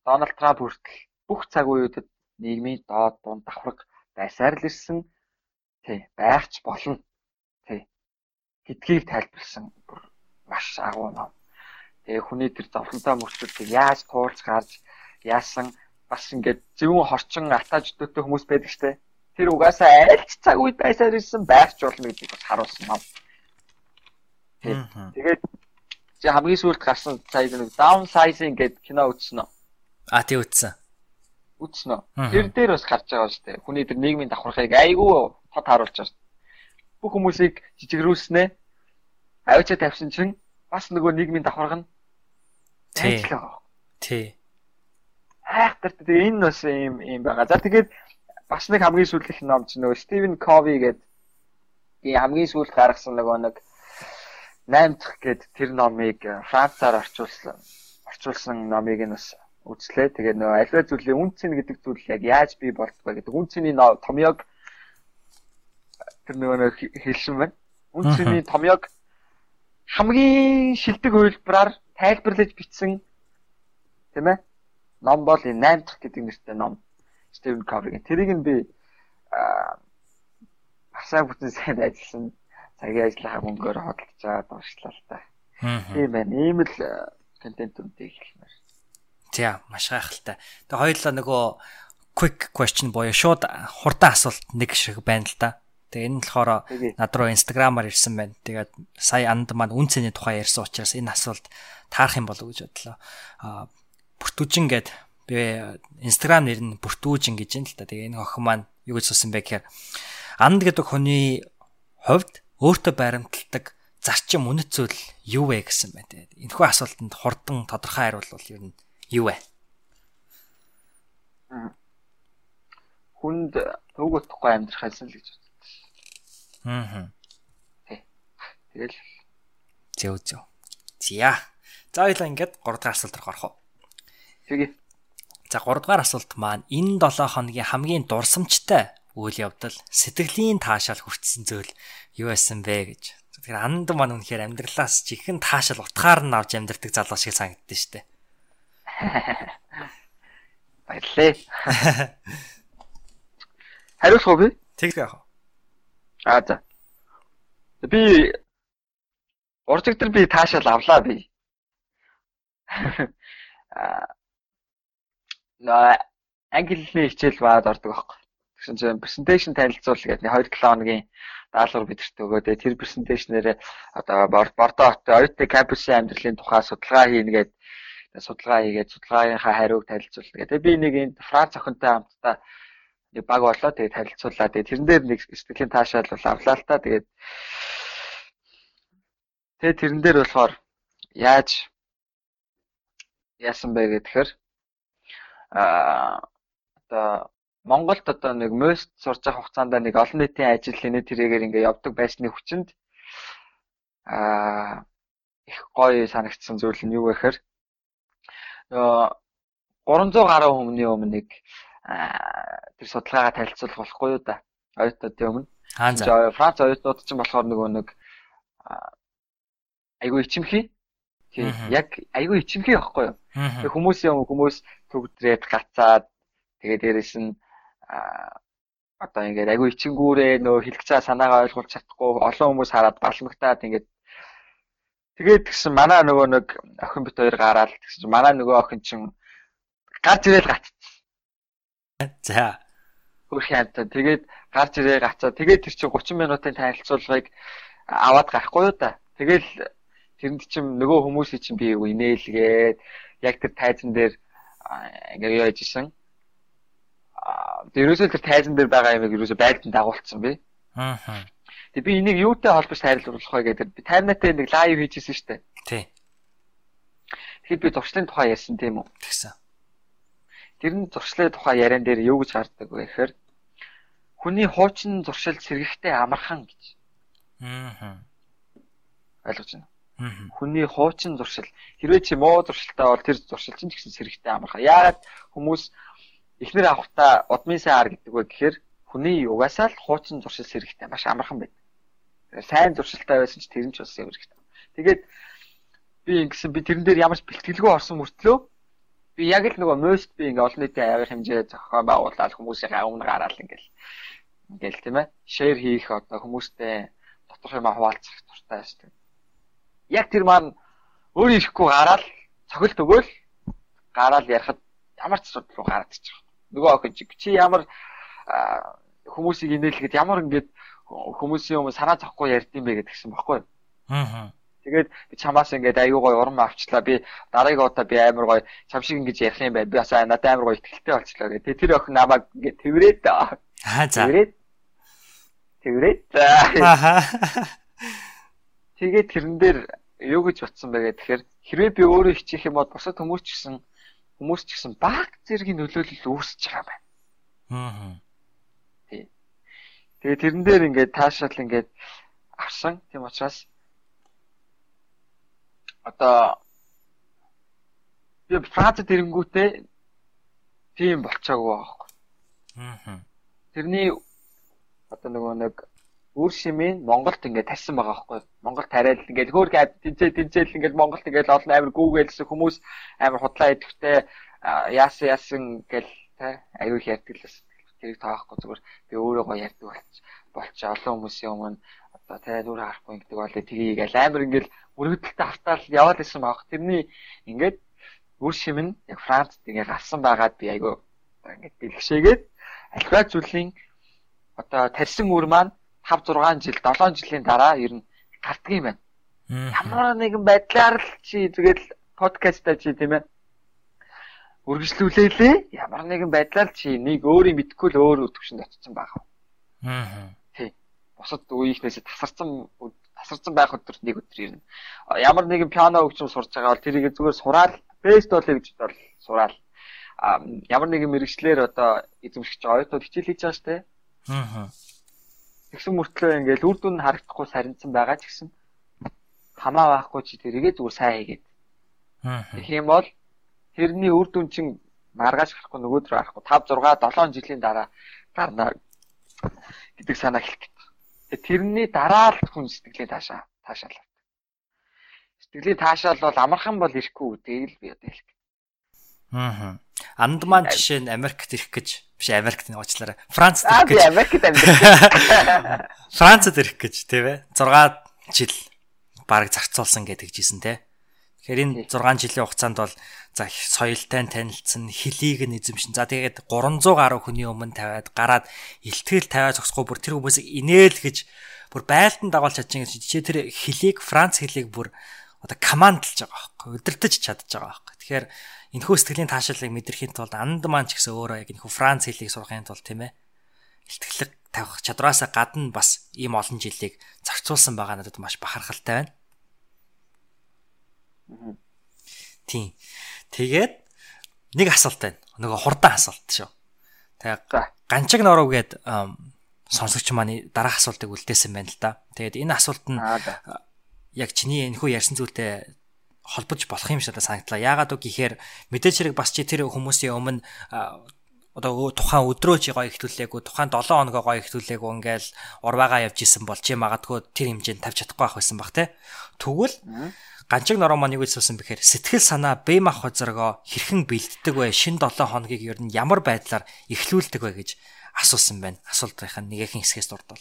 Дональд Трамп хүртэл бүх цаг үеүүдэд нийгмийн доод дунд давхарга байсаар л ирсэн тий байхч болно тий гэдгийг тайлбарлсан маш агуу ном. Тэгээ хүний тэр зовлонтой мөрчлөлтийг яаж туулж гарч яасан бас ингээд зөвхөн хорчин атаж дөтөө хүмүүс байдаг штэ. Тэр угаасаа айлч цаг үед байсаар ирсэн байхч болно гэдгийг бас харуулсан ном. Тэгээд чи хамгийн сүүлд гарсан сая нэг downsizing гэдэг кино үзсэн үү? А тий үзсэн. Үзсэн үү? Тэр дээр бас гарч байгаа шүү дээ. Хүний тэр нийгмийн давхархыг айгүй хот харуулж байгаа. Бүх хүмүүсийг жижигрүүлснэ. Авчаа тавьсан чинь бас нөгөө нийгмийн давхарга нь Тий. Тий. Хайхтар тэгээ энэ бас юм юм байгаа. За тэгээд бас нэг хамгийн сүүлийнх ном чинь нөгөө Стивен Кови гэдэг тийм хамгийн сүүлд гаргасан нөгөө нэг 8 дахь гээд тэр номыг Францаар орчуулсан орчуулсан номыг нь бас үзлээ. Тэгээд нөгөө аливаа зүйлийн үнцэн гэдэг зүйл яг яаж бий болдгоо гэдэг үнцний томьёог тэр нөгөө хэлсэн байна. Үнцний томьёог хамгийн шилдэг хувилбараар тайлбарлаж бичсэн тийм ээ ном бол энэ 8 дахь гэдэг нэртэй ном Стивен Кови. Тэрийг нь би асаа бүтэн сайн ажилласан цагийн ажлынхаа мөнгөөр хөдөлж аваад уншлаа л та. Тийм байна. Ийм л контент үнтэй хэлмээр. Тийм маш гайхалтай. Тэгээ хоёулаа нөгөө quick question боёо шууд хурдан асуулт нэг шиг байна л да. Тэгээ энэ нь болохоор над руу инстаграмаар ирсэн байна. Тэгээд сая анд маань үн цэний тухай ярьсан учраас энэ асуулт таарах юм болов уу гэж бодлоо. Аа бүртүүжин гэд би инстаграм нэр нь бүртүүжин гэж юм л та. Тэгээ энэ охин маань юу гэж суусан бэ гэхээр анд гэдэг хүний хувьд өөртөө баримталдаг зарчим үнэт зүйл юу вэ гэсэн байна. Энэхүү асуултанд хурдан тодорхой хариулт бол ер нь юу вэ? Хүнд төвгөтөхгүй амьдрах хэлсэн л гэж Аа. Тий. Тэгэл зөө зөө. За. За хоёлаа ингээд 3 дахь асуулт руу орох уу? Тэгээ. За 3 дахь асуулт маань энэ 7 хоногийн хамгийн дурсамжтай үйл явдал сэтгэлийн таашаал хүртсэн зүйл юу байсан бэ гэж. Тэгэхээр анд маань үнэхээр амьдралаас чихэн таашаал утгаар нь авч амьдрдаг залуу шиг санагдсан шүү дээ. Баярлалаа. Хариулах уу би? Тэг яах вэ? Аа за. Би уржигдэр би таашаал авлаа би. Аа наа англи хэлний хичээл баад ордог байхгүй. Тэгсэн чинь презентацийн танилцуул гэдэг 2 7 хоногийн даалгавар бидэрт өгөөд тэр презентацнэрээ одоо бордоо хот оюутны кампусын амьдралын тухай судалгаа хийнэ гэдэг судалгаа хийгээд судалгааныхаа хариуг танилцуулна гэдэг. Би нэг энд Франц охинтой хамтдаа нэг баг болоо тэгээд харилцуулаад тэгээд тэрэн дээр нэг сэтгэлийн таашаал бол авлаа л та тэгээд тэгээд тэрэн дээр болохоор яаж яасан бэ гэхээр а одоо Монголд одоо нэг мост сурж байгаа хугацаанд нэг олон нийтийн ажил нэг тэрээр ингээ явдаг байсны хүчинд а их гоё санагдсан зүйл нь юу гэхээр 300 гаруй хүмүүний өмнө нэг тэр судалгаагаа танилцуулах болохгүй юу да. Оюутнуудын өмнө. За. Франц оюутнууд ч болохоор нөгөө нэг айгүй ичимхий. Тийм яг айгүй ичимхий байхгүй юу? Тэг хүмүүсийн өмнө хүмүүс төгдрээд гацаад тэгээ дээрэс нь одоо ингээд айгүй ичингүүрээ нөө хэлэх цаа санаагаа ойлгуулж чадахгүй олон хүмүүс хараад балмагтаад ингээд тэгээд тэгсэн манай нөгөө нэг охин бит хоёр гараад тэгсэн чинь манай нөгөө охин чинь гарч ирээл гацсан. За. Хөрх янта. Тэгээд гарч ирээ гацаа. Тэгээд тэр чинь 30 минутын танилцуулгыг аваад гарахгүй юу да. Тэгэл тэрэнд чинь нөгөө хүмүүсийн чинь би инээлгээд яг тэр тайзан дээр ингээ юу яжсэн. Аа ерөөсөө тэр тайзан дээр байгаа юм ерөөсөө байдалд дагуулсан би. Аа. Тэг би энийг юутай холбож хайрлуулах вэ гэдэг би таймнатай нэг лайв хийжсэн шүү дээ. Тий. Тэгэхээр би зуршлын тухай ярьсан тийм үү? Тэгсэн. Тэр нь зуршлын тухай яриан дээр юу гэж гардаг вэ гэхээр хүний хуучин зуршил сэргэхтэй амархан гэж. Аа. Ойлгож байна. Аа. Хүний хуучин зуршил хэрвээ чи муу зуршилтай бол тэр зуршил чинь ч гэсэн сэргэхтэй амархан. Яагаад хүмүүс эхнэр авахта удмын саар гэдэг вэ гэхээр хүний угаасаа л хуучин зуршил сэргэхтэй маш амархан байдаг. Сайн зуршилтай байсан ч тэр нь ч бас сэргэхтэй. Тэгээд би ингэсэн би тэрэн дээр ямар ч бэлтгэлгүй орсон мөртлөө би яг л нөгөө most би ингээ олон нийтийн авир хэмжээ зохион байгуулаад хүмүүсийн өмнө гараал ингээл ингээл тийм ээ share хийх одоо хүмүүстэй доторх юм хуваалцах туртай шүү дээ. Яг тэр маань өөр ирэхгүй гараал цохилт өгөөл гараал ярихад ямар ч асуудал руу гараад ичих. Нөгөө охин чи ямар хүмүүсийг инээлгээд ямар ингээд хүмүүсийн юм санаа зовхгүй ярьдсан бэ гэдгсэн баггүй. Аа. Тэгээд би чамаас ингээд аюу гой урам авчлаа. Би дараагийн удаа би амар гой чам шиг ингэж ярих юм байна. Би бас надад амар гой ихтэй болчлоо гэдэг. Тэр охин намайг ингээд тэрврээд аа за. Тэрврээд тэрврээд аа. Тэгээд тэрэн дээр юу гэж батсан бэ гэхээр хэрвээ би өөрөө хичих юм бол бусад хүмүүс ч гэсэн хүмүүс ч гэсэн баг зэргийн нөлөөлөл үүсэж байгаа байна. Аа. Тэгээ тэрэн дээр ингээд таашаал ингээд авсан. Тийм учраас одоо би Францад ирэнгүүтээ тийм болчоогүй байхгүй. Аа. Тэрний одоо нөгөө нэг үр шимийн Монголд ингээд тарьсан байгаа байхгүй. Монгол тариал ингээд хөөх тэнцээ тэнцээл ингээд Монголд ингээд олон амир гүүгэлсэн хүмүүс амир худлаа идэвхтэй яасан яасан гэл тэ аюу их ярьдаг л бас. Тэрийг таахгүй зүгээр би өөрөө гоё ярьдаг болч болч олон хүмүүсийн өмнө одоо тэ нүрэ харахгүй гэдэг болоо тгийг аль амир ингээд мөрөгдөлтөд автаал яваад исэн баг. Тэрний ингээд үр шим нь яг Францд ингээд гарсан байгаад би айгүй ингээд бэлгшээгээд альва зүйлийн одоо тарьсан үр маань 5 6 жил 7 жилийн дараа ер нь юм байна. Ямар нэгэн байдлаар л чи тэгэл подкастаа чи тийм ээ үргэлжлүүлээлээ. Ямар нэгэн байдлаар чи нэг өөрийг мэдхгүй л өөр төвшөнд очсон байгаа. Аа. Тий. Бусад үеийнхнээс тасарсан тасарсан байх өдөр нэг өдөр ирнэ. Ямар нэгэн пиано хөгжим сурж байгаа бол тэрийг зүгээр сураал, бест болё гэж бол сураал. А ямар нэгэн мэрэгчлэр одоо байгаа оюутнууд хичээл хийж байгаа дээ. Аа. Тэгсэн мөртлөө ингээл үр дүн харагдахгүй сарнсан байгаа ч гэсэн хамаа байхгүй чи тэрийгээ зүгээр сайн хийгээд. Тэгэх юм бол тэрний үр дүн чинь маргааш гарахгүй нөгөөдөр гарахгүй 5 6 7 жилийн дараа гарна гэдэг санаа хэлэх гэдэг. Тэрний дараа л хүн сэтгэлээ таашаа таашаалаа. Сэтгэлийн таашаал бол амархан бол ирэхгүй үдэг л би одоо хэлэх. Аа. Анд маань жишээ нь Америкт ирэх гэж биш Америкт уучлаарай. Францд ирэх гэж. Америкт амьдрах. Францд ирэх гэж тийм ээ. 6 жил баг зарцуулсан гэдэг жисэн те. Тэгэхээр энэ 6 жилийн хугацаанд бол за соёлтой танилцсан, хөлийг нь эзэмшин. За тэгээд 300 гаруй хүний өмнө тавиад гараад илтгэл тавиад зогсохгүй бүр тэр хүмүүсийг инээл гэж бүр байлдан дагуулж чадчих гэж жишээ тэр хөлийг Франц хөлийг бүр одоо командлж байгаа байхгүй. Удирдах чадж байгаа байхгүй. Тэгэхээр энэхүү сэтгэлийн таашаалыг мэдрэхийн тулд анд маань ч гэсэн өөрөө яг энэхүү Франц хэлийг сурахын тулд тийм ээ илтгэлэг тавих чадвараасаа гадна бас ийм олон жилийг зарцуулсан байгаа надад маш бахархалтай байна. Тийм. Тэгээд нэг асуулт байна. Нөгөө хурдан асуулт шүү. Тэгээд ганчиг норов гээд сонсогч маань дараах асуултыг үлдээсэн байна л да. Тэгээд энэ асуулт нь яг чиний энэхүү ярьсан зүйлтэй холбож болох юм шиг санагдлаа. Яагаад үг гэхээр мэдээж хэрэг бас чи тэр хүмүүсийн өмнө одоо тухайн өдрөө чи гоё ихтүүлээгүй тухайн 7 хоногоо гоё ихтүүлээгүй ингээл урваагаа явж исэн бол чи магадгүй тэр хэмжээнд тавьж чадахгүй байх байсан баг те. Тэгвэл ганчиг нороо маань юу гэж хэлсэн бэхээр сэтгэл санаа бие мах хозоргоо хэрхэн бэлддэг вэ? Шин 7 хоногийг ер нь ямар байдлаар эхлүүлдэг вэ гэж асуусан байна. Асуултынхаа нэгэн хэсгээс дурдвал.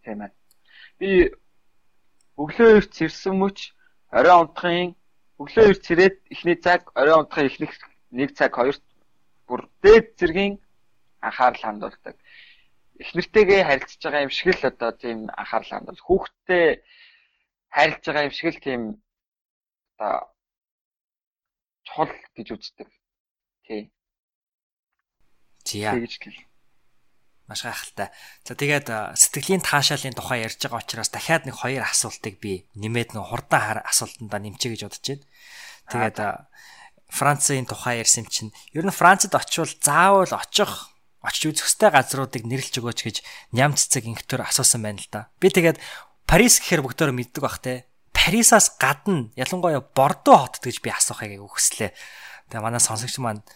Тийм ээ. Би өглөө эрт ирсэн мөч орой унтахын өглөө эрт цэрээд эхний цаг, орой унтахын эхний нэг цаг хоёрт бүр дээд зэргийн анхаарал хандуулдаг. Эхнэртэйгээ харилцаж байгаа юм шиг л одоо тийм анхаарал хандуул. Хүүхдтэй харилцаж байгаа юм шиг л тийм одоо чухал гэж үздэг. Тий. Зя. Тэгж гэл маш гайхалтай. За тэгээд сэтгэлийн таашаалын тухай ярьж байгаа учраас дахиад нэг хоёр асуултыг би нэмээд нэг хурдан хар асуултанда нэмчээ гэж бодож байна. Тэгээд Францын тухай ярьсан чинь ер нь Францад очивол заавал очих очиж үзэх ёстой газруудыг нэрлэж өгөөч гэж ням цэцэг инхтөр асуусан байна л да. Би тэгээд Парис гэхээр бүгдөө мэддэг бах те. Парисаас гадна ялангуяа Бордо хотод гэж би асуухыг өгслээ. Тэгээ манай сонсогч маань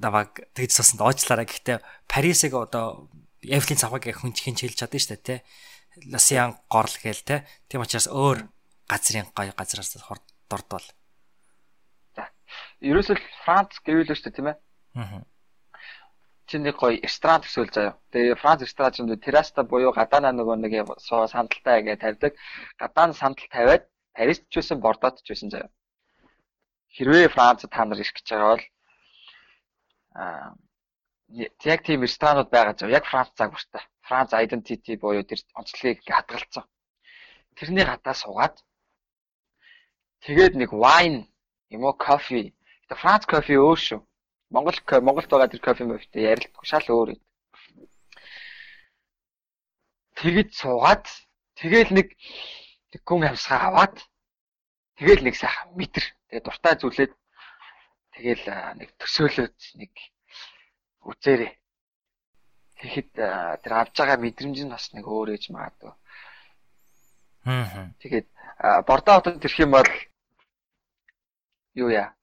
даваг тэгж суусан доочлаараа гэхдээ Парисыг одоо Эвлийн цавхаг гэх хүн хинч хэлж чадсан шүү дээ тий. Ласиан горл гээл тий. Тийм учраас өөр газрын гоё газраас дурдвал. За. ерөөсөл Франц гэвэл шүү дээ тийм ээ. Аа. Чинь нэг гоё ресторан төсөөл заяа. Тэгээ Франц ресторан чинь терраста буюу гадаана нөгөө нэг сандалтай гэж тавьдаг. Гадаана сандал тавиад Парист ч байсан, Бордод ч байсан заяа. Хэрвээ Франц та нар ирэх гэж байгаа бол аа яг тийм ресторанууд байгаа зав. Яг Франц цаг бүртээ. Франц identity буюу тэр онцлогийг хадгалсан. Тэрний гадаа суугаад тэгээд нэг wine юм уу кофе. Гэтэ Франц кофе өөр шүү. Монгол Монголд байгаа тэр кофе мөвтэй ярилдаггүй шал өөр юм. Тэгэд суугаад тэгэл нэг гүн амьсгаа аваад тэгэл нэг сайхан метр тэгээ дуртай зүйлээд тэгэл нэг төсөөлөд нэг үзээрэй. Тэгэхэд тэр авж байгаа мэдрэмж нь бас нэг өөр ээж магадгүй. Аа. Тэгээд бордоо хотод ирэх юм бол юу яа?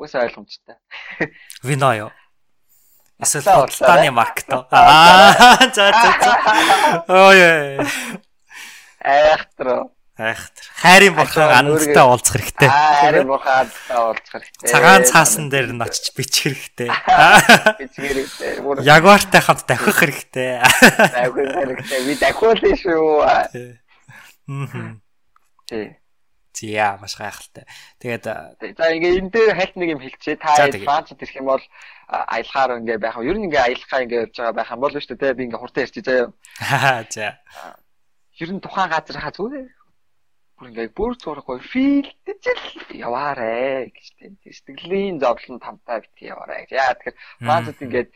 Уусаа ойлгомжтой. Вино юу? Эсвэл Худалдааны маркет. Аа за за за. Ой. Айхтар. Айхтар. Хайрын бурхан андтай уулзах хэрэгтэй. Хайрын бурхан андтай уулзах хэрэгтэй. Цагаан цаасан дээр нь очиж бичих хэрэгтэй. Бичих хэрэгтэй. Ягуартай хамт давхих хэрэгтэй. Давхих хэрэгтэй. Би давхуулъя шүү. Аа. Тий. Зя маш гайхалтай. Тэгээд за ингээ энэ дээр хальт нэг юм хэлчихээ. Та Францад ирэх юм бол аялахаар ингээ байх. Ер нь ингээ аялахаа ингээ явж байгаа байх юм бол шүү дээ. Би ингээ хурдан ярьчих заяа. За. Ер нь тухайн газар хаа зүгээр. Бүр ингээ бүр зураг гоё филдэж л яваарэ гэж тийм. Сэтгэлийн зовлон тамтай бит яваарэ гэж. Яа тэгэхээр Францад ингээд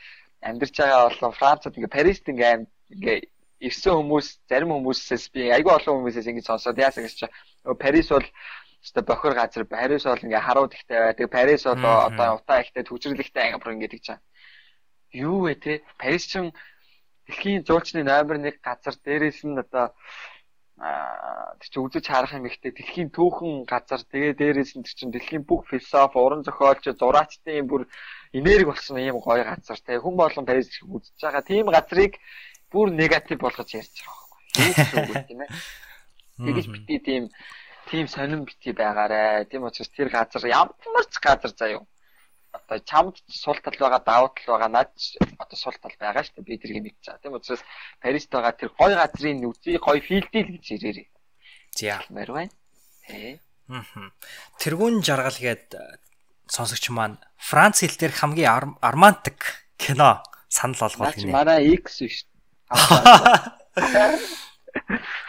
амьдарч байгаа болон Францад ингээ Парист ингээ ингээ ирсэн хүмүүс зарим хүмүүсээс би айгүй олон хүмүүсээс ингэж сонсоод яасан гэж чи Парис бол өстө бохор газар Парис бол ингээ харууд ихтэй бай. Тэгээ Парис бол одоо утаа ихтэй төвчрөлтэй англи бүр ингээ гэж чам. Юу вэ те? Парис ч дэлхийн зуучны номер 1 газар дээрээс нь одоо тэр чи үзэж харах юм ихтэй дэлхийн түүхэн газар тэгээ дээрээс нь тэр чин дэлхийн бүх философи, уран зохиолч, зураачдын бүр энерги болсон ийм гоё газар те. Хүн болон Парис үзэж байгаа тийм газрыг бүр негатив болгож ярьж байгаа байхгүй юу тийм ээ. Тэгэж бити тийм тийм сонирн бити байгаарэ. Тийм учраас тэр газар ямар ч газар заяа. Одоо чамд сул тал байгаа, давуу тал байгаа, над одоо сул тал байгаа шүү дээ. Би тэрийг мэдж байгаа. Тийм учраас Парист байгаа тэр гой газрын үзий, гой филдил гэж ирээрээ. За. Мэр байна. Тэ. Аа. Тэргүүн жаргал гээд сонсогч маань Франц хэл дээр хамгийн армантик кино санал болгоол гинэ. Манай X биш.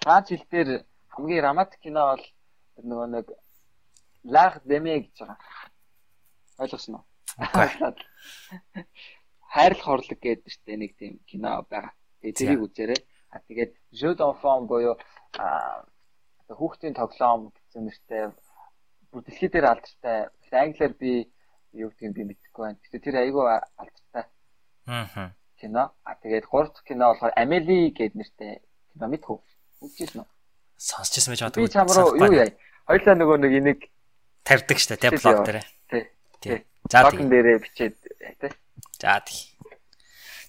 Франц хэл дээр хамгийн романтик кино бол нөгөө нэг Лах Дэмэ гэж байгаа. Ойлгосноо? Хайрлах хорлог гэдэг штэ нэг тийм кино байгаа. Тэгээ тэрийг үзээрэй. А тэгээд Jeu d'enfant буюу хүүхдийн тоглоом гэсэн нэртэй бүр дэлхий дээр алдартай. Англиар би юу гэдгийг би мэдэхгүй байна. Гэтэ тэр айгүй алдартай. Аа кино. А тэгээд гурав дахь кино болохоор Амели гэдэг нэртэй кино мэдхүү. Үзчихсэн үү? Сонсчихсан байж магадгүй. Би чам руу юу яа. Хоёлаа нөгөө нэг энийг тавьдаг штэ тий блог дээр. Тий. Тий. За тий. дээрээ бичээд тий. За тий.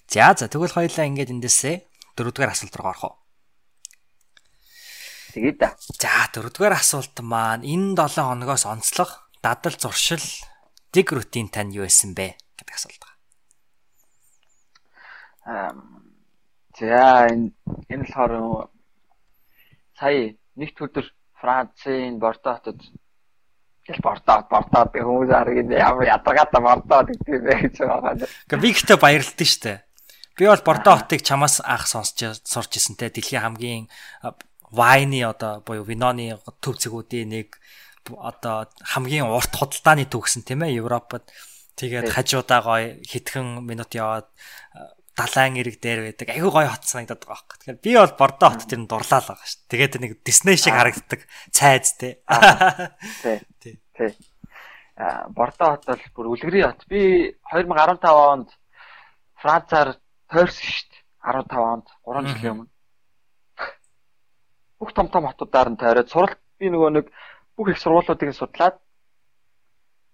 За за тэгвэл хоёлаа ингээд эндээсээ дөрөвдүгээр асуулт руу орох уу? Тэгээд да. За дөрөвдүгээр асуулт маань энэ 7 хоногоос онцлог дадал зуршил dig рутин тань юу байсан бэ гэдэг асуулт. За энэ энэ болохоор сая нэгд өдөр Францын Бордо хотод Тэгэл бордоод бордоод би хүмүүс аргид ямар ядаргаата бордоод гэдэг бэ гэж байгаа. Гэхдээ би ихтэй баярлалтай штэ. Би бол Бордо хотыг чамаас анх сонсч сурч ирсэн те дэлхийн хамгийн вайны одоо буюу виноны төв зэгүүдийн нэг одоо хамгийн урт худалдааны төвгсөн тийм ээ Европод. Тэгээд хажуудаа гоё хитгэн минут яваад далайн ирэг дээр байдаг. Айгүй гоё хот санагдаад байгаа байхгүй. Тэгэхээр би бол Бордо хот тэр нь дурлаа л байгаа шүү. Тэгээд нэг Disney шиг харагддаг цайз те. Тий. Тий. А Бордо хот бол бүр үлгэрийн хот. Би 2015 онд Францаар тойрсон шүү дээ. 15 онд 3 жилийн өмнө. Бүх том том хотуудаар нь тойроод суралт би нөгөө нэг бүх их сургуулиудыг судлаад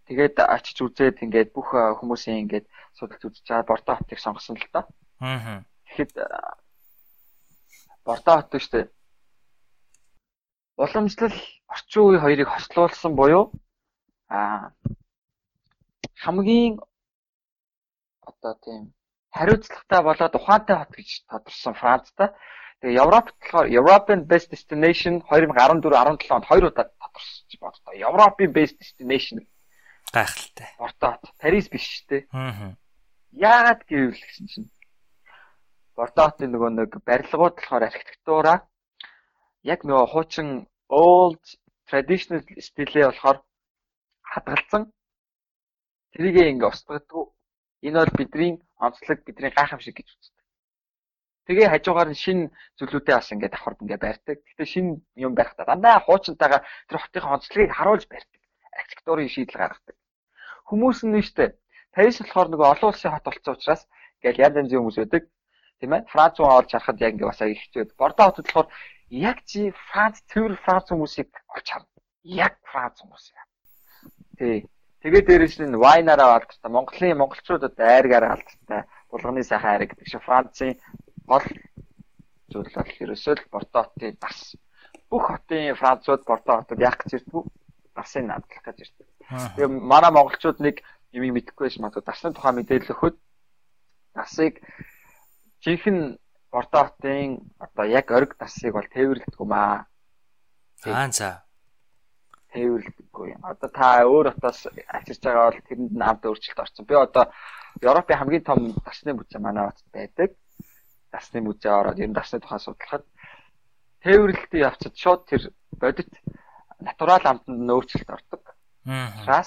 тэгээд очиж үзээд ингээд бүх хүмүүсийн ингээд судалж үзэж байгаа Бордо хотыг сонгосон л доо. Аа. Тэгэхэд Бордо хот шүү дээ. Уламжлал орчин үеийн хоёрыг хослуулсан буюу аа хамгийн одоо тийм хариуцлагатай болоод ухаантай хот гэж тодорсон Францтай. Тэгээ Европт болохоор European Best Destination 2014 17 онд хоёр удаа тодорсож бодлоо. Европын Best Destination гайхалтай. Бордо хот. Парис биш дээ. Аа. Яагаад гэвэл гэсэн чинь Бордо хотын нөгөө нэг барилгууд болохоор архитектураа яг нөгөө хуучин old traditional стилээ болохоор хадгалсан. Тэрийг ингээ устгадгүй. Энэ бол бидний онцлог, бидний гайхамшиг гэж үздэг. Тэгээ хажуугаар нь шин зүйлүүдээ бас ингээ давхард ингээ барьдаг. Гэтэ шин юм барихдаа дандаа хуучинтайгаа тэр хотын онцлогийг харуулж барьдаг. Архитектурын шийдэл гаргадаг. Хүмүүс нь нэштэй Парис болохоор нөгөө олон улсын хот болсон учраас ингээл янз янзын хүмүүс байдаг. Тийм ээ. Франц руу орж харахад яг ингээ бас аяг хэцүү. Бордо хотод болохоор яг чи Франц цэвэр Франц хүмүүсийг олж харна. Яг Франц хүмүүс яа. Тий. Тэгээ дээрээс нь вайнараа алдсан. Монголын монголчуудад айргаар алдсан. Булганы сайхан айр гэдэг шиг Францын гол зүйл бол ерөөсөө л Бордотын бас бүх хотын Францууд Бордо хотод яах гэж ирдгүү? Басыг надлах гэж ирдэг. Тэгээ манай монголчууд нэг юм мэдэхгүй байж магадгүй дарсны тухай мэдээлэл өгөхөд насыг жинхэнэ Бордо хотын одоо яг ориг дасыг бол тээвэрлэдэг юм аа. Аа за. Тээвэрлэдэггүй. Одоо та өөр хотоос ачирч байгаа бол тэрэнд нь амт өөрчлөлт орсон. Би одоо Европын хамгийн том дасны музей манай хотод байдаг. Дасны музей ороод ер нь дасны тухай судлахад тээвэрлэлтийн явцад шууд тэр бодит натурал амтанд нь өөрчлөлт ордог. Аа.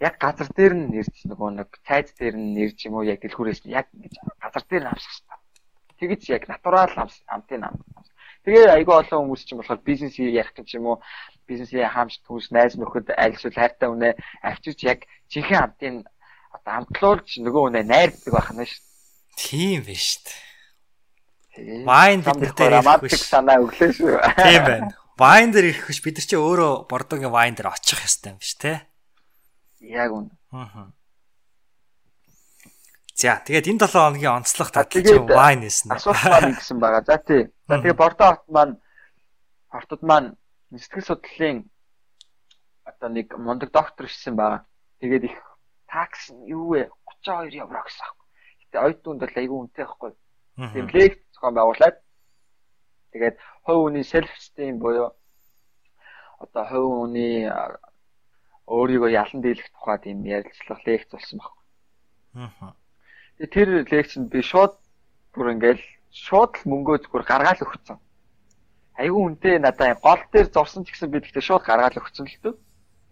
Яг газар дээр нь нэрч нөгөө нэг цайз дээр нь нэрч юм уу яг дэлгүүрээс яг ингэж газар дээр нь авсах хэрэгтэй тэгэж яг натурал амтын ам. Тэгээ айгүй олон хүмүүс чинь болохоор бизнес ярих гэж юм уу бизнесийн хаамж түүш найз нөхөд альсвал хайртай үнэ авчирч яг жинхэнэ амтын одоо амтлуулж нөгөө үнэ найрдаг байх нь шүү. Тийм биш шүү. Вайн бид нар романтик санаа өглөө шүү. Тийм байна. Дээр ирэх биш бид нар чи өөрөө бордогийн дээр очих ёстой юм биш те. Яг үнэ. Аа. За тэгээд энэ 7 хоногийн онцлог таталж вайн нэсэн. Асуулт ингэсэн байгаа. За тий. За тэгээд Бордо хот маань хортод маань сэтгэл судлалын одоо нэг мундаг доктор ирсэн байгаа. Тэгээд их такс юу вэ? 32 евро гэсэн. Гэтэ ойд дунд бол айгүй үнэтэй байхгүй. Тийм лекц зохион байгуулад тэгээд хувь хүний self esteem буюу одоо хувь хүний өөрийгөө ялан дийлэх тухай тийм ярилцлага лекц болсон байхгүй. Аа тэр лекцэнд би шууд бүр ингээл шууд л мөнгөө зүгээр гаргаал өгсөн. Айгүй үнтэй надаа гол дээр зурсан ч гэсэн би тэгтээ шууд гаргаал өгсөн л дөө.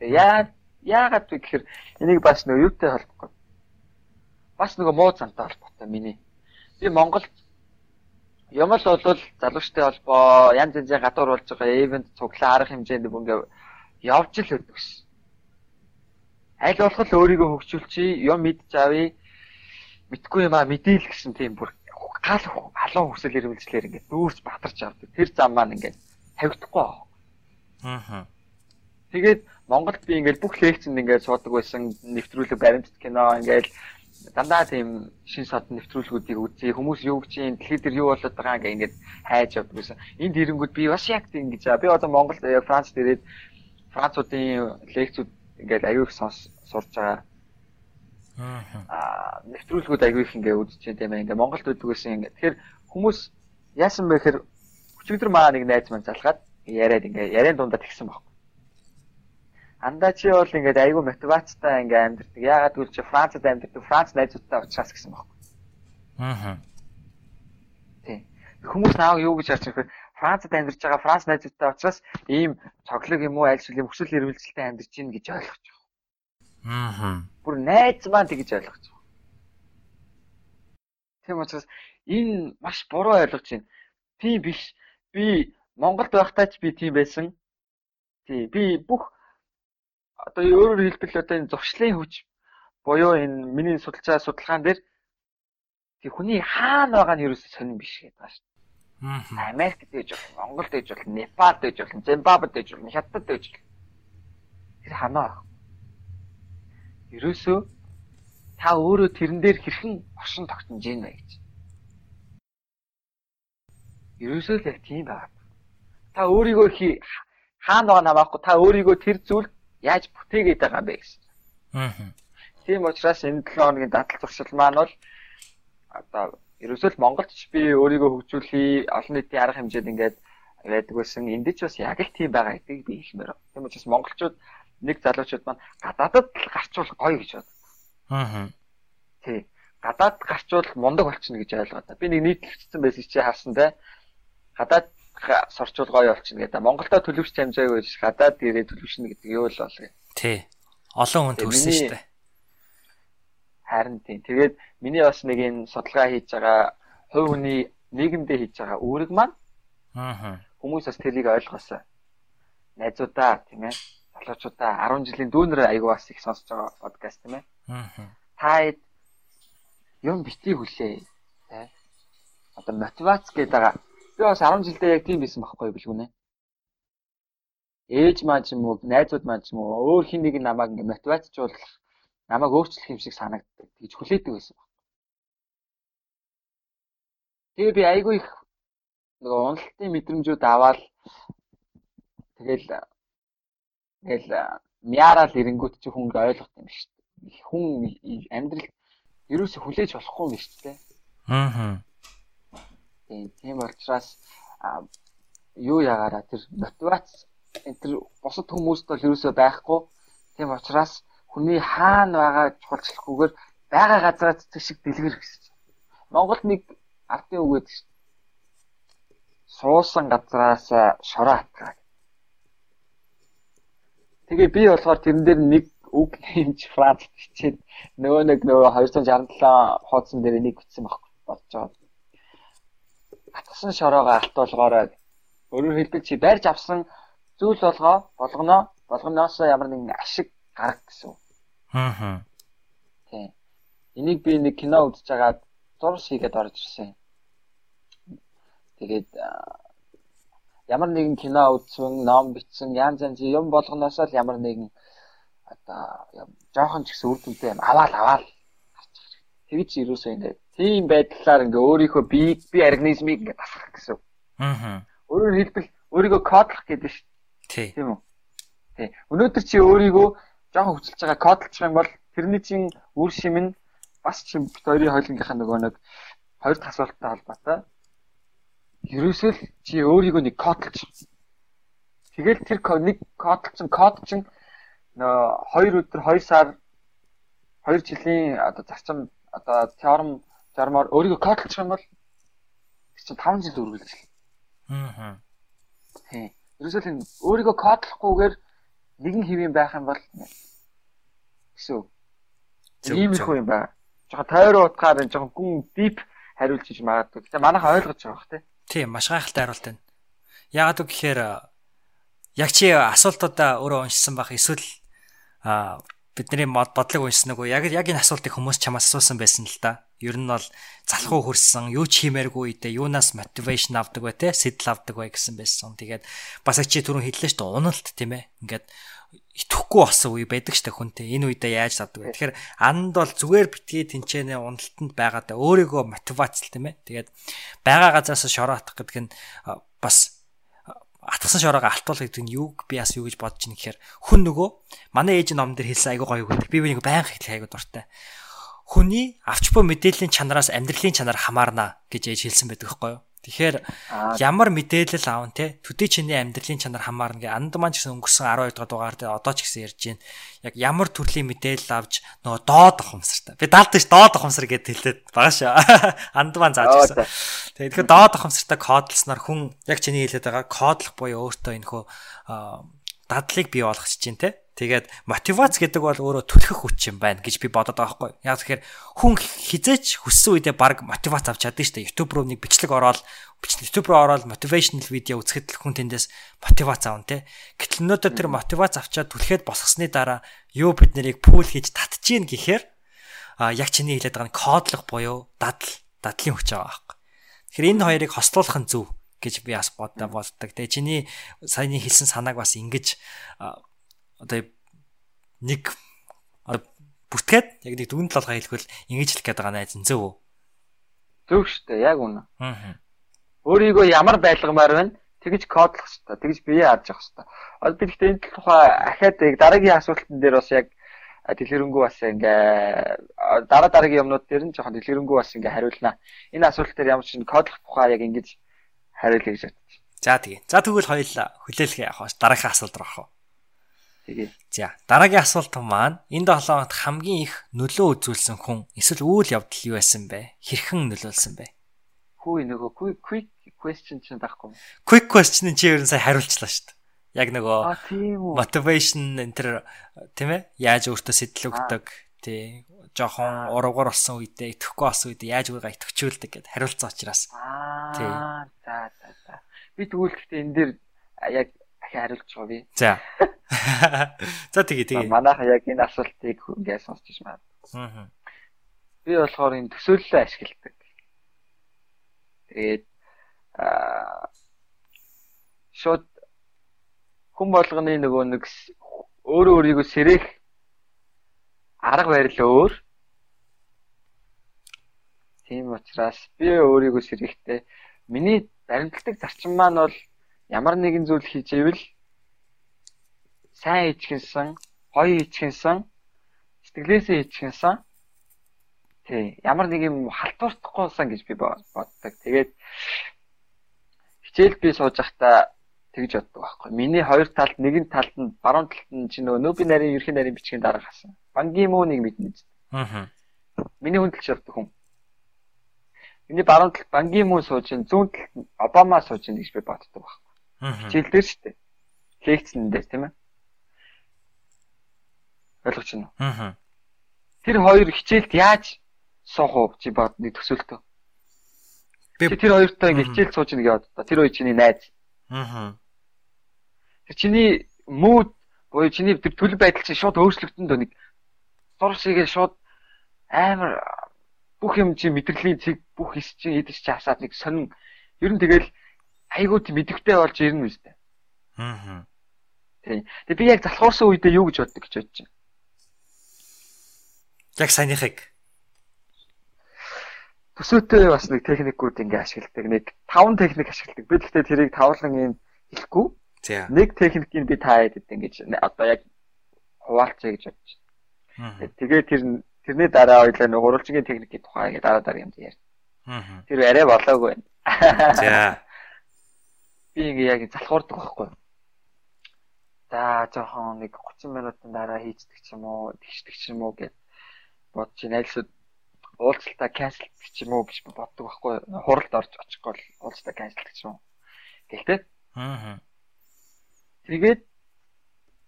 Яа яагаад вэ гэхээр энийг бас нөгөө юутай холбохгүй. Бас нөгөө муу цантай холбоотой миний. Би Монголд юм л бол залуучтай холбоо янз янзын гадуур болж байгаа ивент цуглаа арга хэмжээнд ингээ явж л өгдөгс. Аль болох өөрийгөө хөгжүүлчихье, юм мэдж авъя мэдгүй юм а мэдээл гэсэн тийм бүр гал халуун хүсэл эрмэлзлэр ингээд дүүрч батарч авдаг. Тэр зам маань ингээд тавигдахгүй аа. Аа. Тэгээд Монголд би ингээд бүх лекцэнд ингээд суудаг байсан нэвтрүүлэг баримтат кино ингээд дандаа тийм шин сод нэвтрүүлгүүдийг үзье. Хүмүүс юу гэж юм дэлхийд дээр юу болоод байгаа ингээд хайж явдаг байсан. Энд ирэнгүүд би бас яг тийм гэж. Би одоо Монголд Францд ирээд Француудын лекцүүд ингээд аюух сонс сурж байгаа Аа нэвтрүүлгүүд аягүй их ингээ үзэж тийм ээ. Ингээ Монголд үүдэг гэсэн ингээ. Тэгэхээр хүмүүс яасан бэ гэхээр өчигдөр маа нэг найз маань залгаад яриад ингээ яриан дундаа тэгсэн баг. Андаа чи бол ингээд айгүй мотивацтай ингээ амьдэрдэг. Яагаад гэвэл чи Францад амьдэрдэг. Франц найзуудтай уулзахаас гэсэн баг. Аа. Тийм. Хүмүүс нааг юу гэж харж байгаа Францад амьдарч байгаа Франц найзуудтай уулзахаас ийм цоглог юм уу аль эсвэл хүсэл эрмэлзэлтэй амьдарч гин гэж ойлгож байгаа. Аа. Бүр найз маань тэгж ойлгож байгаа. Тийм учраас энэ маш буруу ойлгож байна. Тийм биш. Би Монголд байхдаа ч би тийм байсан. Тий, би бүх одоо өөрөөр хэлбэл одоо энэ зуршлын хүч буюу энэ миний судалж байгаа судалгаан дээр тий хүний хаана байгаа нь ерөөсөө сонирн биш гэдэг байна шүү дээ. Америкт ээж бол, Монголд ээж бол, Непалд ээж бол, Зимбабвед ээж бол, Хятадд ээж бол. Тэр ханаа ерөөсөө та өөрөө тэрэн дээр хэрхэн оршин тогтнож ийн вэ гэж. Ерөөсөө л яг тийм байна. Та өөрийгөө хаана байгаа намаахгүй та өөрийгөө тэр зүйл яаж бүтээгээд байгаа бэ гэсэн. Аа. Тийм учраас энэ 7 хоногийн дадал зуршил маань бол одоо ерөөсөө л Монголд ч би өөрийгөө хөгжүүлэе, олон нийтийн арга хэмжээд ингээд байдаг байсан. Энд ч бас яг л тийм байгаа гэдгийг би хэлмээр. Тийм учраас монголчууд нэг залуучууд маань гадаадд л гарчвал гоё гэж бод. Аа. Тий. Гадаад гарчвал мундаг болчихно гэж ойлгоод. Би нэг нийтлэгдсэн байсан чи харсан те. Гадаад сорчвал гоё болчихно гэдэг. Монголдо төлөвч хамжаагүй гэж гадаад ирээ төлөвшнө гэдэг юу л бол. Тий. Олон хүн төрсөн шүү дээ. Харин тийм. Тэгээд миний бас нэг энэ судалгаа хийж байгаа хувь хүний нийгэмдээ хийж байгаа үүрэг маань Аа. Хүмүүс бас тэрийг ойлгосоо. Найзуудаа тийм ээ залуучуудаа 10 жилийн дүүнэр аягүй бас их сонсож байгаа подкаст тийм ээ. Аа. Та юм битгий хүлээ. Тэ. Одоо мотивац гэдэг байгаа. Би бас 10 жилдээ яг тийм байсан байхгүй билгүнэ. Ээж маань ч юм уу, найзууд маань ч юм уу өөр хин нэг намайг ингээ мотивацжуулах, намайг өөрчлөх юм шиг санагддаг. Тэгж хүлээдэг байсан баг. Тэгээ би айгүй их нөгөө уналтын мэдрэмжүүд аваад тэгэл тэгэл мяарал ирэнгүүт чи хүн ойлгох юм шүү дээ. Хүн амьдрал ерөөсө хүлээж болохгүй юм шүү дээ. Аа. Тийм тийм учраас юу ягаараа тэр мотивац тэр бусад хүмүүст бол ерөөсөө байхгүй. Тийм учраас хүний хаана байгаа чухалчлахгүйгээр байгаа газраас зэшиг дэлгэр гэсэн. Монголд нэг ардын үг гэдэг шүү суусан газраас шороо хатгаа. Тэгээ би болохоор тэрэн дээр нэг үг хэмж франц бичээд нөгөө нэг нөгөө 267 хуудсан дээр нэг бичсэн байхгүй болж байгаа. Атгсан шороогоо алтуулгаараа өөрөөр хэлбэл чи барьж авсан зүйл болгоо болгоно болгоноос ямар нэгэн ашиг гарах гэсэн. Аа. Тийм. Энийг би нэг кино үзэж байгаа зурс хийгээд орж ирсэн. Тэгээд ямар нэгэн кино үзсэн, ном бичсэн, янз янз юм болгоноос л ямар нэгэн одоо жоохон ч гэсэн үр дүнтэй юм аваал аваал тэгж юусоо ингэ тийм байдлаар ингээ өөрийнхөө би би организмыг ингээ басах гэсэн. Аа. Өөрөөр хэлбэл өөрийгөө кодлох гэдэг шүү. Тий. Тийм үү? Тий. Өнөөдөр чи өөрийгөө жоохон хүчилж байгаа кодлчих юм бол тэрний чин үр шим нь бас чи хоёрын хойлонгийнхаа нөгөө нэг хоёр асуулттай холбоотой ерөөсөө л чи өөрийгөө нэг кодлч. Тэгэл тэр нэг кодлчин код чин нөө 2 өдөр 2 сар 2 жилийн одоо зарчим одоо теорем зармаар өөрийгөө кодлчих юм бол чи 5 жил үргэлж. Аа. Тийм. Ерөөсөө л өөрийгөө кодлохгүйгээр нэгэн хэвэн байх юм бол гэсэн. Ийм их юм байна. Жохо тойр утгаар жоохон гүн дип хариулж иж магадгүй. Тэгээ манайха ойлгож байгаа бох тий. Тийм, маш гайхалтай хариулт байна. Яагаад үг гэхээр яг чи асуултуудаа өөрөө уншсан байх эсвэл а бидний мод бодлого уншсан уу яг яг энэ асуултыг хүмүүс чамаас асуусан байсан л да. Ер нь бол залхуу хөрсөн, юу ч хиймээргүй үедээ юунаас мотивашн авдаг вэ те, сэтэл авдаг вэ гэсэн байсан. Тэгээд бас чи түрүүн хэллээ шүү дээ, уналт тийм ээ. Ингээд итгэхгүй болсон үе байдаг штэ хүнтэй. Энэ үедээ яаж авдаг вэ? Тэгэхээр анд бол зүгээр битгий тэнцэнэ уналтанд байгаадаа өөрийгөө мотивац тийм ээ. Тэгээд байгаа газраас шороо атах гэдэг нь бас атгсан шороогоо алтуул гэдэг нь юу би бас юу гэж бодож ийн гэхээр хүн нөгөө манай ээж ном дээр хэлсэн айгуу гоё үг гэдэг. Би бинийг байнга хэлэх айгуу дуртай. Хүний авч буй мэдээллийн чанараас амьдралын чанар хамаарна гэж ээж хэлсэн байдаг байхгүй юу? Тэгэхээр ямар мэдээлэл аав те төдий чиний амьдралын чанар хамаарна гэ анд маань гэсэн өнгөрсөн 12 дахь дугаар дээр одоо ч гэсэн ярьж байна. Яг ямар төрлийн мэдээлэл авч нөгөө доод ухамсартай. Би даалт ш доод ухамсар гэд хэлээд байгаа шүү. Анд маань зааж гисэн. Тэгэхээр доод ухамсартай кодлсноор хүн яг чиний хэлээд байгаа кодлох буюу өөртөө энэ хөө дадлыг бий болгочих чинь те Тэгээд мотивац гэдэг бол өөрөө түлхэх хүч юм байна гэж би бодод байгаа байхгүй. Яг тэгэхээр хүн хизээч хүссэн үедээ баг мотивац авч чаддаг шүү дээ. YouTube руу нэг бичлэг ороод YouTube руу ороод motivational видео үзэхэд л хүн тэндээс мотивац авна те. Гэтэл өнөөдөр тэр мотивац авчаад түлхээд босгосны дараа юу бид нарыг пул хийж татчихээн гэхээр а яг чиний хэлээд байгаа нь кодлох буюу дадал дадлын хүч байгаа байхгүй. Тэгэхээр энэ хоёрыг хослуулах нь зөв гэж би бас боддог болдог. Тэгээ чиний саяны хэлсэн санааг бас ингэж одоо нэг бүтгээд яг нэг дүгнэлт толгой хэлэхвэл ингэж хэлэх гээд байгаа найз үү? Зөв шүү дээ, яг үнэ. Аа. Өөрийгөө ямар байлгамаар байна? тэгж кодлох хэрэгтэй. Тэгж бие харж явах хэрэгтэй. Одоо би гэхдээ энэ тухай ахаад яг дараагийн асуултан дээр бас яг дэлгэрэнгүй бас ингээ дараа дараагийн юмнууд дээр нь жоохон дэлгэрэнгүй бас ингээ хариулнаа. Энэ асуулт дээр ямар ч кодлох тухай яг ингэж хариулъя гэж бодчих. За тэгээ. За тэгвэл хоёул хүлээлгээ явах дараагийн асуулт руу авах. Тэгээ. За дараагийн асуулт маань энэ 7 хоногт хамгийн их нөлөө үзүүлсэн хүн эсвэл үйл явдал юу байсан бэ? Хэрхэн нөлөөлсөн бэ? Хүү нөгөө quick question чинь байхгүй. Quick question чи ерөн сая хариулчлаа шүү дээ. Яг нөгөө motivation энэ төр тийм ээ яаж өөртөө сэтэл өгдөг тий жоохон уруугар болсон үедээ итгэхгүй болсон үедээ яаж өөрийгөө итгэвчүүлдэг гэд хариулцсан учраас Аа за за за. Би тэгвэл гэхдээ энэ дээр яг ахи хариулж байгаа би. за за тэгээ тэгээ Манайха яг энэ асуултыг ингээ сонсч байна. аа Би болохоор энэ төсөөллөө ашигладаг. Тэгээд аа шууд хүн болгоны нөгөө нэг өөрөө өөрийгөө сэрэх арга барил өөр. Тийм учраас би өөрийгөө сэрэхдээ миний баримтлагдаг зарчим маань бол ямар нэгэн зүйл хийж ивэл сайн хийчихсэн, гоё хийчихсэн, сэтгэлээсээ хийчихсэн Тий, ямар нэг юм халтуурдахгүйсэн гэж би бо- боддог. Тэгээд хичээл би сууж байхдаа тэгж боддог байхгүй. Миний хоёр талд нэгэн талд нь баруун талд нь чи нөгөө нөби нарийн ерхий нарийн бичгийн дарга хасан. Банги мууник мэднэ. аа Миний хүндэлж явдаг хүн. Миний баруун талд банги муу сууж, зүүн талд Обама сууж гэж би боддог байхгүй. Хичээл дээр шүү дээ. Лекцэн дээр тийм ээ. Ойлгож байна уу? аа Тэр хоёр хичээлд яаж суух уу чи бод нэг төсөөлтөө. Би- тэр хоёртой ингээ хичээл сууж ийн гэж боддоо. Тэр хоёр чиний найз. аа Тэр чиний мууд буюу чиний тэр төлөв байдал чинь шууд өөрчлөгдөн дөө нэг зур шигээ шууд амар бүх юм чи мэдрэлийн цэг бүх хэс чи эдэж чи хасаад нэг сонин ер нь тэгэл айгуу тийм мэдвэтэй болж ирнэ үстэй. аа Тийм. Тэгээ би яг залхуурсан үедээ юу гэж боддог гэж бодож байна. яг саяныхыг Төсөөтэй бас нэг техникүүд ингээ ашигладаг. Нэг таван техник ашигладаг. Би гэхдээ тэрийг тавлан юм хэлэхгүй. Нэг техникийг би та хэд ингэж одоо яг хуваалцъя гэж бодож аа байна. Тэгээ тэр тэрний дараа хоёлаа нэг уралчгийн техникийн тухай ингээ дараа дараа юм ярьж. Тэр арай болоогүй байна. за Би ингээ яг залхуурдаг байхгүй. За жоохон нэг 30 минутын дараа хийцдэг ч юм уу, тэгшдэг ч юм уу гэж бодож байна. Айлсууд уулзалтаа канселддаг ч юм уу гэж боддог байхгүй. Хуралд орж очихгүй бол уулзалтаа канселддаг ч юм. Гэхдээ аа Тэгээд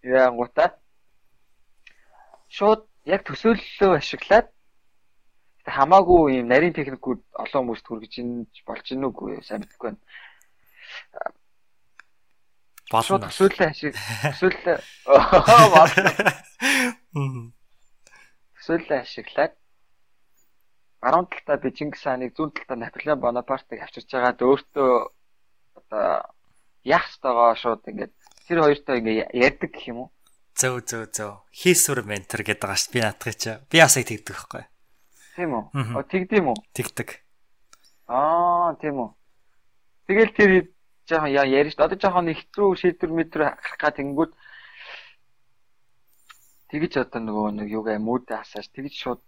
яангуудаа шууд яг төсөөллөө ашиглаад хамаагүй юм нарийн техникүүд олон хүмүүст хүргэж ин болж ийн үгүй сайн мэдэхгүй байна. Шууд болно төсөөллөө ашиг төсөөллөө болно. Төсөөллөө ашиглаад баруун талдаа би Чингис хааныг зүүн талдаа Наполеон Бонапартыг авчирч байгаад өөртөө одоо яах ёстойгоо шууд ингээд тэр хоёртой ингээд ярьдаг гэх юм уу? Зөө зөө зөө хийсвэр ментор гэдэг байгаа шүү би наадах чи би бас яг тэгдэг байхгүй Тийм үү? Мгм. О тэгдэм үү? тэгдэг Аа, тийм үү. Тэгэл тэр жоохон яа ярьж одоо жоохон ихтрүү шийдвэр мэдрүү гарах га тэнгүүд тэгж одоо нөгөө нэг юугаа мүүдээ хасааж тэгж шууд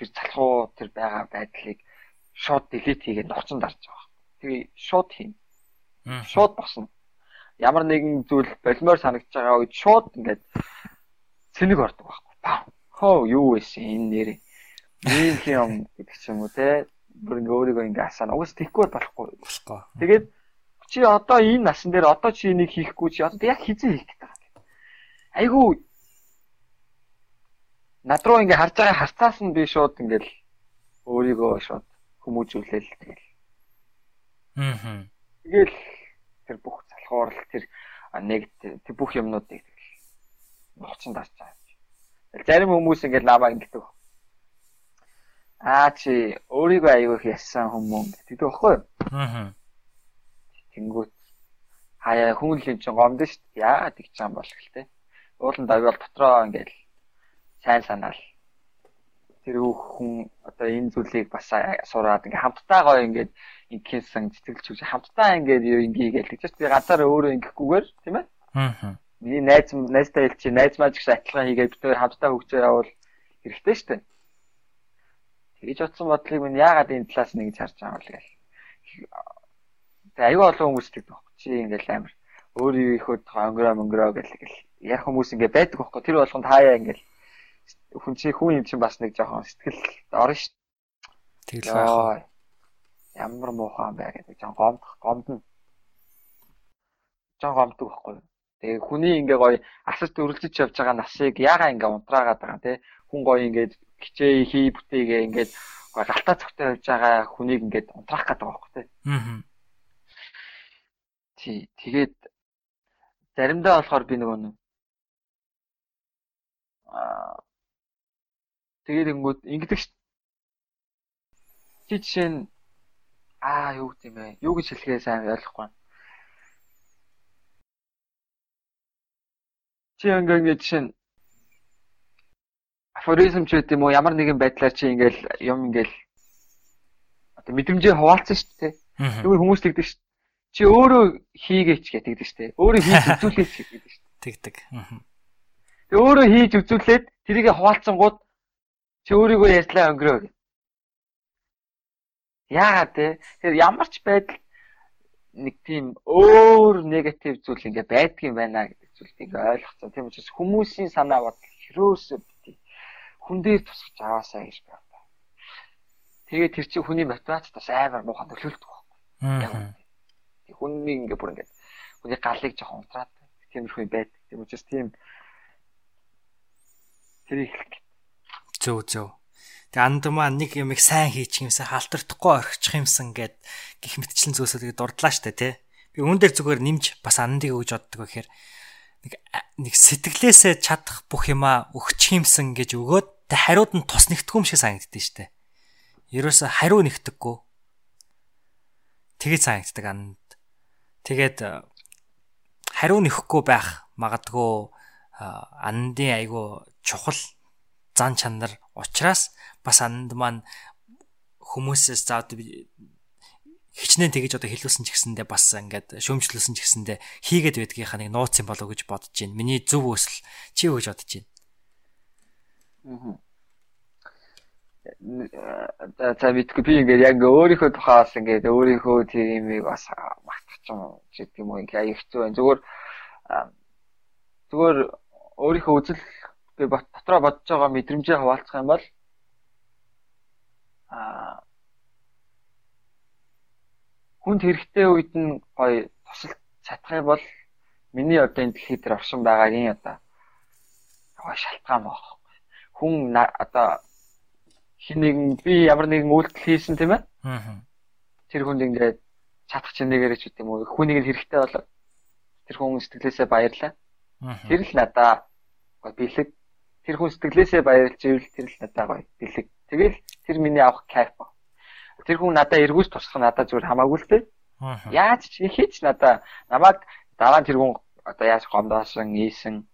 тэр залхуу тэр байгаа байдлыг шууд delete хийгээд нуцсан дарж байгаа. Тэгээ шууд хийн. Шууд босно. Ямар нэгэн зүйл болимоор санагдаж байгаа үед шууд ингээд цэник ордог байхгүй. Баа. Хөө юу вэ энэ нэрээ. Ийм юм гэдэг ч юм уу те. Бүр ингээ өөрийгөө ингээ асаана. Угс тийхгүй болохгүй. болохгүй Тэгээд чи одоо энэ насан дээр одоо чи энийг хийхгүй чи одоо яг хизээ хийх гэдэг. Айгу над руу ингээ харж байгаа харцаас нь би шууд ингээл өөрийгөө шууд хүмүүжүүлээл тэгэл. аа Тэгэл тэр бүх залхуурал тэр а, нэг тэр бүх юмнуудыг нуцсан дарж байгаа. Зарим хүмүүс ингээл намаа ингэдэг. Аа чи өөрийгөө аягүй их яссан хүмүүс гэдэг байхгүй юу? аа Тэнгүүт хаяа хүн л юм чинь гомдсон шүү дээ. Яа гэж юм бол гэлтэй. Уулын давь бол дотроо ингээл сайн санаал тэр хүн одоо энэ зүйлийг бас сураад ингээ хамтдаа гоё ингээд ингэсэн сэтгэлж хүч хамтдаа ингээд юу ингээ гээл тэгж би ганцаараа өөрөө ингэхгүйгээр тийм ээ Аа. Миний найз найзтай хэл чи найз маа гэсэн адилхан хийгээд бид хоёр хамтдаа хөгжөө явал хэрэгтэй шүү дээ. Тэгэж утсан бодлыг минь яагаад энэ талаас нэгж харж байгаа юм бэ гэх. Тэгээ аюу олон хүмүүс тэгдэг байхгүй чи ингээл амар өөрөө их хөө онгороо монгороо гэл гэл яг хүмүүс ингээ байдаг байхгүй тэр болгонд хаяа ингээл хүн чи хүн юм чинь бас нэг жоохон сэтгэл орно ш. Тэгэл байх. Ямар муухан бай гэдэг жоохон гомдох гомдно. Жоохон гомддог байхгүй. Тэгээ хүний ингээ гоё асарт өрөлдөж явж байгаа насыг яага ингээ унтраагаад байгаа те хүн гоё ингээд хичээ хий бүтээгээ ингээд гоё галтаа цогтой явж байгаа хүнийг ингээд унтраах гэдэг байхгүй те. Аа. Тий тэгээд заримдаа болохоор би нөгөө аа Тэгээд ингүүд ингэдэг. Чи жишээ нь аа юу гэдэг юм бэ? Юу гэж хэлэхээ сайн ойлгохгүй. Чи ингээ ингээ жишээ нь афоризм ч гэдэг юм уу ямар нэгэн байдлаар чи ингээл юм ингээл одоо мэдрэмжээ хуваалцсан шүү дээ. Тэгвэл хүмүүс тэгдэг шүү. Чи өөрөө хийгээч гэдэг шүү дээ. Өөрөө хийж үзүүлээч гэдэг шүү. Тэгдэг. Тэг өөрөө хийж үзүүлээд тэрийг хуваалцсангууд Чи өөрийгөө ярьслаа өнгөрөө. Яагаад те? Тэр ямар ч байдал нэг тийм өөр негатив зүйл ингээ байдгийн байна гэдэг зүйлийг ингээ ойлгоцсон. Тийм учраас хүмүүсийн санаа бодол хөрөөсөө бити. Хүн дээр тусгаж аваасаа гэж байна. Тэгээ тэр чинь хүний мотивацд бас амар муухан төлөвлөлдөг байхгүй. Яг хүний ингээ бүр ингээ хүний галыг жоохон унтраад тиймэрхүү байдаг. Тийм учраас тийм тэрийг хэлэх Зөө зөө. Тэгээ андмаа нэг юм их сайн хийчих юмсан халтардахгүй орхичих юмсан гэд гих мэтчлэн зөөсөө тэгээ дурдлаа штэ тий. Би үүн дээр зүгээр нэмж бас андыг өгж боддог гэхээр нэг нэг сэтгэлээсээ чадах бүх юмаа өгчих юмсан гэж өгөөд тэ хариуд нь тус нэгтгэх юм шиг санагддээ штэ. Ерөөсө хариу нэгтгэхгүй. Тэгээ санагддаг анд. Тэгээд хариу нэхгүй байх магадгүй андын айгу чухал зан чанар учраас бас анд маань хүмүүсээс за хичнээн тэгэж одоо хэлүүлсэн ч гэсэндээ бас ингээд шөөмжлүүлсэн ч гэсэндээ хийгээд байдгийнхаа нэг нууц юм болов гэж бодож байна. Миний зөв өсөл чи юу гэж бодож байна? Аа. За мэдгүй би ингээд яг өөрийнхөө тухаас ингээд өөрийнхөө тийм юмыг бас магтах ч юм гэдэг юм уу ингээд аяг хэцүү байна. Зүгээр зүгээр өөрийнхөө үзэл би дотроо бодож байгаа мэдрэмжээ хуваалцах юм бол аа хүнд хэрэгтэй үед нь гоё тусалж чадах юм бол миний одоо энэ дэлхий дээр оршин байгаагийн одоо гоё шалтгаан баг. Хүн одоо хин нэгэн би ямар нэгэн үйлдэл хийсэн тийм ээ. Тэр хүнд ингээд чадах чинь нэгэрэг ч гэдэм үү. Хүнийг хэрэгтэй болоо. Тэр хүн сэтгэлээсээ баярлаа. Тэр л надаа бэлэг тэр хүн сэтгэлээсээ баярлж ивэл тэр л надад гоё бэлэг. Тэгэл тэр миний авах кайф ба. Тэр хүн надад эргүүлж туслах надад зүгээр хамаагүй л дээ. Яаж ч хийж надад намайг дараа нь тэр хүн одоо яаж гомдоосон, ийсэн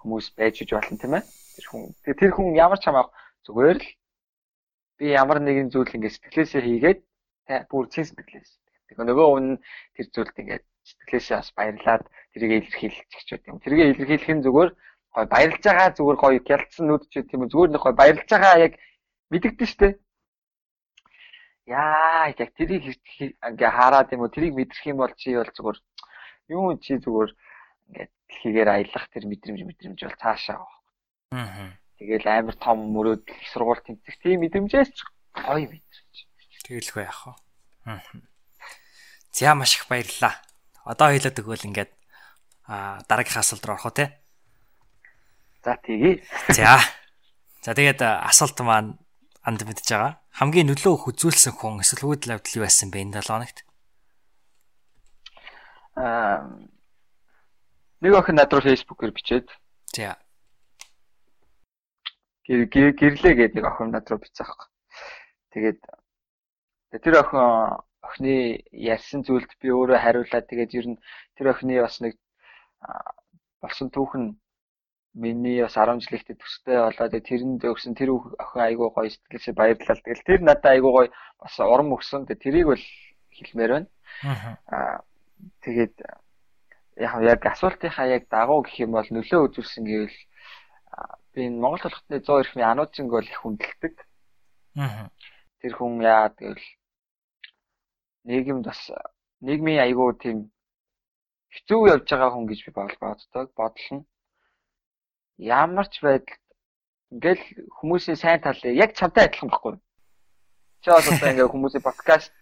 хүмүүс байж иж болно тийм ээ. Тэр хүн тэр хүн ямар ч хамаах зүгээр л би ямар нэгэн зүйл ингэ сэтгэлээсээ хийгээд бүр чин сэтгэлээс. Тэгэхээр нөгөө хүн тэр зүйлд ингэ сэтгэлээсээ бас баярлаад тэрийг илэрхийлчих ч юм. Тэрийг илэрхийлэх нь зүгээр гой баярлж байгаа зүгээр гоё гялцсан нүд ч тийм зүгээр нэг гоё баярлж байгаа яг мэдэгдэн штэ. Яа яг тэрийг ингээ хараад юм уу тэрийг мэдрэх юм бол чи бол зүгээр юу чи зүгээр ингээд дэлхийгээр аялах тэр мэдрэмж мэдрэмж бол цаашаа. Аа. Тэгэл амар том мөрөөд их сургууль тэмцэх тийм мэдрэмжээс гоё мэдрэмж. Тэгэлгүй яах вэ? Аа. За маш их баярлалаа. Одоо хэлээд өгвөл ингээд аа дараагийн асуулт руу орох уу те? За тэгье. За. За тэгээд асуулт маань анд мэдж байгаа. Хамгийн нөлөө их үзүүлсэн хүн эсвэл үүдл авдал юу байсан бэ энэ 7 хоногт? Аа нэг охин над руу фэйсбүүкээр бичээд. За. Гэрлээ гэдэг охин над руу бичсэн аахгүй. Тэгээд тэр охин охины ярьсан зүйлд би өөрөө хариулаад тэгээд ер нь тэр охины бас нэг болсон түүхэн миний бас 10 жил ихтэй төстэй болоод тэрэнд өгсөн тэр охин айгуу гоё сэтгэлээсээ баярлалаа. Тэгэл тэр надад айгуу гоё бас урам өгсөн. Тэгээ тэрийг бол хэлмээр байна. Аа тэгээд яг асуултынхаа яг дагуу гэх юм бол нөлөө үзүүлсэн гэвэл би энэ Монгол толготны 100 эрхмийн ануучинг бол их хүндэлдэг. Аа. Тэр хүн яа гэвэл нийгэмд бас нийгмийн айгуу тийм хэцүү явж байгаа хүн гэж би боддог. Бодол нь ямар ч байдалд ингээл хүмүүсийн сайн талыг яг чамтай адилхан байхгүй. Чи бас одоо ингээ хүмүүсийн подкаст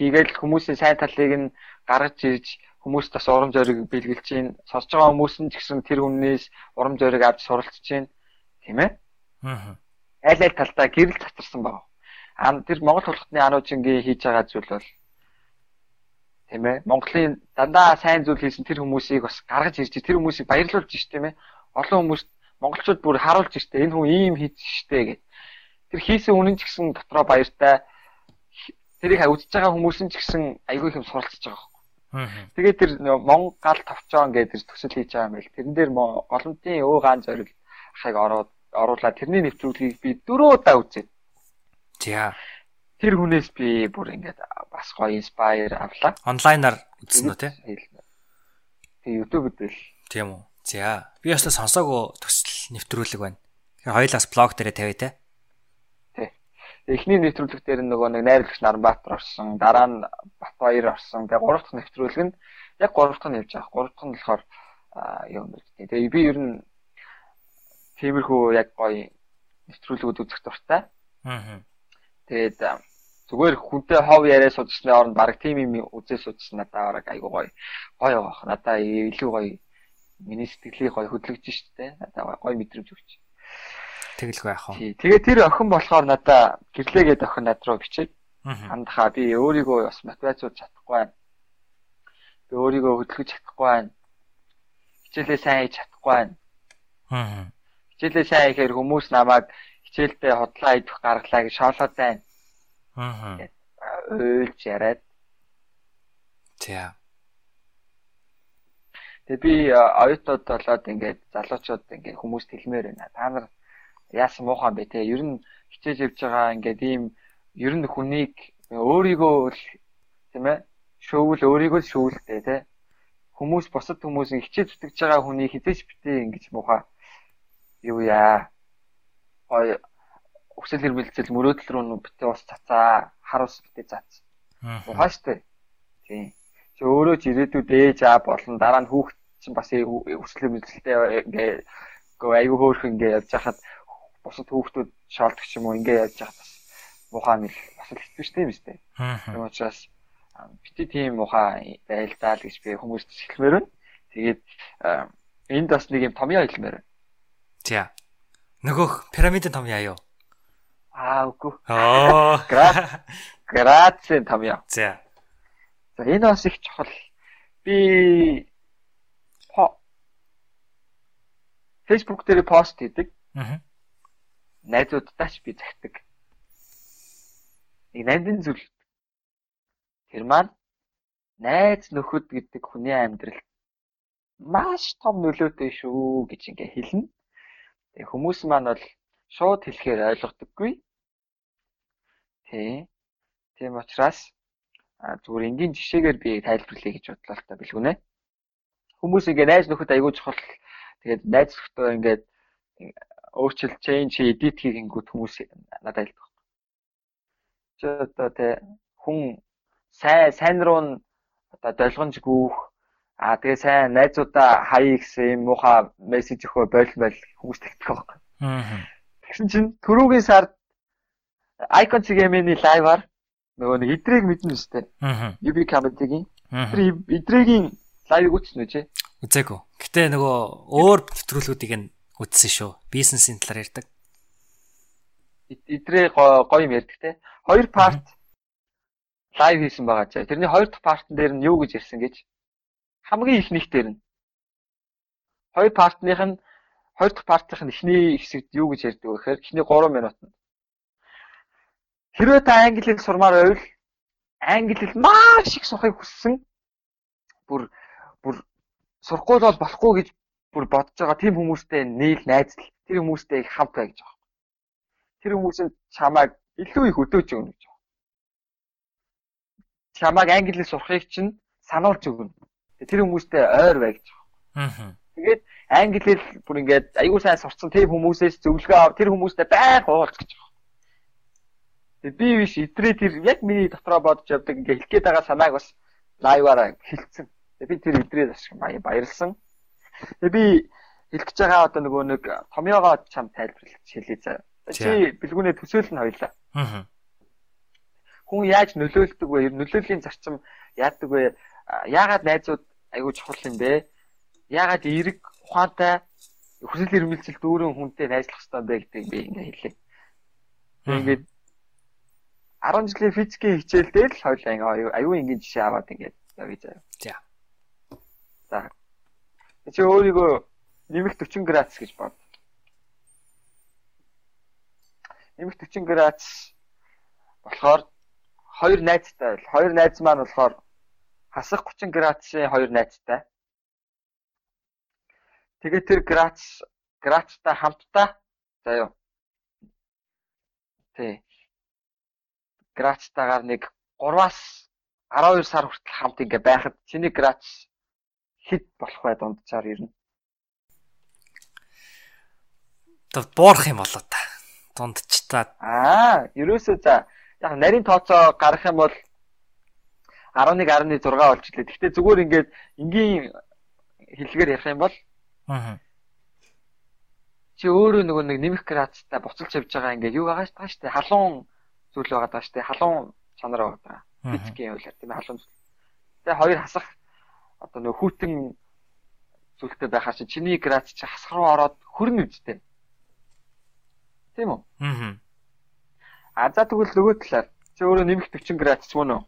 хийгээл хүмүүсийн сайн талыг нь гаргаж ирж хүмүүст бас урам зориг бэлгэлж чинь сонсож байгаа хүмүүс нь ч гэсэн тэр хүнээс урам зориг авч суралцж чинь тийм ээ. Аа. Аль аль талдаа гэрэл татарсан баг. Аа тэр Монгол хулгатны ануужингийн хийж байгаа зүйл бол тийм ээ. Монголын дандаа сайн зүйл хийсэн тэр хүмүүсийг бас гаргаж ирж тэр хүмүүсийг баярлуулж ш тийм ээ. Олон хүмүүст монголчууд бүр харуулж штэ энэ хүн ийм хийсэн штэ гэж. Тэр хийсэн үнэн ч гэсэн дотроо баяртай. Тэрийг үзэж байгаа хүмүүс нь ч гэсэн айгүй их юм суралцж байгаа байхгүй. Тэгээд тэр Монгол товчоон гэдэг төсөл хийж байгаа юм байл. Тэрэн дээр голомтын өө гаан зориг ахыг ороод оруулаад тэрний нэвтрүүлгийг би дөрөв удаа үзээд. За. Тэр хүнээс би бүр ингээд бас гоё инспайр авлаа. Онлайнаар үзсэн үү те? Тэг YouTube дээр. Тийм үү. За. Би бас сонсоогүй нэвтрүүлэг байна. Тэгэхээр хоёлаас блог дээрээ тавиа те. Тий. Эхний нэвтрүүлэг дээр нөгөө нэг найруулагч Наранбаатар орсон, дараа нь Батбаяр орсон. Тэгээ гурав дахь нэвтрүүлэг нь яг гурав дахь нь явж байгаа. Гурав дахь нь болохоор юу юм бэ? Тэгээ би ер нь тиймэрхүү яг гоё нэвтрүүлгүүд үзэх дуртай. Аа. Тэгээд зүгээр хүнтэй хов яриа судалсны оронд баг тим юм үзээ судалсан надаа бараг айгуу гоё. Гоё явах. Надаа илүү гоё миний сэтгэлийг гоё хөдөлгөж штэ. Надад гоё мэдрэмж өгч. Тэгэлгүй яах вэ? Тэгээ тэр охин болохоор надаа гэрлээгээд охин над руу бичээд хандхаа би өөрийгөө бас мотивацууд чадахгүй байна. Би өөрийгөө хөдөлгөж чадахгүй байна. Хичээлээ сайн хийж чадахгүй байна. Аа. Хичээлээ сайн хийхээр хүмүүс намайг хичээлдээ хотлоо идэх гаргалаа гэж шоолоод байна. Аа. Ойлж яриад. За. Тэгээ би оюутнууд болоод ингээд залуучууд ингээд хүмүүст хэлмээр байна. Та нар яасан муухан бэ те? Ер нь хичээж явж байгаа ингээд ийм ер нь хүнийг өөрийгөө л тийм ээ шүүвэл өөрийгөө л шүүлтэй те. Хүмүүс бусад хүмүүсийн хичээж зүтгэж байгаа хүнийг хизээч битээ ингэж муухай юу яа. Ой өсөл хэрмэлцэл мөрөөдөл рүү битээ ус цацаа, хар ус битээ цац. Штэ. Тийм. Чи өөрөө ч ирээдүйд ээж аа болон дараа нь хүүхд чинь бас өсөл мэдлэлтэй ингээ гоо аюу хөөрх ингээ явж хахад бусад хүүхдүүд шаалдаг ч юм уу ингээ явж хахад бас мухаа мэл бас л хэвчтэй юм штэ. Тийм учраас бити тийм мухаа байлдаа л гэж би хүмүүст хэлмээр байна. Тэгээд энд бас нэг юм томьёо хэлмээр байна. За. Нөгөөх пирамидын томьёо юу? Аа үгүй. Аа. Грацийн томьёо. За. За энэ бас их чухал. Би Facebook дээр пост хийдэг. Аа. Найзуудтаач би захидаг. Нэг найзын зүйл. Тэр маань найз нөхөд гэдэг хүний амьдралд маш том нөлөөтэй шүү гэж ингээ хэлнэ. Тэгээ хүмүүс маань бол шууд хэлэхээр ойлгодоггүй. Тэ. Тийм учраас зүгээр энгийн жишээгээр би тайлбарлая гэж бодлоо л та бэлгүнэ. Хүмүүс ингээ найз нөхөд аягүй чухал Тэгээд найз зөвхөн ингээд өөрчил change edit хийгэнгүүт хүмүүс надад байна. Чи одоо тэ хүн сайн сайн руу нь одоо долгонж гүүх аа тэгээ сайн найзуудаа хаяа гэсэн юм муухай мессеж өгөө бойл бойл хүмүүс тэгдэг байна. Аа. Тэгсэн чинь түрүүгийн сард Icon Game-ийн лайваар нөгөө нэг идрийг мэднэ үстэй. Аа. UB Comedy-гийн. Тэр идрэгийн лайвыг үзсэн үү чи? Үзээгүй. Гэтэ нөгөө өөр нэвтрүүлгүүдийг нь үзсэн шүү. Бизнесийн талаар ярьдаг. Идрээ гоё юм ярьдаг те. Хоёр парт лайв хийсэн байгаа чаа. Тэрний хоёр дахь партн дээр нь юу гэж ярьсан гэж хамгийн ихнийх дээр нь. Хоёр партных нь хоёр дахь партных нь эхний хэсэгт юу гэж ярьдаг вэ гэхээр эхний 3 минутанд. Хэрвээ та англи хэл сурмаар байвал англи хэл маш их сухыг хүссэн бүр сурахгүй бол болохгүй гэж бүр бодож байгаа тийм хүмүүстэй нийл найзлал тэр хүмүүстэй их хамт бай гэж байгаа. Тэр хүмүүсэнд чамайг илүү их өдөөж өгнө гэж байна. Чамайг англиар сурахыг чинь сануулж өгнө. Тэр хүмүүстэй ойр бай гэж байна. Аа. Тэгээд англиэр бүр ингээд аягүй сайн сурцсан тийм хүмүүсээс зөвлөгөө ав тэр хүмүүстэй байх уулз гэж байна. Тэгээд би биш итрээ тэр яг миний дотроо бодож явдаг ингээд хэлэх гээд байгаа санааг бас лайваараа хэлсэн. Тэгээд би тэр идрээ бас баярлсан. Тэгээд би хэлэх гэж байгаа одоо нөгөө нэг томьёогоо чам тайлбарлаж хэлээ заа. Чи бэлгүүнээ төсөөлнө хоёлаа. Аа. Хүн яаж нөлөөлдөг вэ? Нөлөөллийн зарчим яадаг вэ? Яагаад найзууд айгүй чухал юм бэ? Яагаад эерэг ухаантай хүсэл эрмэлзэл дүүрэн хүнтэй найзлах хэрэгтэй бэ гэдгийг би ингээ хэлээ. Тэгээд 10 жилийн физикийн хичээлдээ л хоёлаа ингээ аюу ингийн жишээ аваад ингээ явъя заяа. За. За. Чи өөрийгөө нэмэх 40 градус гэж бод. нэмэх 40 градус болохоор хоёр найзтай байл. Хоёр найз маань болохоор хасах 30 градусын хоёр найзтай. Тэгээд тэр градус градустай хамтдаа заяа. Тэ. Градустайгаар нэг 3-аас 12 сар хүртэл хамт ингээ байхад чиний градус хэд болох бай дунджаар ирнэ. Тэг буурах юм болоо та дундчтаад. Аа, ерөөсөө за яг нарийн тооцоо гарах юм бол 11.6 болж ирлээ. Гэхдээ зүгээр ингээд энгийн хэлгээр ярих юм бол аа. Чи өөрөө нөгөө нэг нэмэх градустай буцалж явж байгаа ингээд юу байгаа шүү дээ. Халуун зүйл байгаа даа шүү дээ. Халуун чанар байгаа даа. Физикийн хувьлаар тийм халуун. Тэгээ хоёр хасах одоо нөгөө хүүтэн зүйлтэй байхаар чи чиний градус чи хасах руу ороод хөрнө үстэй. Тийм үү? Аа. А за тэгвэл нөгөө талаар чи өөрөө нэмэх 40 градус ч мөн үү?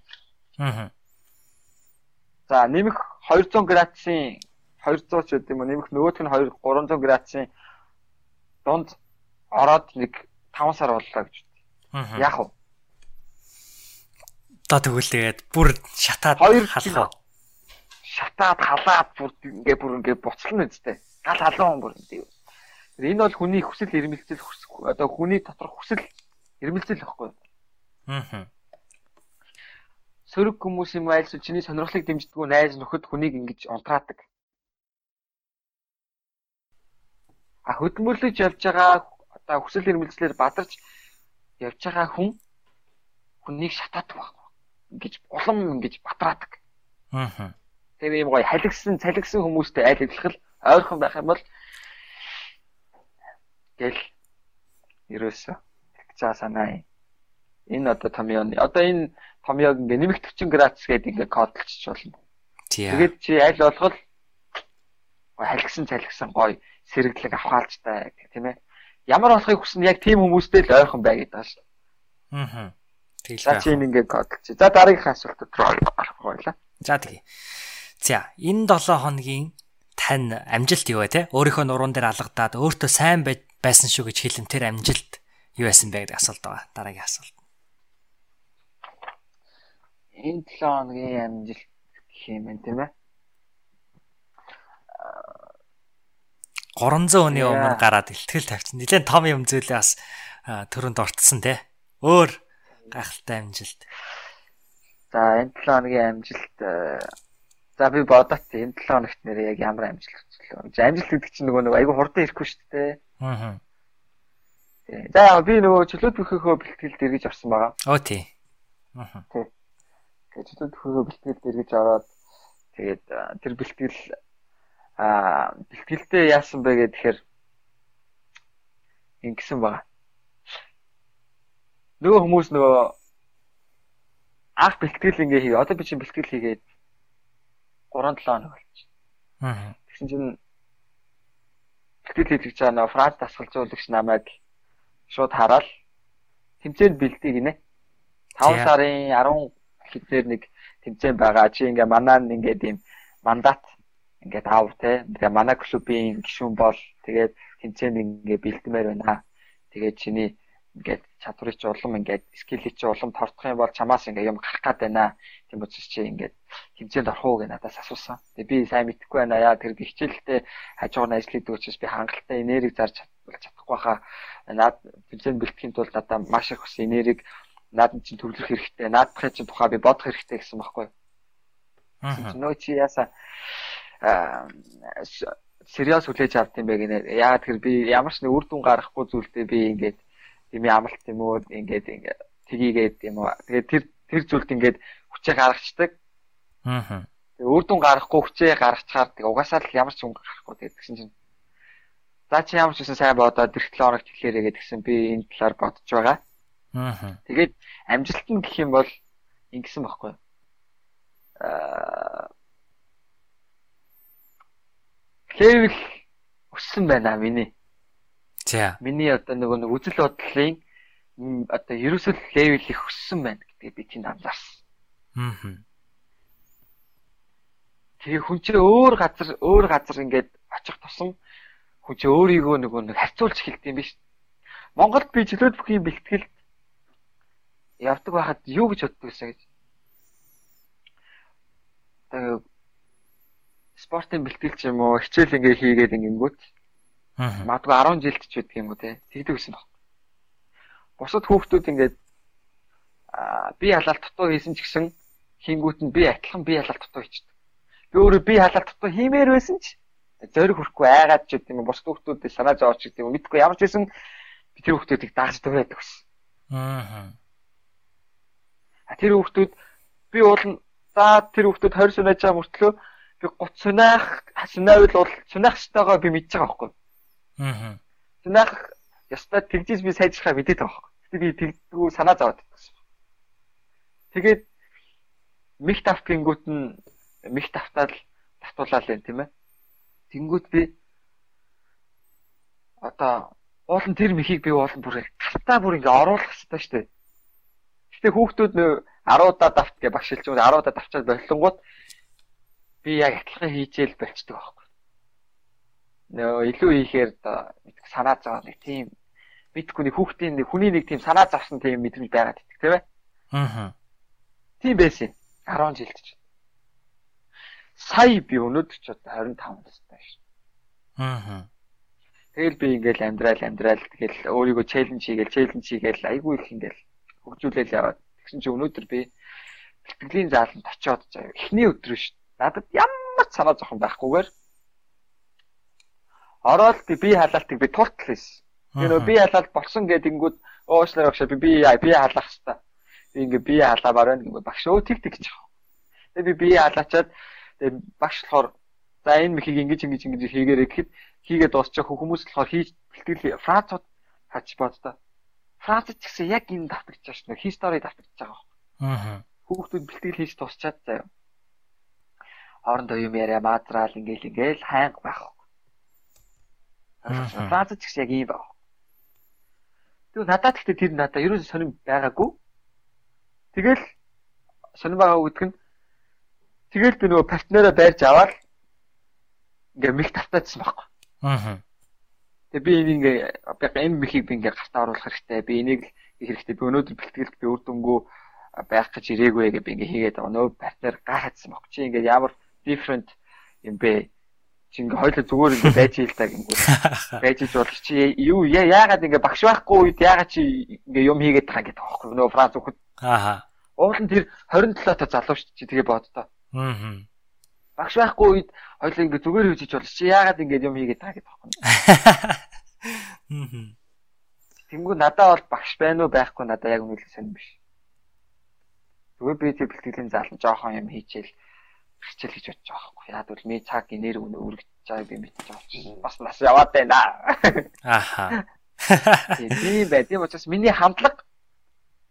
Аа. За нэмэх 200 градусын 200 ч гэдэг юм уу нэмэх нөгөөх нь 2 300 градусын дунд ороод нэг 5 сар боллоо гэж байна. Яг уу. Одоо тэгвэл тэгээд бүр шатаад халах уу? Шатаад халаад бүр ингээ бүр ингээ буцлана үстэй. Гал халуун бүр ингээ. Энэ бол хүний хүсэл эрмэлзэл одоо хүний доторх хүсэл эрмэлзэл байхгүй. Аа. Сөрөг хүмүүс юм айлс чиний сонирхлыг дэмждэггүй найз нөхөд хүнийг ингэж унтраадаг. А хөдөлмөрлөж явж байгаа одоо хүсэл эрмэлзлээр бадарч явж байгаа хүн хүнийг шатаадаг байхгүй. Ингэж улам ингэж батраадаг. Аа. Тэгээ юм гоё халигсан, цалигсан хүмүүстэй айл хэвлэх л ойрхон байх юм бол гэл ерөөсөө за санаа энэ одоо томьёоны одоо энэ томьёог ингээ нэмэх 40 градус гэдэг ингээ кодлчих болно. Тэгээд чи аль болгол халгсан цалгсан гоё сэргэлэг авахалжтай тийм ээ. Ямар болохыг хүснэ яг тийм хүмүүстэй л ойрхон бай гэдэг шүү. Аа. Тэгэл. За чи ингээ кодлчих. За дараагийн асуултад руу гарах байлаа. За тэгье. За энэ 7 хоногийн тань амжилт юу вэ те? Өөрийнхөө нуруунд дээр алгадаад өөртөө сайн байсан шүү гэж хэлэн тэр амжилт юу байсан бэ гэдэг асуулт байгаа. Дараагийн асуулт. Энэ 7 хоногийн амжилт гэх юм байна тийм ээ. 300 өний өмнө гараад ихтгэл тавьчихсан. Нилээн том юм зүйлээ бас төрөнд ортсон те. Өөр гахалтай амжилт. За энэ 7 хоногийн амжилт за би бодоод энэ 7 хоногт нэр яг ямар амжилт болчихлоо. Амжилт гэдэг чинь нөгөө нэг айгүй хурдан ирэхгүй шүү дээ. Аа. За би нөгөө чөлөөт бүхөхөө бэлтгэлд эргэж орсон байгаа. Оо тий. Аа. Тий. Тэгээд чөлөөт бүхөхөө бэлтгэлд эргэж ороод тэгээд тэр бэлтгэл аа бэлтгэлдээ яасан бэ гэхээр ингэсэн байгаа. Нөгөө хүмүүс нөгөө анх бэлтгэл ингээ хий. Одоо би чинь бэлтгэл хийгээд 3 7 хоног болчих. Аа. Тэгсэн чинь бэлтгэл хийж байгаа нөгөө Франц дасгалжуулагч намайг шууд хараад тэмцээнд бэлдээ гинэ. 5 сарын 10 хэдээр нэг тэмцээн байгаа. Чи ингээ манаа ингээд ийм мандат ингээд аав те. Тэгээ манай клубын гишүүн бол тэгээд тэмцээнд ингээ бэлдмээр байна. Тэгээд чиний ингээд чадварыг чи улам ингээд скиллийг чи улам тордох юм бол чамаас ингээд юм гарах гад байна. Тийм учраас чи ингээд хэмжээнд орох уу гэж надаас асуусан. Тэгээ би сайн мэдэхгүй байна. Яа тэр би хичээлдээ хажуугаар ажил хийдэг учраас би хангалттай энерги зарж чадахгүй хаа. Наад хэмжээнд бэлтгэхийн тулд надаа маш их ус энерги наад чинь төвлөрөх хэрэгтэй. Наадахын чинь тухай би бодох хэрэгтэй гэсэн байхгүй. Аа. Нөө чи яаса аа сериал хүлээж авд юм бэ гинэ. Яагаад тэр би ямар ч нэг үр дүн гаргахгүй зүйлдээ би ингээд юм амлалт юм уу ингээд ингээд тгийгээд юм уу. Тэгээд тэр тэр зүйлд ингээд хүчээ гаргацдаг. Аа. Тэгээд үр дүн гаргахгүй хүчээ гаргацгаар тэг угаасаа л ямар ч хүн гарахгүй тэгээд тэгсэн чинь За чи ямар ч үсэн сайн бодоод эх 7 хоногт хэлээрээ гэдгсэн би энэ талаар бодож байгаа. Аа. Тэгээд амжилт нь гэх юм бол ингэсэн баггүй. Аа левел өссөн байна миний. За. Миний одоо нөгөө нэг үзэл бодлын одоо ерөөсөө левел их өссөн байна гэдгийг би тэнд анзаарсан. Аа. Тэгээ хүн чинь өөр газар өөр газар ингээд очих тусам хүн чинь өөрийгөө нөгөө нэг харьцуулж эхэлдэг юм биш. Монголд би чөлөөт бүхий бэлтгэлд явдаг байхад юу гэж боддог вэ гэж. Тэгээ спортын бэлтгэл ч юм уу хичээл ингээ хийгээд ингэнгүүт магадгүй 10 жилд ч үдг юм уу те тэгдэг гэсэн баг. Бусад хүүхдүүд ингээд аа би халаалт дутуу хийсэн ч гэсэн хингүүт нь би адилхан би халаалт дутуу хийчихдэг. Би өөрөө би халаалт дутуу хиймээр байсан ч зориг хүрхгүй айгаад ч гэдэг юм бусад хүүхдүүд санаа зовооч гэдэг юм мэдгүй ямар ч байсан би тэр хүүхдүүдийг дааж дөрөөд өгсөн. Аа. Тэр хүүхдүүд би уул за тэр хүүхдүүд 20 сунаж байгаа мөртлөө би 30 сунах сунавал бол сунах штайгаа би мэдж байгаа байхгүй. Аа. Сунах ястаа тэгжиж би сайжрахаа мэдээд байгаа. Гэтэ би тэгдэггүй санаа зовоод байсан. Тэгээд мих тавтгингүүт нь мих тавтаал татуулаад байна тийм ээ. Тэнгүүт би одоо уулын тэр михийг би уулын бүр гартаа бүр ингээ оруулах хэрэгтэй шүү дээ. Гэтэ хүүхдүүд нөө 10 удаа давт гэж багшилж байгаа 10 удаа давчаад боллонгууд би яг адилхан хийжээл болчдөг байхгүй. Нөө илүү хийхээр санаа зовоо нэг тийм мэдхгүй нэг хүүхдийн нэг хүний нэг тийм санаа завсан тийм мэдрэмж байгаад идэх тийм ээ. Аа. Тийм байсан. 10 жилд ч. Сая би өнөөдөр ч одоо 25 настай шин. Аа. Тэгэл би ингээл амьдрал амьдрал тэгэл өөрийгөө челленж хийгээл челленж хийгээл айгүй их ингээл хөгжүүлэл яваад тэгсэн чинь өнөөдөр би бэлтгэлийн зааланд очиод заяа. Эхний өдөр шүү надад ямар ч санаа зовхон байхгүйгээр ороод би халаалтыг би тултал хийсэн. Би нөө би халаалт болсон гэдэнгүүт уушлаар багш би би би халаах хэвээр. Ингээ би халаамаар байна гэмээр багш өө тэг тэг гэж. Тэгээ би би халаачаад тэгээ багш болохоор за энэ мөхийг ингэж ингэж ингэж хийгээрэй гэхэд хийгээд дуусчих хүмүүс болохоор хийж бэлтгэл Францууд хач боддоо. Францд ч гэсэн яг энэ давтагч шаш нөө хистори давтагч байгаа. Аа. Хүүхдүүд бэлтгэл хийж дуусчаад заяа хоорондоо юм яриа маазраал ингээл ингээл хайнг байх. Франц ч гэсэн яг ийм байх. Тэгвэл надад гэхдээ тэр надад ерөөсөө сонирм байгаагүй. Тэгэл сонирм байгаа гэдэг нь тэгэл би нөгөө партнераа байрж аваад ингээ мих тавтаадсан байхгүй. Аа. Тэгээ би ингээ энэ михийг би ингээ гартаа оруулах хэрэгтэй. Би энийг хэрэгтэй. Би өнөөдөр бэлтгэлд би үр дүнгөө байх гэж ирээгүй гэж би ингээ хийгээд байгаа. Нөө партнер гайхацсан баг. Чи ингээ ямар different юм бэ? Чи ингээ хоёул зүгээр ингээ байж ийл та гингүү. Байж иж болох чи юу яагаад ингээ багш байхгүй үед яагаад чи ингээ юм хийгээд байгаа гэдэг байхгүй нөө Франц хүүхэд. Аа. Уул нь тэр 27 та залуу шүү чи тэгээ боддоо. Аа. Багш байхгүй үед хоёул ингээ зүгээр хийж иж болох чи яагаад ингээ юм хийгээд байгаа гэдэг байхгүй. Аа. Тэнгүү надаа бол багш байна уу байхгүй надаа яг үнэхээр сонирм биш. Зүгээр би тэр бэлтгэлийн заалан жоохон юм хийчихэл хичээл гэж бодож байгаа байхгүй. Яг бол ми цаг өнө өргөж байгааг би мэдчихэж байгаа чинь бас нас яваад байна. Ааха. Тийм бай. Тийм учраас миний хандлага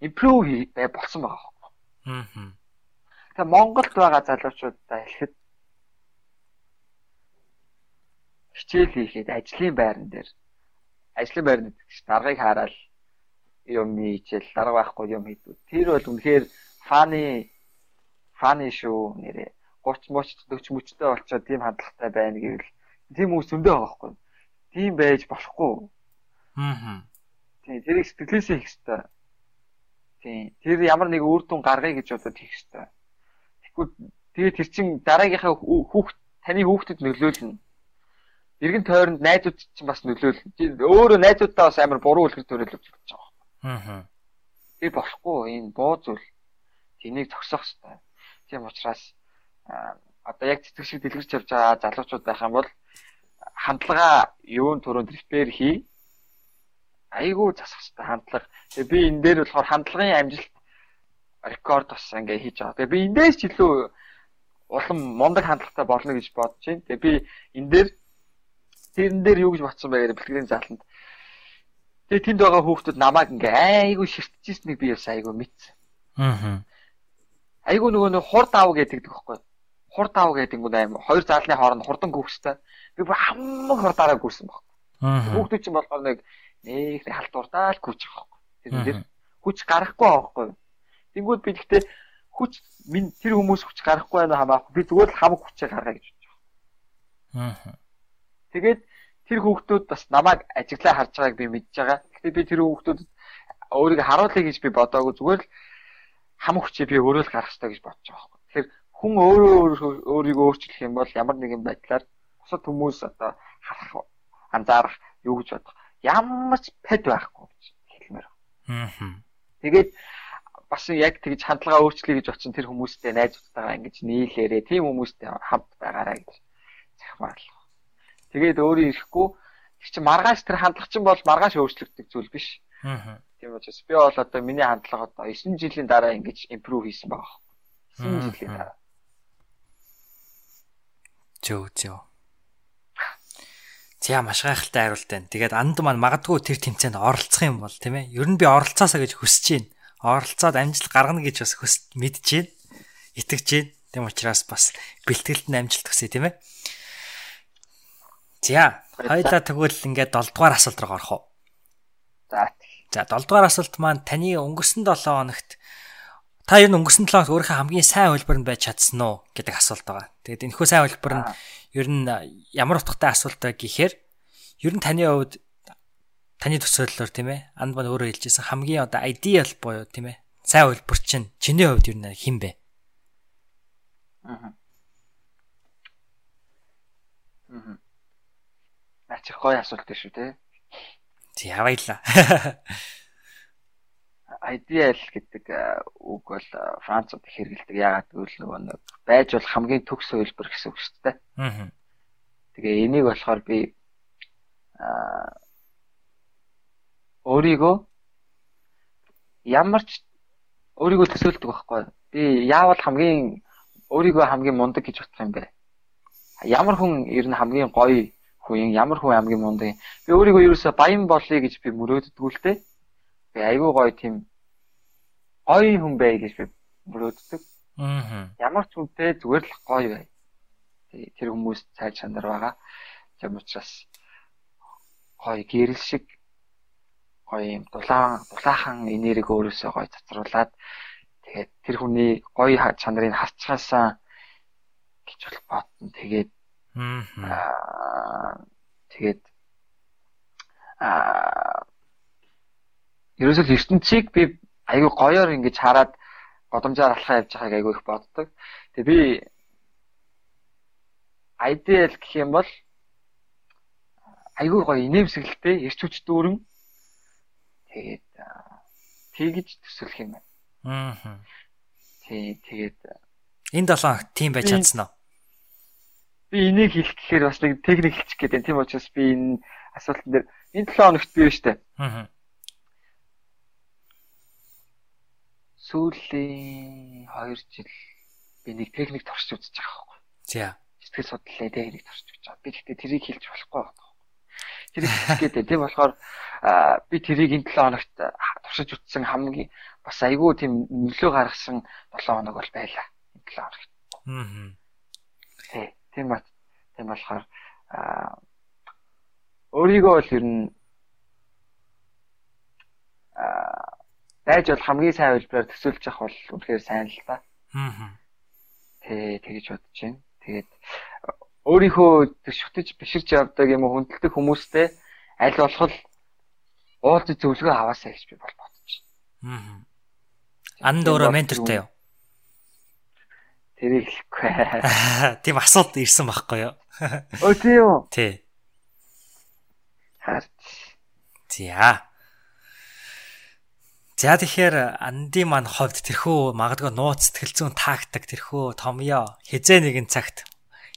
improve бай болсон байгаа байхгүй. Аа. Тэгээ Монголд байгаа залуучуудаа хэлэхэд хичээл хийхэд ажлын байран дээр ажлын байранд гэж даргаыг хараад юм хийчихэл дарга байхгүй юм хийдүү. Тэр бол үнэхээр фаны фаны шүү нэрээ 30 моч 40 мөчтэй болчоод тийм хандлагатай байна гэвэл тийм хүмүүс зөндөө байгаа байхгүй. Тийм байж болохгүй. Аа. Тийм, тэрийг сэтгэлээсээ хийх хэрэгтэй. Тийм. Тэр ямар нэг үр дүн гаргая гэж бодоод хийх хэрэгтэй. Тэгэхгүй тэгээд тэр чин дараагийнхаа хүүхд таны хүүхдэд нөлөөлнө. Иргэн тойронд найзууд чинь бас нөлөөлнө. Өөрөө найзуудаа бас амар буруу үлгэр төрөлөж болж байгаа. Аа. Тэр болохгүй энэ боо зүйл. Тэнийг зогсоох хэрэгтэй. Тийм учраас одоо яг цэцэг шиг дэлгэрч явж байгаа залуучууд байх юм бол хандлага юун төрөнд репер хий. Айгуу засах хэрэгтэй хандлага. Тэгээ би энэ дээр болохоор хандлагын амжилт рекорд бас ингээ хийж байгаа. Тэгээ би эндээс ч илүү улам мундаг хандлагатай болно гэж бодож байна. Тэгээ би энэ дээр тэрэн дээр юу гэж батсан гэдэг бэлтгэлийн заалтанд. Тэгээ тэнд байгаа хүүхдүүд намайг ингээ айгуу ширтчихсэн нэг би бас айгуу мэдсэн. Аа. Айгуу нөгөө нэг хурд аав гэдэг байхгүй. Хурд аав гэдэг нь аим хоёр заалны хооронд хурдан гүөхстэй. Би бүр хамаг хурдаараа гүсэн баг. Хүүхдүүд чинь болохоор нэг нэг халтуурдаа л гүчих байхгүй. Тэр дээр хүч гарахгүй байхгүй. Тэнгүүд би гэхдээ хүч минь тэр хүмүүс хүч гарахгүй байна хамаагүй. Би зүгээр л хамаг хүчээ гаргая гэж бодож байгаа. Аа. Тэгээд тэр хүүхдүүд бас намайг ажиглаа харж байгааг би мэдж байгаа. Гэхдээ би тэр хүүхдүүдэд өөрийгөө харуулъя гэж би бодоагүй зүгээр л хамаг хүчээ би өөрөө л гаргах хэрэгтэй гэж бодож байгаа байхгүй. Тэгэхээр хүн өөрөө өөрийгөө өөрчлөх юм бол ямар нэгэн байдлаар бусад хүмүүс одоо харах анзаарах юу гэж бодох ямар ч пэд байхгүй гэж хэлмээр байна. Аа. Тэгээд бас яг тэгж хандлагаа өөрчлөе гэж очин тэр хүмүүстэй найзуудтайгаа ингэж нийлээрээ тийм хүмүүстэй хамт байгаарай гэж захимаар л. Тэгээд өөрөө ирэхгүй тэр чинь маргааш тэр хандлага чинь бол маргааш өөрчлөгдөх зүйл биш. Аа. Тийм учраас би бол одоо миний хандлага одоо 9 жилийн дараа ингэж импрув хийсэн байгаа. 9 жилийн дараа. Зөө зөө. За маш гайхалтай хариулт байна. Тэгээд анд маань магадгүй тэр тэмцээнд оролцох юм бол тийм ээ. Ер нь би оролцоосаа гэж хүсэж байна. Оролцоод амжилт гаргана гэж бас хүс мэдж байна. Итгэж байна. Тийм учраас бас бэлтгэлд нь амжилт хүсье тийм ээ. За, хоёлаа тэгвэл ингээд 7 дугаар асуулт руу орох уу? За. За 7 дугаар асуулт маань таны өнгөрсөн 7 хоногт та ер нь өнгөрсөн 7 хоногт өөрийнхөө хамгийн сайн хөлбөр нь байж чадсан уу гэдэг асуулт байгаа. Тэгээд энэхүү сайн хөлбөр нь ер нь ямар утгатай асуулт вэ гэхээр ер нь таны хувьд таны төсөөллөөр тийм ээ анд бод өөрөө хэлжсэн хамгийн одоо ideal буюу тийм ээ сайн хөлбөр чинь чиний хувьд ер нь хэн бэ? Аа. Аа. Наач гоё асуулт шүү те. За баярлаа. Ideal гэдэг үг бол Францад их хэрэгэлдэг. Яагаад гэвэл нөгөө нэг байж бол хамгийн төгс хөлбөр гэсэн үг шүү дээ. Аа. Тэгээ энийг болохоор би аа өөрийгөө ямар ч өөрийгөө төсөөлдөг байхгүй. Би яавал хамгийн өөрийгөө хамгийн мундаг гэж бодох юм бэ? Ямар хүн ер нь хамгийн гоё хүн ямар хүн хамгийн мундаг. Би өөрийгөө ерөөсө баян болъё гэж би мөрөөддөг дээ. Би айгүй гоё тийм гоё хүн бай гэж би мөрөөддөг. Аа. Ямар ч хүнтэй зүгээр л гоё бай. Тэр хүмүүс цай чанар байгаа. Тийм учраас гоё гэрэл шиг гоё юм дулаан дулаахан энерги өөрөөсөө гоё цацруулад тэгээд тэр хүний гоё чанарыг харцгаасаа гэж бол бодно. Тэгээд Аа тэгээд аа ерөөсөө ертөнцийг би айгүй гоёор ингэж хараад годомжаар алхаа явж байгааг айгүй их боддог. Тэгээ би ideal гэх юм бол айгүй гоё инээмсэглэлтэй эрч хүч дүүрэн тэгээд тэгж төсөлөх юм байна. Аа. Тий, тэгээд энэ долоон тийм байж чадсан уу? би энийг хэлэх гэхээр бас нэг техник хэлчих гээд байна. Тийм учраас би энэ асуултан дээр энэ 7 хоногт бий штэ. Аа. Сүүлийн 2 жил би нэг техник туршиж үзэж байгаа байхгүй. За. Сэтгэл судлалын техник туршиж үзэж байгаа. Би гэхдээ тэрийг хэлж болохгүй байна. Тэрийг хэлгээд тийм болохоор би тэрийг энэ 7 хоногт туршиж үзсэн хамгийн бас айгүй тийм нөлөө гаргасан 7 хоног бол байлаа. Энэ 7 хоногт. Аа. Тий. Тийм бат. Тийм болохоор өөрийгөө бол ер нь аа дайж бол хамгийн сайн хэлбэрээр төсөөлж явах бол үнэхээр сайн л та. Аа. Тэ тэгэж бодож байна. Тэгээд өөрийнхөө шүтэж биширч явдаг юм уу хүндэлдэг хүмүүстэй аль болох уулзаж зөвлөгөө аваасаа гэж би бол бодож байна. Аа. Анд өөрөө ментортай юу? Тэрийг хэлэхгүй. Тийм асуулт ирсэн байхгүй юу? Өө тийм үү? Тий. Харт. За. За тэгэхээр анди маань ховд тэрхүү магадгүй нууц сэтгэл зүйн тактик тэрхүү томьёо хизээ нэгэн цагт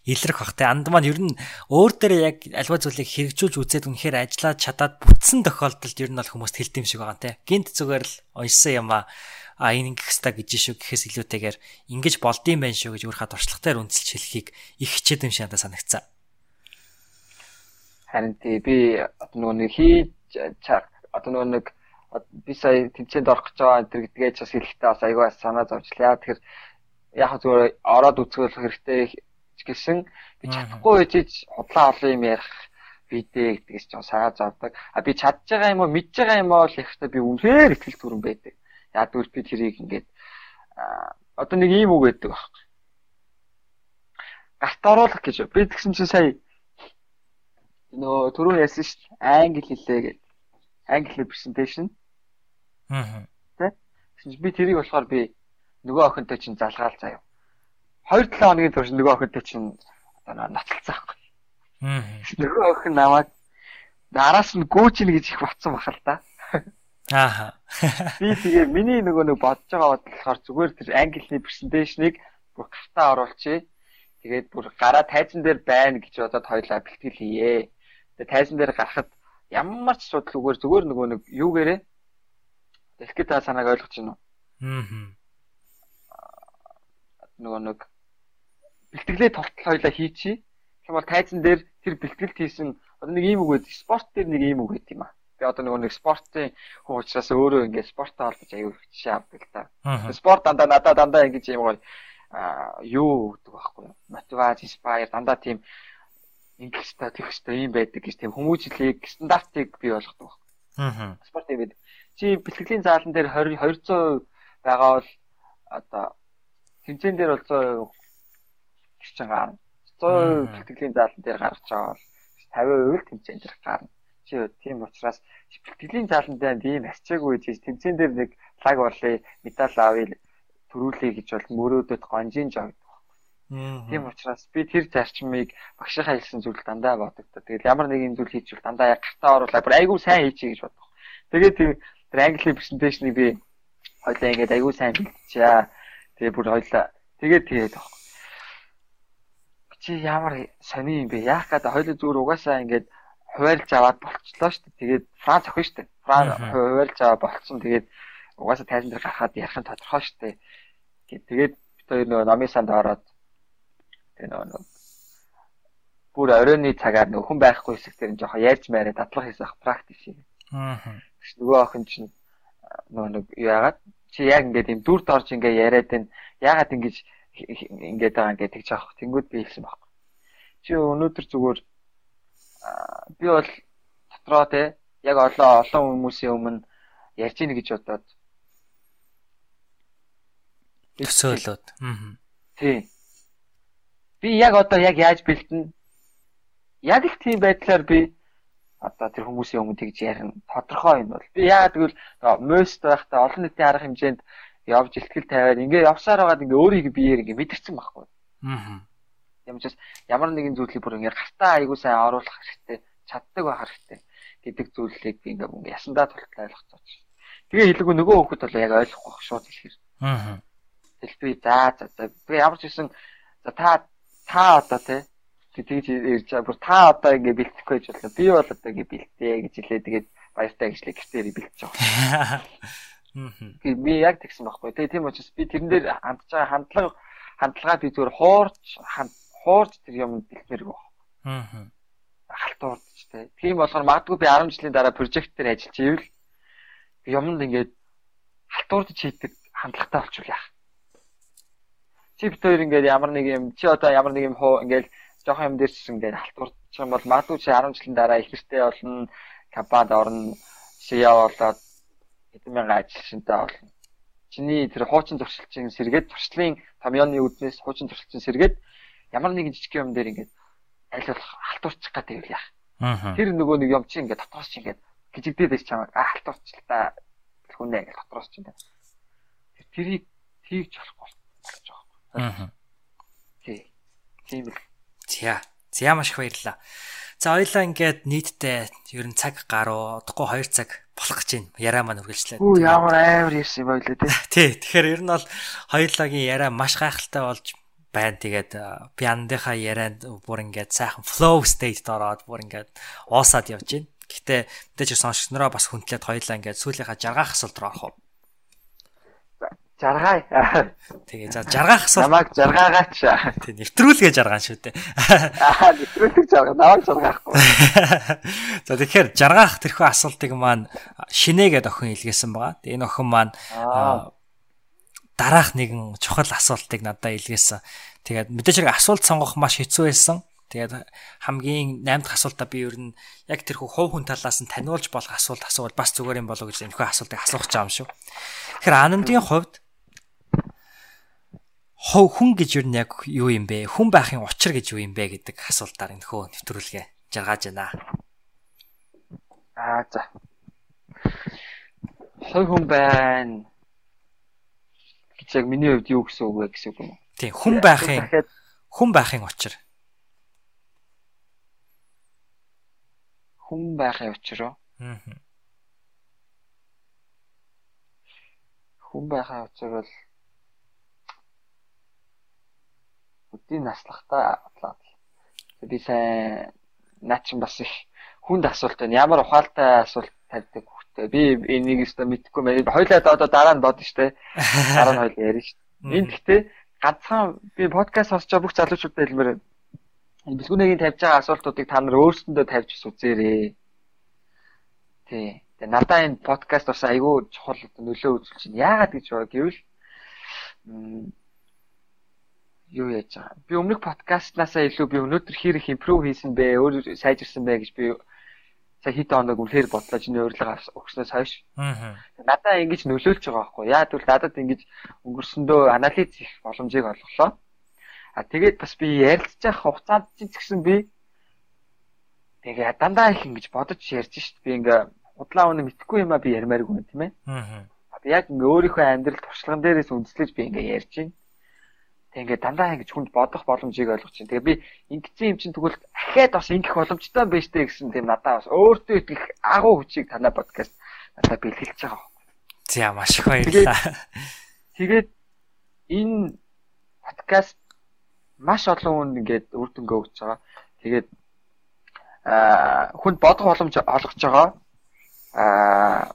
илрэх бах те анд маань ер нь өөр дээр яг альва зүйлийг хэрэгжүүлж үзээд үнэхээр ажиллаад чадаад бүтсэн тохиолдолд ер нь бол хүмүүст хэлдэм шиг байгаа те. Гинт зүгээр л уншсан юм а а энэ ингэх хэвээр гэж шүү гэхээс илүүтэйгээр ингэж болдсон байх шүү гэж өөрийнхөө туршлагатаар үнэлж хэлхийг их хичээд юм шиг надад санагцсан. Харин тий би нөгөө нэг хийж одоо нөгөө нэг би сая тэнцээнд орох гэж байгаа энэ гэдгээ ч бас хэлэхдээ бас аягүй санаа зовчлаа. Тэгэхээр яг зүгээр ороод үзвэл хэрэгтэй гэсэн би чадахгүй байж худлаа олон юм ярих бидээ гэдгээс ч санаа зовдөг. А би чадж байгаа юм уу мэдж байгаа юм уу л ихтэй би үнэхээр ихтгэл түрэн байдаг. Яг үл би тэрийг ингээд одоо нэг ийм үг гэдэг байхгүй. Гарт оруулах гэж би тэгсэн чинь сая нөө түрүү ярьсан шүү дээ. Англи хэлээ гэж. Англи презентацийн. Аа. Тэ? Би тэрийг болохоор би нөгөө охинтой чинь залгаал заяа. 2-7 хоногийн турш нөгөө охинтой чинь одоо ноцолцсон байхгүй. Аа. Нөгөө охин намайг араас нь гүүчнэ гэж их батсан бахал та. Аа. Би тэгээ миний нөгөө нэг бодож байгаа болохоор зүгээр тэр англи презентацийг бүр гартаа оруулчихъя. Тэгээд бүр гараа тайзан дээр байна гэж бодоод хоёлаа бэлтгэл хийе. Тэгээд тайзан дээр гарахад ямар ч судал үгээр зүгээр нөгөө нэг юугээрээ Дэлхийд та санааг ойлгож байна уу? Аа. Нөгөө нэг бэлтгэлээ толтол хоёлаа хийчихье. Тэгэхээр бол тайзан дээр тэр бэлтгэлт хийсэн одоо нэг ийм үг байдаг. Спорт дээр нэг ийм үг байдаг юм аа. Би одоо нөгөө нэг спортын хүн учраас өөрөө ингээд спорттой холбож аягүй хичээ авдаг л та. Спорт дандаа надад дандаа ингэж юм гоё юу гэдэг байхгүй юу? Мотивац, inspire дандаа тийм ингэх хэвээр тэгэх хэвээр юм байдаг гэж тийм хүмүүжлийг стандартыг бий болгодог байхгүй. Аа. Спорт гэдэг чи бэлтгэлийн заалан дээр 20 200% байгаа бол одоо тэмцээн дээр бол 100% гिचэн гарна. 100% бэлтгэлийн заалан дээр гарч байгаа бол 50% л тэмцээн дээр гарна. Чи тийм учраас бэлтгэлийн заалан дээр тийм арчаагүй гэж тэмцээн дээр нэг лаг болъё, медаль авъя, төрүүлэе гэж бол мөрөөдөд гонжин жогддог. Тийм учраас би тэр зарчмыг багшийнхаа хэлсэн зүйл дандаа бодогдоо. Тэгэл ямар нэгэн зүйл хийчихвэл дандаа яг гартаа оруулаад бүр айгүй сайн хийчихье гэж боддог. Тэгээд тийм тэр англи презентацийг би хоёлаа ингээд айгүй сайн хийчихээ. Тэгээ бүр хоёлаа тэгээд тэгээд. Чи ямар сони юм бэ? Яах гэдэг хоёлаа зүгээр угаасаа ингээд хуваарлж аваад болчлоо шүү дээ. Тэгээд Франц охин шүү дээ. Франц хуваарлж аваад болцсон. Тэгээд угаасаа тайзан дээр гарахад ярих нь тодорхой шүү дээ. Тэгээд бид хоёр нөгөө номын санд ороод тэгээ нөгөө бүр оройны цагаар нөгөө хүн байхгүй хэсэг дээр нь жоохон ярьж мээрээ дадлах хийх практик шиг. Аа. Тэгш нөгөө охин чинь нөгөө нэг яагаад чи яг ингээд юм дүрд орж ингээ яриад байна. Яагаад ингэж ингээд байгаа ингээд тэгж авах. Тэнгүүд би хэлсэн байхгүй. Чи өнөөдөр зүгээр би бол дотроо те яг олон олон хүмүүсийн өмнө ярьж ийн гэж бодоод төсөөлөд. Аа. Тий. Би яг одоо яг яаж бэлтэн? Яг их тийм байдлаар би одоо тэр хүмүүсийн өмнө тэгж ярина. Тодорхой юм бол. Би яагаад гэвэл мост байхдаа олон нийтийн арга хэмжээнд явж ихтгэл тавиад ингээ явсаар байгаад ингээ өөрийг биеэр ингээ мэдэрсэн байхгүй. Аа. Ямчаас ямар нэгэн зүйлийг бүр ингээ гартаа айгуу сайн оруулах хэрэгтэй, чаддаг байх хэрэгтэй гэдэг зүйлийг би ингээ ингээ ясандаа тултлаа ойлгоцооч. Тэгээ хэлэхгүй нөгөө хүүхэд бол яг ойлгохгүй шууд хэлэхэр. Аа. Тэгэл би за за би ямар ч гэсэн за та та одоо тий тэгж ирж байгаа бүр та одоо ингэ бэлтгэхгүй гэж бодлоо би бол одоо ингэ бэлтээ гэж хэлээ тэгээд баяртай гэжлээ гэртээр бэлтэж байгаа. Аа. Би яг тэгсэн байхгүй тий тийм учраас би тэрэн дээр хандж байгаа хандлага хандлагаа би зүгээр хуурч хуурч тэр юм бэлтмээргүй байна. Аа. Халтуурч тий. Тийм болохоор магадгүй би 10 жилийн дараа прожект дээр ажиллаж ивэл юмд ингээд халтуурч хийдэг хандлагатай болчихвол яах чи хоёр ингээд ямар нэг юм чи одоо ямар нэг юм хуу ингээд жоохон юм дээр ч ингээд халтурчих юм бол магадгүй чи 10 жилийн дараа их хэрэгтэй болно компанид орно CEO болоод хэдэн мянган ажилчинтай болно чиний тэр хуучин зуршилчин сэргээд туршлын томьёоны үүднээс хуучин зуршилчин сэргээд ямар нэгэн жижиг юм дээр ингээд аль болох халтурчих гэдэг юм яах тэр нөгөө нэг юм чи ингээд дотоос чи ингээд гжигдээд байж чамаа а халтуурч л та хүнээ гэж дотроос чинь. Тэрийг тийгч болохгүй болж байгаа. Аа. Тий. Тийм л. За. За маш их баярлалаа. За хоёлаа ингээд нийтдээ ер нь цаг гаруй удахгүй 2 цаг болох гэж байна. Яраа маань үргэлжлээд. Үу ямар амар ирсэн юм байлээ тий. Тий. Тэгэхээр ер нь бол хоёулагийн яраа маш гайхалтай болж байна. Тэгээд пиандынхаа ярианд бүр ингээд сайхан flow state-д ороод бүр ингээд уусаад явж байна. Гэхдээ мэдээж сонсогч нараа бас хүндлээд хоёлаа ингээд сүүлийнхаа жаргаах асуулт руу орох уу? Жаргай. Тэгээ за жаргаах асуулт. Намайг жаргаагаач. Тэг нэвтрүүлгээ жаргаан шүү дээ. Аа нэвтрүүлэг жаргаа. Намайг жаргаахгүй. За тэгэхээр жаргаах тэрхүү асуултыг маань шинээгээд охин илгээсэн байгаа. Тэгээ энэ охин маань дараах нэгэн чухал асуултыг надад илгээсэн. Тэгээд мэдээж хэрэг асуулт сонгох маш хэцүү байсан. Тэгээд хамгийн 8 дахь асуултаа би ер нь яг тэрхүү хувь хүн талаас нь таниулж болох асуулт асуувал бас зүгээр юм болоо гэж энэхүү асуултыг асуух гэж байгаа юм шүү. Тэгэхээр анандын хувьд хов хүн гэж нь яг юу юм бэ? Хүн байхын учир гэж юу юм бэ гэдэг асуултаар энэхүү нэвтрүүлгээ жаргаж байна. Аа за. Хой хүн байна гэж яг миний хувьд юу гэсэн үг вэ гэсэн үг юм уу? Тийм, хүн байхын хүн байхын учир. Хүн байхын учир уу? Аа. Хүн байхын учир бол өдийн наслахтаа бодлоо. Би сайн наа чин бас их хүнд асуулт байна. Ямар ухаалтай асуулт тавьдаг хөхтэй. Би энийг өстө мэдэхгүй мэй. Хойлоо одоо дараа нь бодно штэ. Дараа нь хойл ярина штэ. Энд гэхдээ ганцхан би подкаст сонсож байгаа бүх залуучуудад хэлмээр байна. Бэлгүүнэгийн тавьж байгаа асуултуудыг та нар өөрсөндөө тавьж үзээрэй. Тий. Тэгээ надаа энэ подкаст бас айгүй чухал нөлөө үзүүлж байна. Яагаад гэж байгаа гэвэл юу яаж байгаа. Би өмнөх подкастнаасаа илүү би өнөөдөр их импрув хийсэн бэ, өөр сайжирсан бэ гэж би сая хэд хоног үнэхээр бодлоо чиний урилга өгснөөс хойш. Аа. Надаа ингэж нөлөөлж байгаа байхгүй. Яа тэгвэл надад ингэж өнгөрсөндөө анализ хийх боломжийг олголоо. А тэгээд бас би ярилцж явах хугацаанд ч гэсэн би тэгээ дандаа их ингэж бодож ярьж шít. Би ингээ худлаа өнө мэдхгүй юмаа би ярмааргүй юм тийм ээ. Аа. Яг ингээ өөрийнхөө амьдрал туршлаган дээрээс үндэслэж би ингээ ярьж байна. Тэг ингээд дандаа ингэж хүнд бодох боломжийг ойлгож чинь. Тэгээ би ингэсэн юм чинь тэгвэл ахаад бас ингэх боломжтой байж тээ гэсэн тийм надаа бас өөртөө итгэх агуу хүчийг танай подкаст надад бэлгэлж байгаа. За маш их баярлалаа. Тэгээд энэ подкаст маш олон хүн ингээд үр дүнгээ өгч байгаа. Тэгээд аа хүнд бодох боломж олгож байгаа. Аа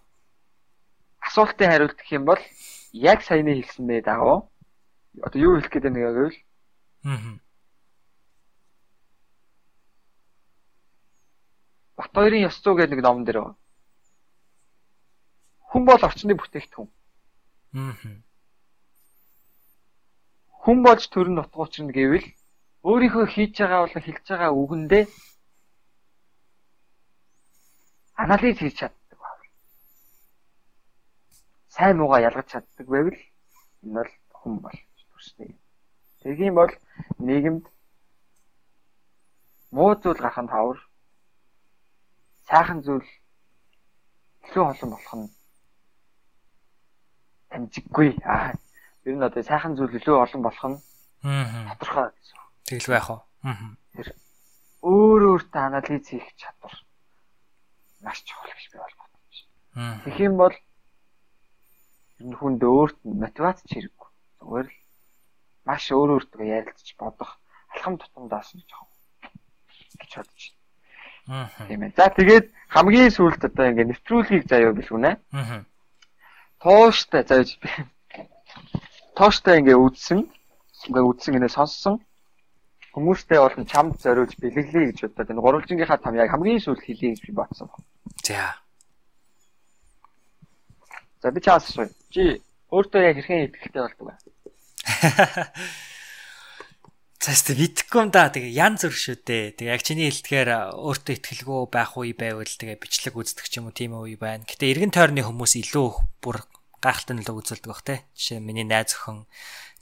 асуултын хариулт гэх юм бол яг саяны хэлсэн бэ дагуу одоо юу хэлэх гээд байна гэвэл аа Бат хоёрын ёс зүй гэдэг нэг номон дээр байна. Хүн бол орчны бүтээгдэхүүн. Аа. Хүн болж төрн нутгуучрна гэвэл өөрийнхөө хийж байгаа болон хэлж байгаа үгэндээ анализ хийж чаддаг байна. Сайн муугаа ялгаж чаддаг байвал энэ бол хүн бол хүснэ. Тэгхийн бол нийгэмд муу зүйл гарах нь хавар сайхан зүйл илүү олон болох нь амжиггүй. Аа. Ер нь одоо сайхан зүйл илүү олон болох нь тодорхой гэсэн. Тэгэл байх уу? Аа. Тэр өөр өөртөө анализ хийх чадвар маш чухал гэж би бол бодож байна. Тэгэх юм бол энэ хүнд өөрт нь мотивац хэрэггүй. Зүгээр л маш өөр өөртөө ярилцж бодох алхам тутамдаас нь жоохон гэж бодож байна. Аа. Тийм ээ. За тэгээд хамгийн сүүлд одоо ингээ нэвтрүүлгийг заяа бэлгүнэ. Аа. Тууштай заяа тууштай ингээ үзсэн. Ингээ үзсэн гинэ сонссон. Хүмүүстэй болон чамд зориулж бэлгэлээ гэж бодоод энэ гурвалжингийнхаа там яг хамгийн сүүлд хэлье гэж би бодсон. За. За би чаас шүү. Чи өөртөө яг хэрхэн ихтэй болдог вэ? Цаст мэдхгүй юм да. Тэгээ ян зүр шүү дээ. Тэгээ яг чиний хэлдгээр өөртөө ихтгэлгүй байх үе байвал тэгээ бичлэг үздэг ч юм уу тийм үе байна. Гэтэ эргэн тойрны хүмүүс илүү бүр гайхалтай нөлөөг үзүүлдэг бах те. Жишээ миний найз охин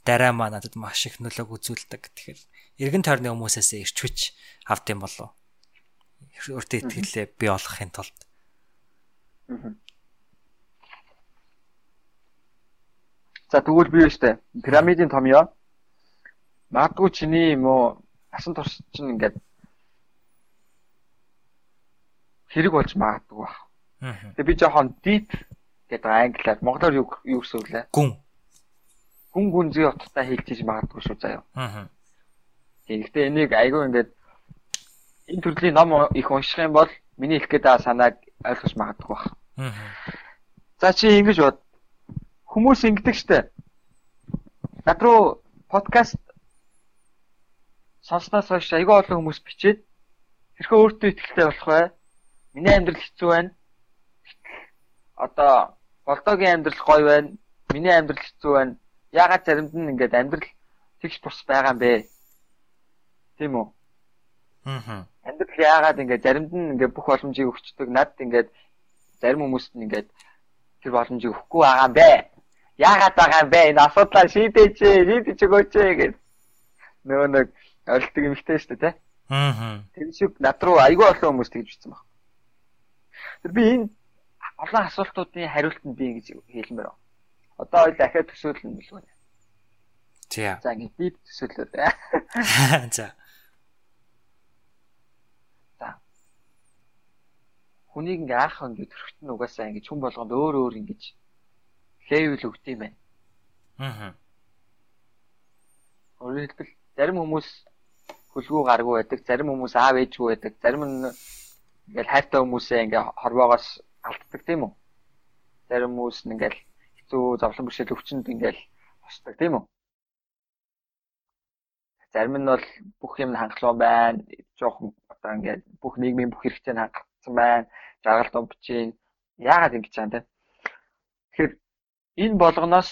дараа маа надад маш их нөлөөг үзүүлдэг. Тэгэхээр эргэн тойрны хүмүүсээс ирчвч авд юм болов. Өөртөө ихтгэлээ бий болгохын тулд. За тэгвэл би өштэй пирамидын томьёо магадгүй чиний юм уу асан турш чинь ингээд хэрэг болж магадгүй баг. Тэгээ би жоохон deep гэдэг англиар монголоор юу юу гэсэн үг лээ? Гүн. Гүн гүнзгий утгатай хэлж магадгүй шүү заяа. Аа. Тэгэхдээ энийг айгүй ингээд энэ төрлийн ном их унших юм бол миний хэлэх гээд байгаа санааг ойлгож магадгүй баг. Аа. За чи ингэж бод. Хүмүүс ингэдэг штэ. Над руу подкаст сонсноос хойш айгүй олон хүмүүс бичээд тэрхүү өөртөө ихтэй болох бай. Миний амьдрал хэцүү байна. Одоо болдогийн амьдрал гоё байна. Миний амьдрал хэцүү байна. Яагаад заримд нь ингээд амьдрал тэгш бус байгаа юм бэ? Тийм үү? Аа. Амьдрал яагаад ингээд заримд нь ингээд бүх боломжийг өгчдөг. Над ингээд зарим хүмүүст нь ингээд тэр боломжийг өгөхгүй байгаа юм бэ? Яагаад байгаа юм бэ? Энэ асуудлаа шийдээч, шийдэж өгөөч гэж. Нөгөө нэг ойлтог юмхтэй шүү дээ, тэ? Аа. Тэр шиг над руу айгүй олон хүмүүс тэгж бичсэн баг. Тэр би энэ олон асуултуудын хариултанд би ингэж хэлмээр байна. Одоо дахиад төсөөлнө билгүй. За. За ингэ дип төсөөлөө. За. Хүнийг ингээ аах ингээ төрхтөн угаасаа ингээ хүн болгонд өөр өөр ингэж левел өгд юм байна. Аа. Өөрөөр хэлбэл зарим хүмүүс хөлгөө гаргүй байдаг, зарим хүмүүс аав ээжгүй байдаг, зарим нь ингээл хайртай хүмүүсээ ингээ хорвоогоос алддаг тийм үү? Зарим хүмүүс нь ингээл хэцүү зовлон бэрхшээл өвчнөд ингээл босдог тийм үү? Зарим нь бол бүх юм хангалуун байна. Жохон одоо ингээд бүх нийгмийн бүх хэрэгцээнд хангалтсан байна. Жаргал думбчийн яагаад ингэж чаана те. Тэгэхээр энэ болгоноос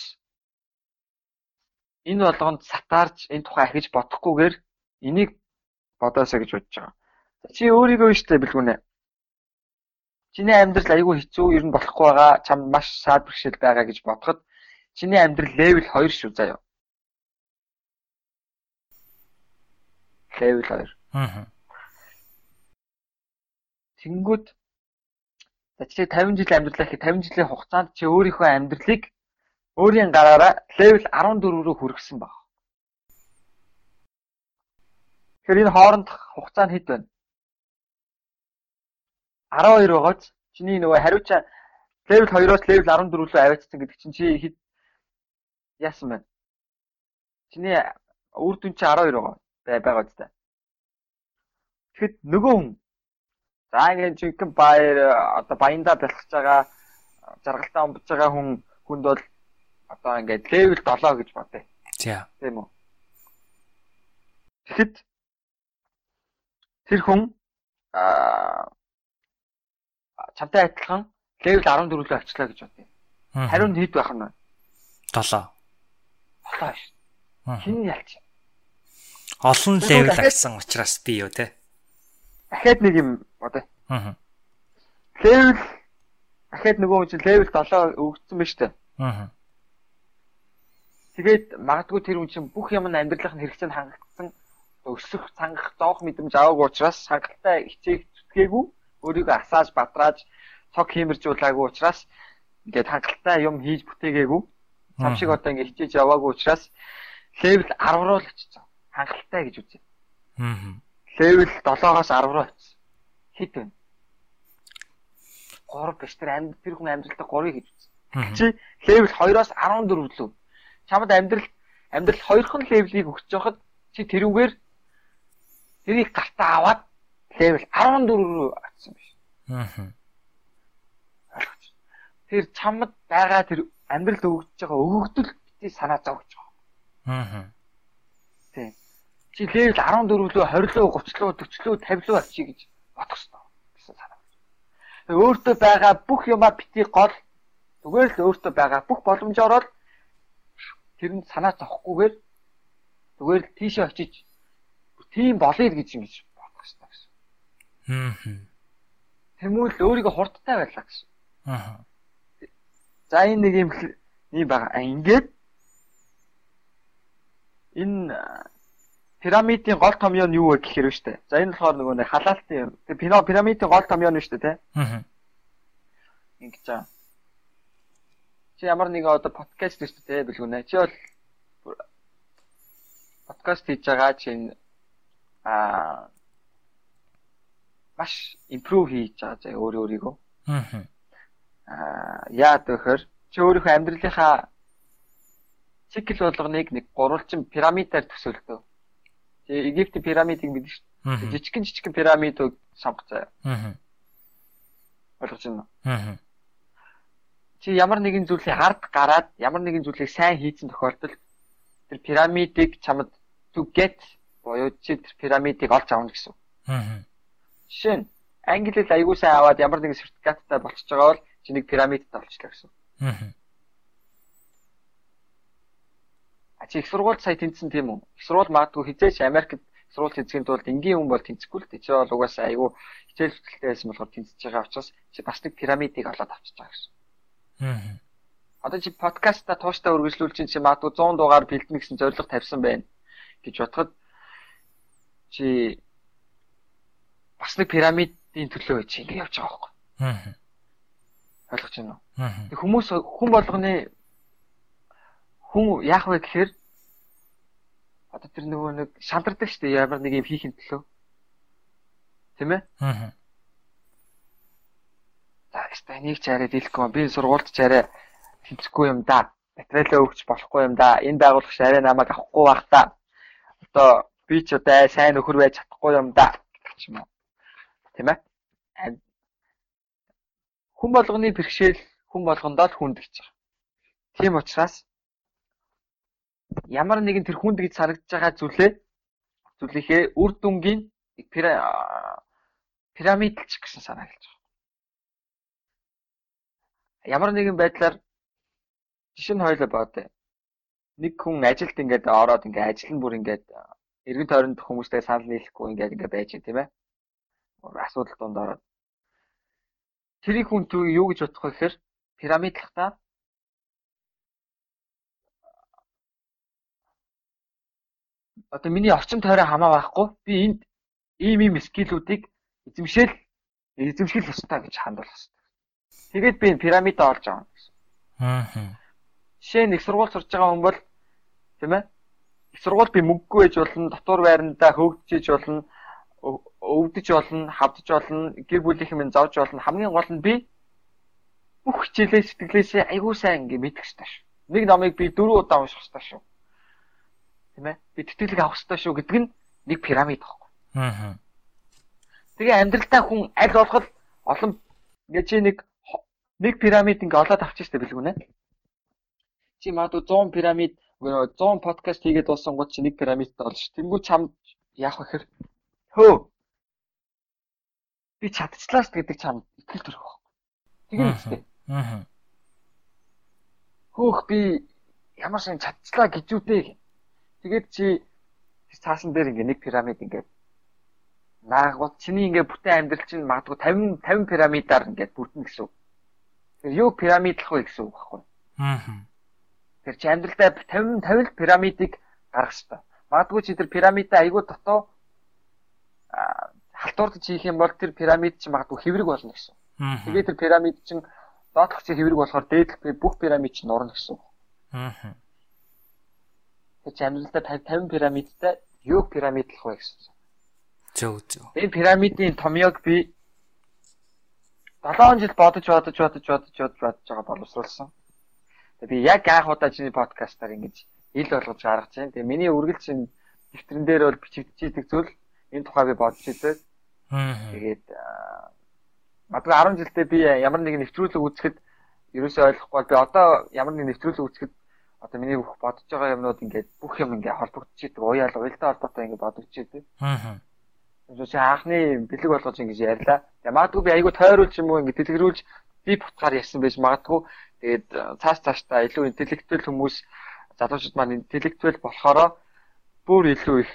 энэ болгонд сатаарч энэ тухай ахиж бодохгүйгээр энийг бодоосоо гэж бодож байгаа. Чи өөрийгөө штэ бэлгүнэ. Чиний амьдрал айгүй хэцүү ер нь болохгүй байгаа. Чам маш саад бэрхшээл байгаа гэж бодоход чиний амьдрал левел 2 шүү заяа. Левел 2. Аа. Тэнгүүд за чи 50 жил амьдралаа гэхэд 50 жилийн хугацаанд чи өөрийнхөө амьдралыг өөрийн гараараа левел 14 рүү хүргэсэн баг. Тэгэхээр энэ хооронд хугацаа нь хэд байна? 12 байгааз чиний нөгөө хариуцаа левел 2-оос левел 14 рүү аваачсан гэдэг чинь чи хэд яасан байна? Чиний үр дүн чи 12 байгаа байгаа үстэй. Тэгэхэд нөгөө хүн за ингэ жинхэнэ баяр одоо баяндаа бэлгэж байгаа жаргалтаа омбож байгаа хүн хүнд бол одоо ингээд левел 7 гэж бодъё. За. Тийм үү? Тэгэхэд тэр хүн аа чамтай адилхан левел 14 рүү очлоо гэж бодъё. Хариу нь хэд байх нь вэ? 7. 7 шүү. Хин ялч. Олон левел агсан учраас би юу те. Дахиад нэг юм одоо. Аа. Левел дахиад нөгөө хүн чинь левел 7 өгсөн ба штэ. Аа. Тэгээд магадгүй тэр хүн чинь бүх юм нь амьдралын хэрэгцээнд хангагдсан өсөх цангах доох мэдрэмж аваагүй учраас хангалттай хичээх зүтгээгүй өөрийгөө асааж бадрааж цог хиймэржүүлээгүй учраас ингээд хангалттай юм хийж бүтээгээгүй. Цам шиг одоо ингээд хичээж яваагүй учраас левел 10 руу л очсон. Хангалттай гэж үзье. Аа. Левел 7-оос 10 руу очсон. Хэд вэ? 3 биш тэр амьд тэр хүн амьдралдаа 3-ыг гэж үзсэн. Чи левел 2-оос 14 лөө. Чамд амьдрал амьдрал хоёрхан левелийг өгч жоход чи тэрүүгээр тэрийг гартаа аваад левел 14 рүү очсон биш. Аа. Тэр чамд байгаа тэр амьдрал өгч байгаа өгөгдөл бити санаа зовж Аа. байгаа. Тийм. Чи левел 14 лөө 20 лөө 30 лөө 40 лөө 50 лөө очие гэж бодох хэрэгтэй гэсэн санаа. Өөртөө байгаа бүх юмаа бити гол зүгээр л өөртөө байгаа бүх боломж ороод тэр нь санаа зовхгүйгээр зүгээр л тийшээ очиж тийм болъё гэж ингэж бодох хэрэгтэй гэсэн. Аа. Тэмүүл өөрийгөө хурдтай байлаа гэсэн. Аа. За энэ нэг юм юм байгаа. А ингээд энэ пирамидын гол томьёо нь юу вэ гэхээр вэ штэ. За энэ болохоор нөгөө нэг халаалтын пирамидын гол томьёо нь штэ тий. Аа. ингэж байгаа. Чи ямар нэг одоо подкаст хийх үү бэлгүнэ. Чи бол подкаст хийж байгаа чинь аа маш импрув хийж байгаа заа өөрөө өөрийгөө. Аа. Яад вэхэр чи өөрийнхөө амьдралынхаа цикл болгоныг нэг гурвалжин пирамидаар төсөөлдөө. Чи Египт пирамидыг мэднэ шүү дээ. Жижигхэн жижигхэн пирамидыг сонгоц заа. Аа. Ойлгож байна уу? Аа. Чи ямар нэгэн зүйлийг ард гараад ямар нэгэн зүйлийг сайн хийсэн тохиолдолд тэр пирамидыг чамд to get буюу чи тэр пирамидыг олж авна гэсэн. Аа. Жишээ нь англи хэл аягүй сайн аваад ямар нэгэн сертификаттай болчихж байгаа бол чи нэг пирамидтай болчихлоо гэсэн. Аа. А чи их сургууль сая тэнцсэн тийм үү? Их сургууль магадгүй хизээч Америкт сургууль тэнцэхийн тулд энгийн хүн бол тэнцэхгүй л дээ. Чи бол угаасаа аягүй хичээл хөтөлтэй байсан болохоор тэнцэж байгаа учраас чи бас нэг пирамидыг олоод авчиж байгаа гэсэн. Аа. Одоо чи подкастта тууштай үргэлжлүүл чинь чи магадгүй 100 дугаар бэлдэнэ гэсэн зорилго тавьсан байна гэж бодоход чи бас нэг пирамидын төлөө чи ингэ явж байгаа байхгүй. Аа. Ойлгож байна уу? Аа. Хүмүүс хүн болгоны хүн яах вэ гэхээр одоо тэр нөгөө нэг шантардаг шүү дээ ямар нэг юм хийхин төлөө. Тэ мэ? Аа. За яста энийг ч арай дийлэхгүй би сургуульд ч арай тэнцэхгүй юм да. Материалаа өгч болохгүй юм да. Энэ байгууллага арай намайг авахгүй байх та. Одоо би ч одоо сайн нөхөр байж чадахгүй юм да гэх юм уу. Тэ мэ? Хүн болгоны бэрхшээл хүн болгондоо л хүнд гэж байгаа. Тийм учраас ямар нэгэн тэр хүнд гэж санагдаж байгаа зүйлээ зүйлийнхээ үр дүнгийн пирамидч гэсэн санаа хэлж. Ямар нэгэн байдлаар жишээ нь хоёлоо бод. Нэг хүн ажилд ингээд ороод ингээд ажил нь бүр ингээд эргэн тойронд хүмүүстэй санал нийлэхгүй ингээд ингээд байж тийм ээ. Асуудал донд ороод. Тэрийг хүн юу гэж бодох вэ гэхээр пирамидлахтаа одоо миний орчин тойроо хамаа байхгүй би энд ийм ийм скиллүүдийг эзэмшээл эзэмшил ёстой гэж хандвал. Тэгээд би энэ пирамидаа олж авна гэсэн. Аа. Жишээ нь их сургууль сурж байгаа хүн бол тийм ээ их сургууль би мөнгөгүй байж болно, дотор байрандаа хөөгдөж болно, өвдөж болно, хавдж болно, гэр бүлийнхэн минь зовж болно. Хамгийн гол нь би бүх хичээлээ сэтгэлээсээ аягүй сайн ингэ мэдэх хэрэгтэй шүү. Нэг номыг би дөрөв удаа унших хэрэгтэй шүү тийм ээ би тэтгэлэг авах хэрэгтэй шүү гэдэг нь нэг пирамид баггүй. Аа. Тэгээ амьдралдаа хүн аль болох олон чи нэг нэг пирамид ингээ олоод авчих штэ бэлгүнэ. Чи магадгүй 100 пирамид 100 подкаст хийгээд дууссан гот чи нэг пирамидтай олж. Тэнгүү чам яах вэ хэр хөө би чадчихлаа ш гэдэг чам итгэл төрөх байхгүй. Тэгээ үстэй. Аа. Хөөх би ямар сан чадчихлаа гэж үтэй Тэгээд чи цаасан дээр ингээ нэг пирамид ингээ наагвал чиний ингээ бүтэн амьдрал чинь магадгүй 50 50 пирамидаар ингээ бүтнэ гэсэн. Тэр юу пирамидлах вэ гэсэн үг байхгүй. Аа. Тэр чи амьдралдаа 50 50 пирамидыг гаргах хэрэгтэй. Магадгүй чи тэр пирамидаа айгүй дотоо халтуурд хийх юм бол тэр пирамид чи магадгүй хэврэг болно гэсэн. Тэгээд тэр пирамид чинь доотлох чи хэврэг болохоор дээдлэх бүх пирамид чинь нурна гэсэн. Аа. Тэг амьдралдаа 50 пирамидтай юу пирамидлах вэ гэсэн. Зөв зөв. Энэ пирамидын томьёог би 7 жил бодож бодож бодож бодож бодож бодож байгаа боловсруулсан. Тэг би яг анх удаа чиний подкастаар ингэж ил болгож гаргаж байна. Тэг миний үргэлж энэ дэвтэрэн дээр бол бичигдчихийдэг зүйл энэ тухай би бодож идэв. Тэгээд магадгүй 10 жилдээ би ямар нэгэн нэвтрүүлэг үзэхэд ерөөсөй ойлгохгүй бол би одоо ямар нэг нэвтрүүлэг үзэхэд одоо миний бүх бодож байгаа юмнууд ингээд бүх юм ингээд холбогдчихийдэг. Уяал уялдаа холбоотой ингээд бодогдчихийдэг. Аа. Тэгээс анхны бэлэг болгож ингэж ярьлаа. Тэгээ магадгүй би айгүй тойруулж юм уу ингээд дэлгэрүүлж би бутгаар ярьсан байж магадгүй. Тэгээд цааш цаашдаа илүү интеллектуал хүмүүс залуучууд маань интеллектуал болохоро бүр илүү их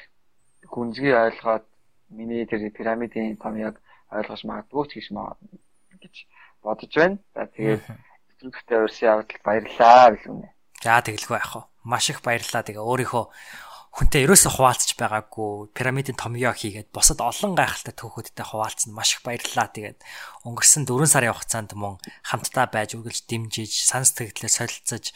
гүнзгий ойлгоод миний тэр пирамидын томьёог ойлгож магадгүй ч гэж маа гэж бодож байна. За тэгээд өдрөгтэй урьсан явдал баярлалаа гэлүнэ. За тэгэлгүй яах вэ? Маш их баярлалаа. Тэгээ өөрийнхөө хүнтэй ерөөсө хуваалцж байгаагүй пирамидын томьёо хийгээд босод олон гайхалтай түүхүүдтэй хуваалцсан маш их баярлалаа. Тэгээд өнгөрсөн 4 сарын хугацаанд мөн хамтдаа байж үргэлж дэмжиж, санс тэгтлээ солилцож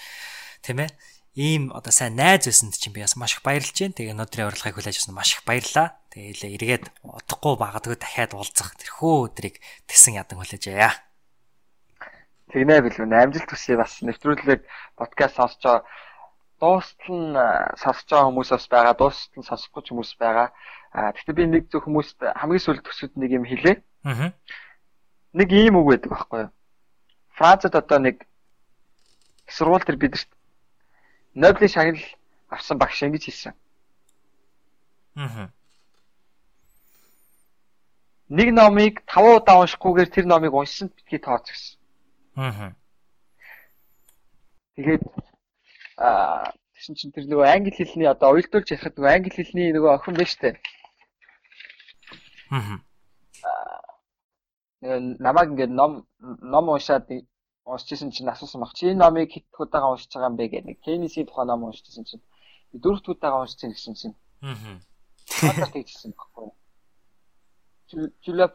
тийм ээ ийм одоо сайн найз байсанд чинь би бас маш их баярлж байна. Тэгээ өнөөдрийн урилгыг хүлээж авсан маш их баярлаа. Тэгээ илээ эргээд удахгүй багадгүй дахиад уулзах тэрхүү өдрийг тесэн ядан хүлээж яа. Тэгнэ билүү амжилт хүсье бас нэвтрүүлэг подкаст сонсож дуустал нь сонсож байгаа хүмүүс бас байгаа, дуустал нь сонсохгүй хүмүүс байгаа. А гэхдээ би нэг зөв хүмүүст хамгийн сүүлд төсөд нэг юм хэлээ. Аа. Нэг ийм үг байдаг байхгүй юу? Францад одоо нэг сургууль төр бидэрт Нобелийн шагнал авсан багш ингэж хэлсэн. Аа. Нэг номыг 5 удаа уншихгүйгээр тэр номыг уншсанд битгий тооц гэсэн. Аа. Тэгээд аа тэгсэн чинь тэр нөгөө англи хэлний одоо уйлдуулж ярихад нөгөө англи хэлний нөгөө охин байна штэ. Аа. намайг ингээд ном ном уншаад уншижсэн чинь асуусан баг. Чи энэ номыг хэд удаага уншиж байгаа юм бэ гэх нэг Кеннисийн тухайн ном уншижсэн чинь дөрөвт удаага уншиж байгаа гэсэн чинь. Аа. Одоо тэгчихсэн баггүй. Жулап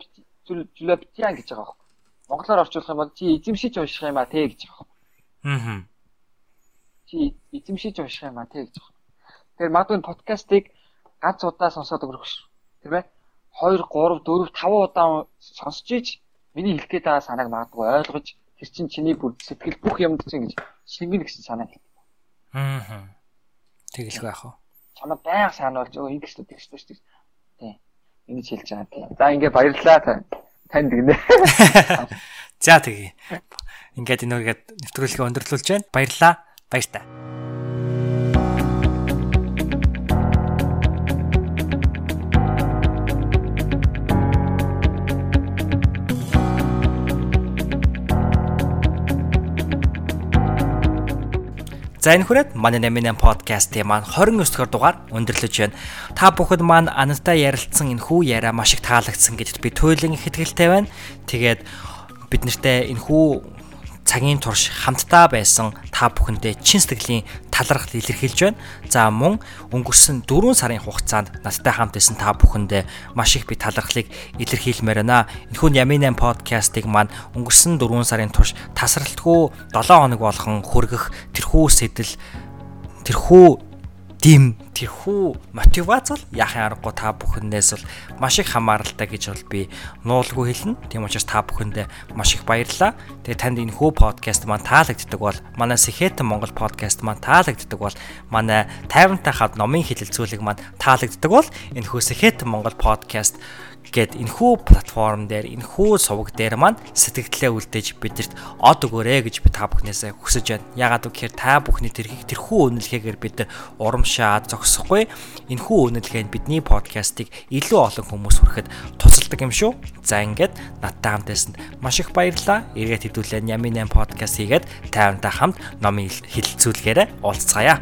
жулаптиан гэж байгаа баг. Монголоор орчуулах юм бол чи эзэмшиж унших юм а те гэж байгаа. Аа. Чи эзэмшиж унших юм а те гэж. Тэгэхээр магадгүй подкастыг ганц удаа сонсоод өнгөрөх шүү. Тэр бай. 2 3 4 5 удаа сонсож ич миний хэлэх гээд байгаа санааг магадгүй ойлгож Тэр чинь чиний бүр сэтгэл бүх юмд чинь гэж шингэн гэсэн санаа хэл. Аа. Тэгэлгүй яах вэ? Чамаа байнга санаалж өө ингэс л тэгс шүү дээ. Тий. Ингэж хэлж байгаа тий. За ингээ баярлалаа танд гинэ. За тэгье. Ингээд энэ үргээд нэвтрүүлгээ өндөрлүүлж байна. Баярлалаа. Баяр та. За энэ хүрээд манай 88 подкастын маань 29 дахь дугаар өндөрлөж байна. Та бүхэд маань анантай ярилцсан энэ хүү яриа маш их таалагдсан гэдэгт би туйлын их ихтэй байна. Тэгээд бид нартэй энэ хүү цагийн турш хамтдаа байсан та бүхэндээ чин сэтгэлийн талархал илэрхийлж байна. За мөн өнгөрсөн 4 сарын хугацаанд надтай хамт байсан та бүхэндээ маш их би талархлыг илэрхийлмээр байна. Энэхүү Ямин 8 подкастыг маань өнгөрсөн 4 сарын турш тасралтгүй 7 хоног болгон хүргэх тэрхүү сэтэл тэрхүү дэм тэрхүү мотивац бол яахын аргагүй та бүхэндээс бол маш их хамааралтай гэж бол би нуулгүй хэлнэ. Тийм учраас та бүхэндээ маш их баярлалаа. Тэгээ танд энэ хүү подкаст маань таалагддаг бол манай Сэхэтэн Монгол подкаст маань таалагддаг бол манай тайвантай хад номын хэлэлцүүлэг маань таалагддаг бол энэ хүү Сэхэтэн Монгол подкаст гэд энэхүү платформ дээр энэхүү суваг дээр маань сэтгэлдээ үлдээж бидэрт од өгөөрэй гэж би та бүхнээсээ хүсэж байна. Ягаад гэвэл та бүхний тэрхийг тэрхүү үнэлгээгээр бид урамшаад зогсохгүй. Энэхүү үнэлгээ нь бидний подкастыг илүү олон хүмүүс хүрэхэд тусалдаг юм шүү. За ингээд надтай хамт байсанд маш их баярлалаа. Эргээд хэдүүлээ Ями 8 подкаст хийгээд тайвантай хамт номын хилцүүлгээрээ уулзцаая.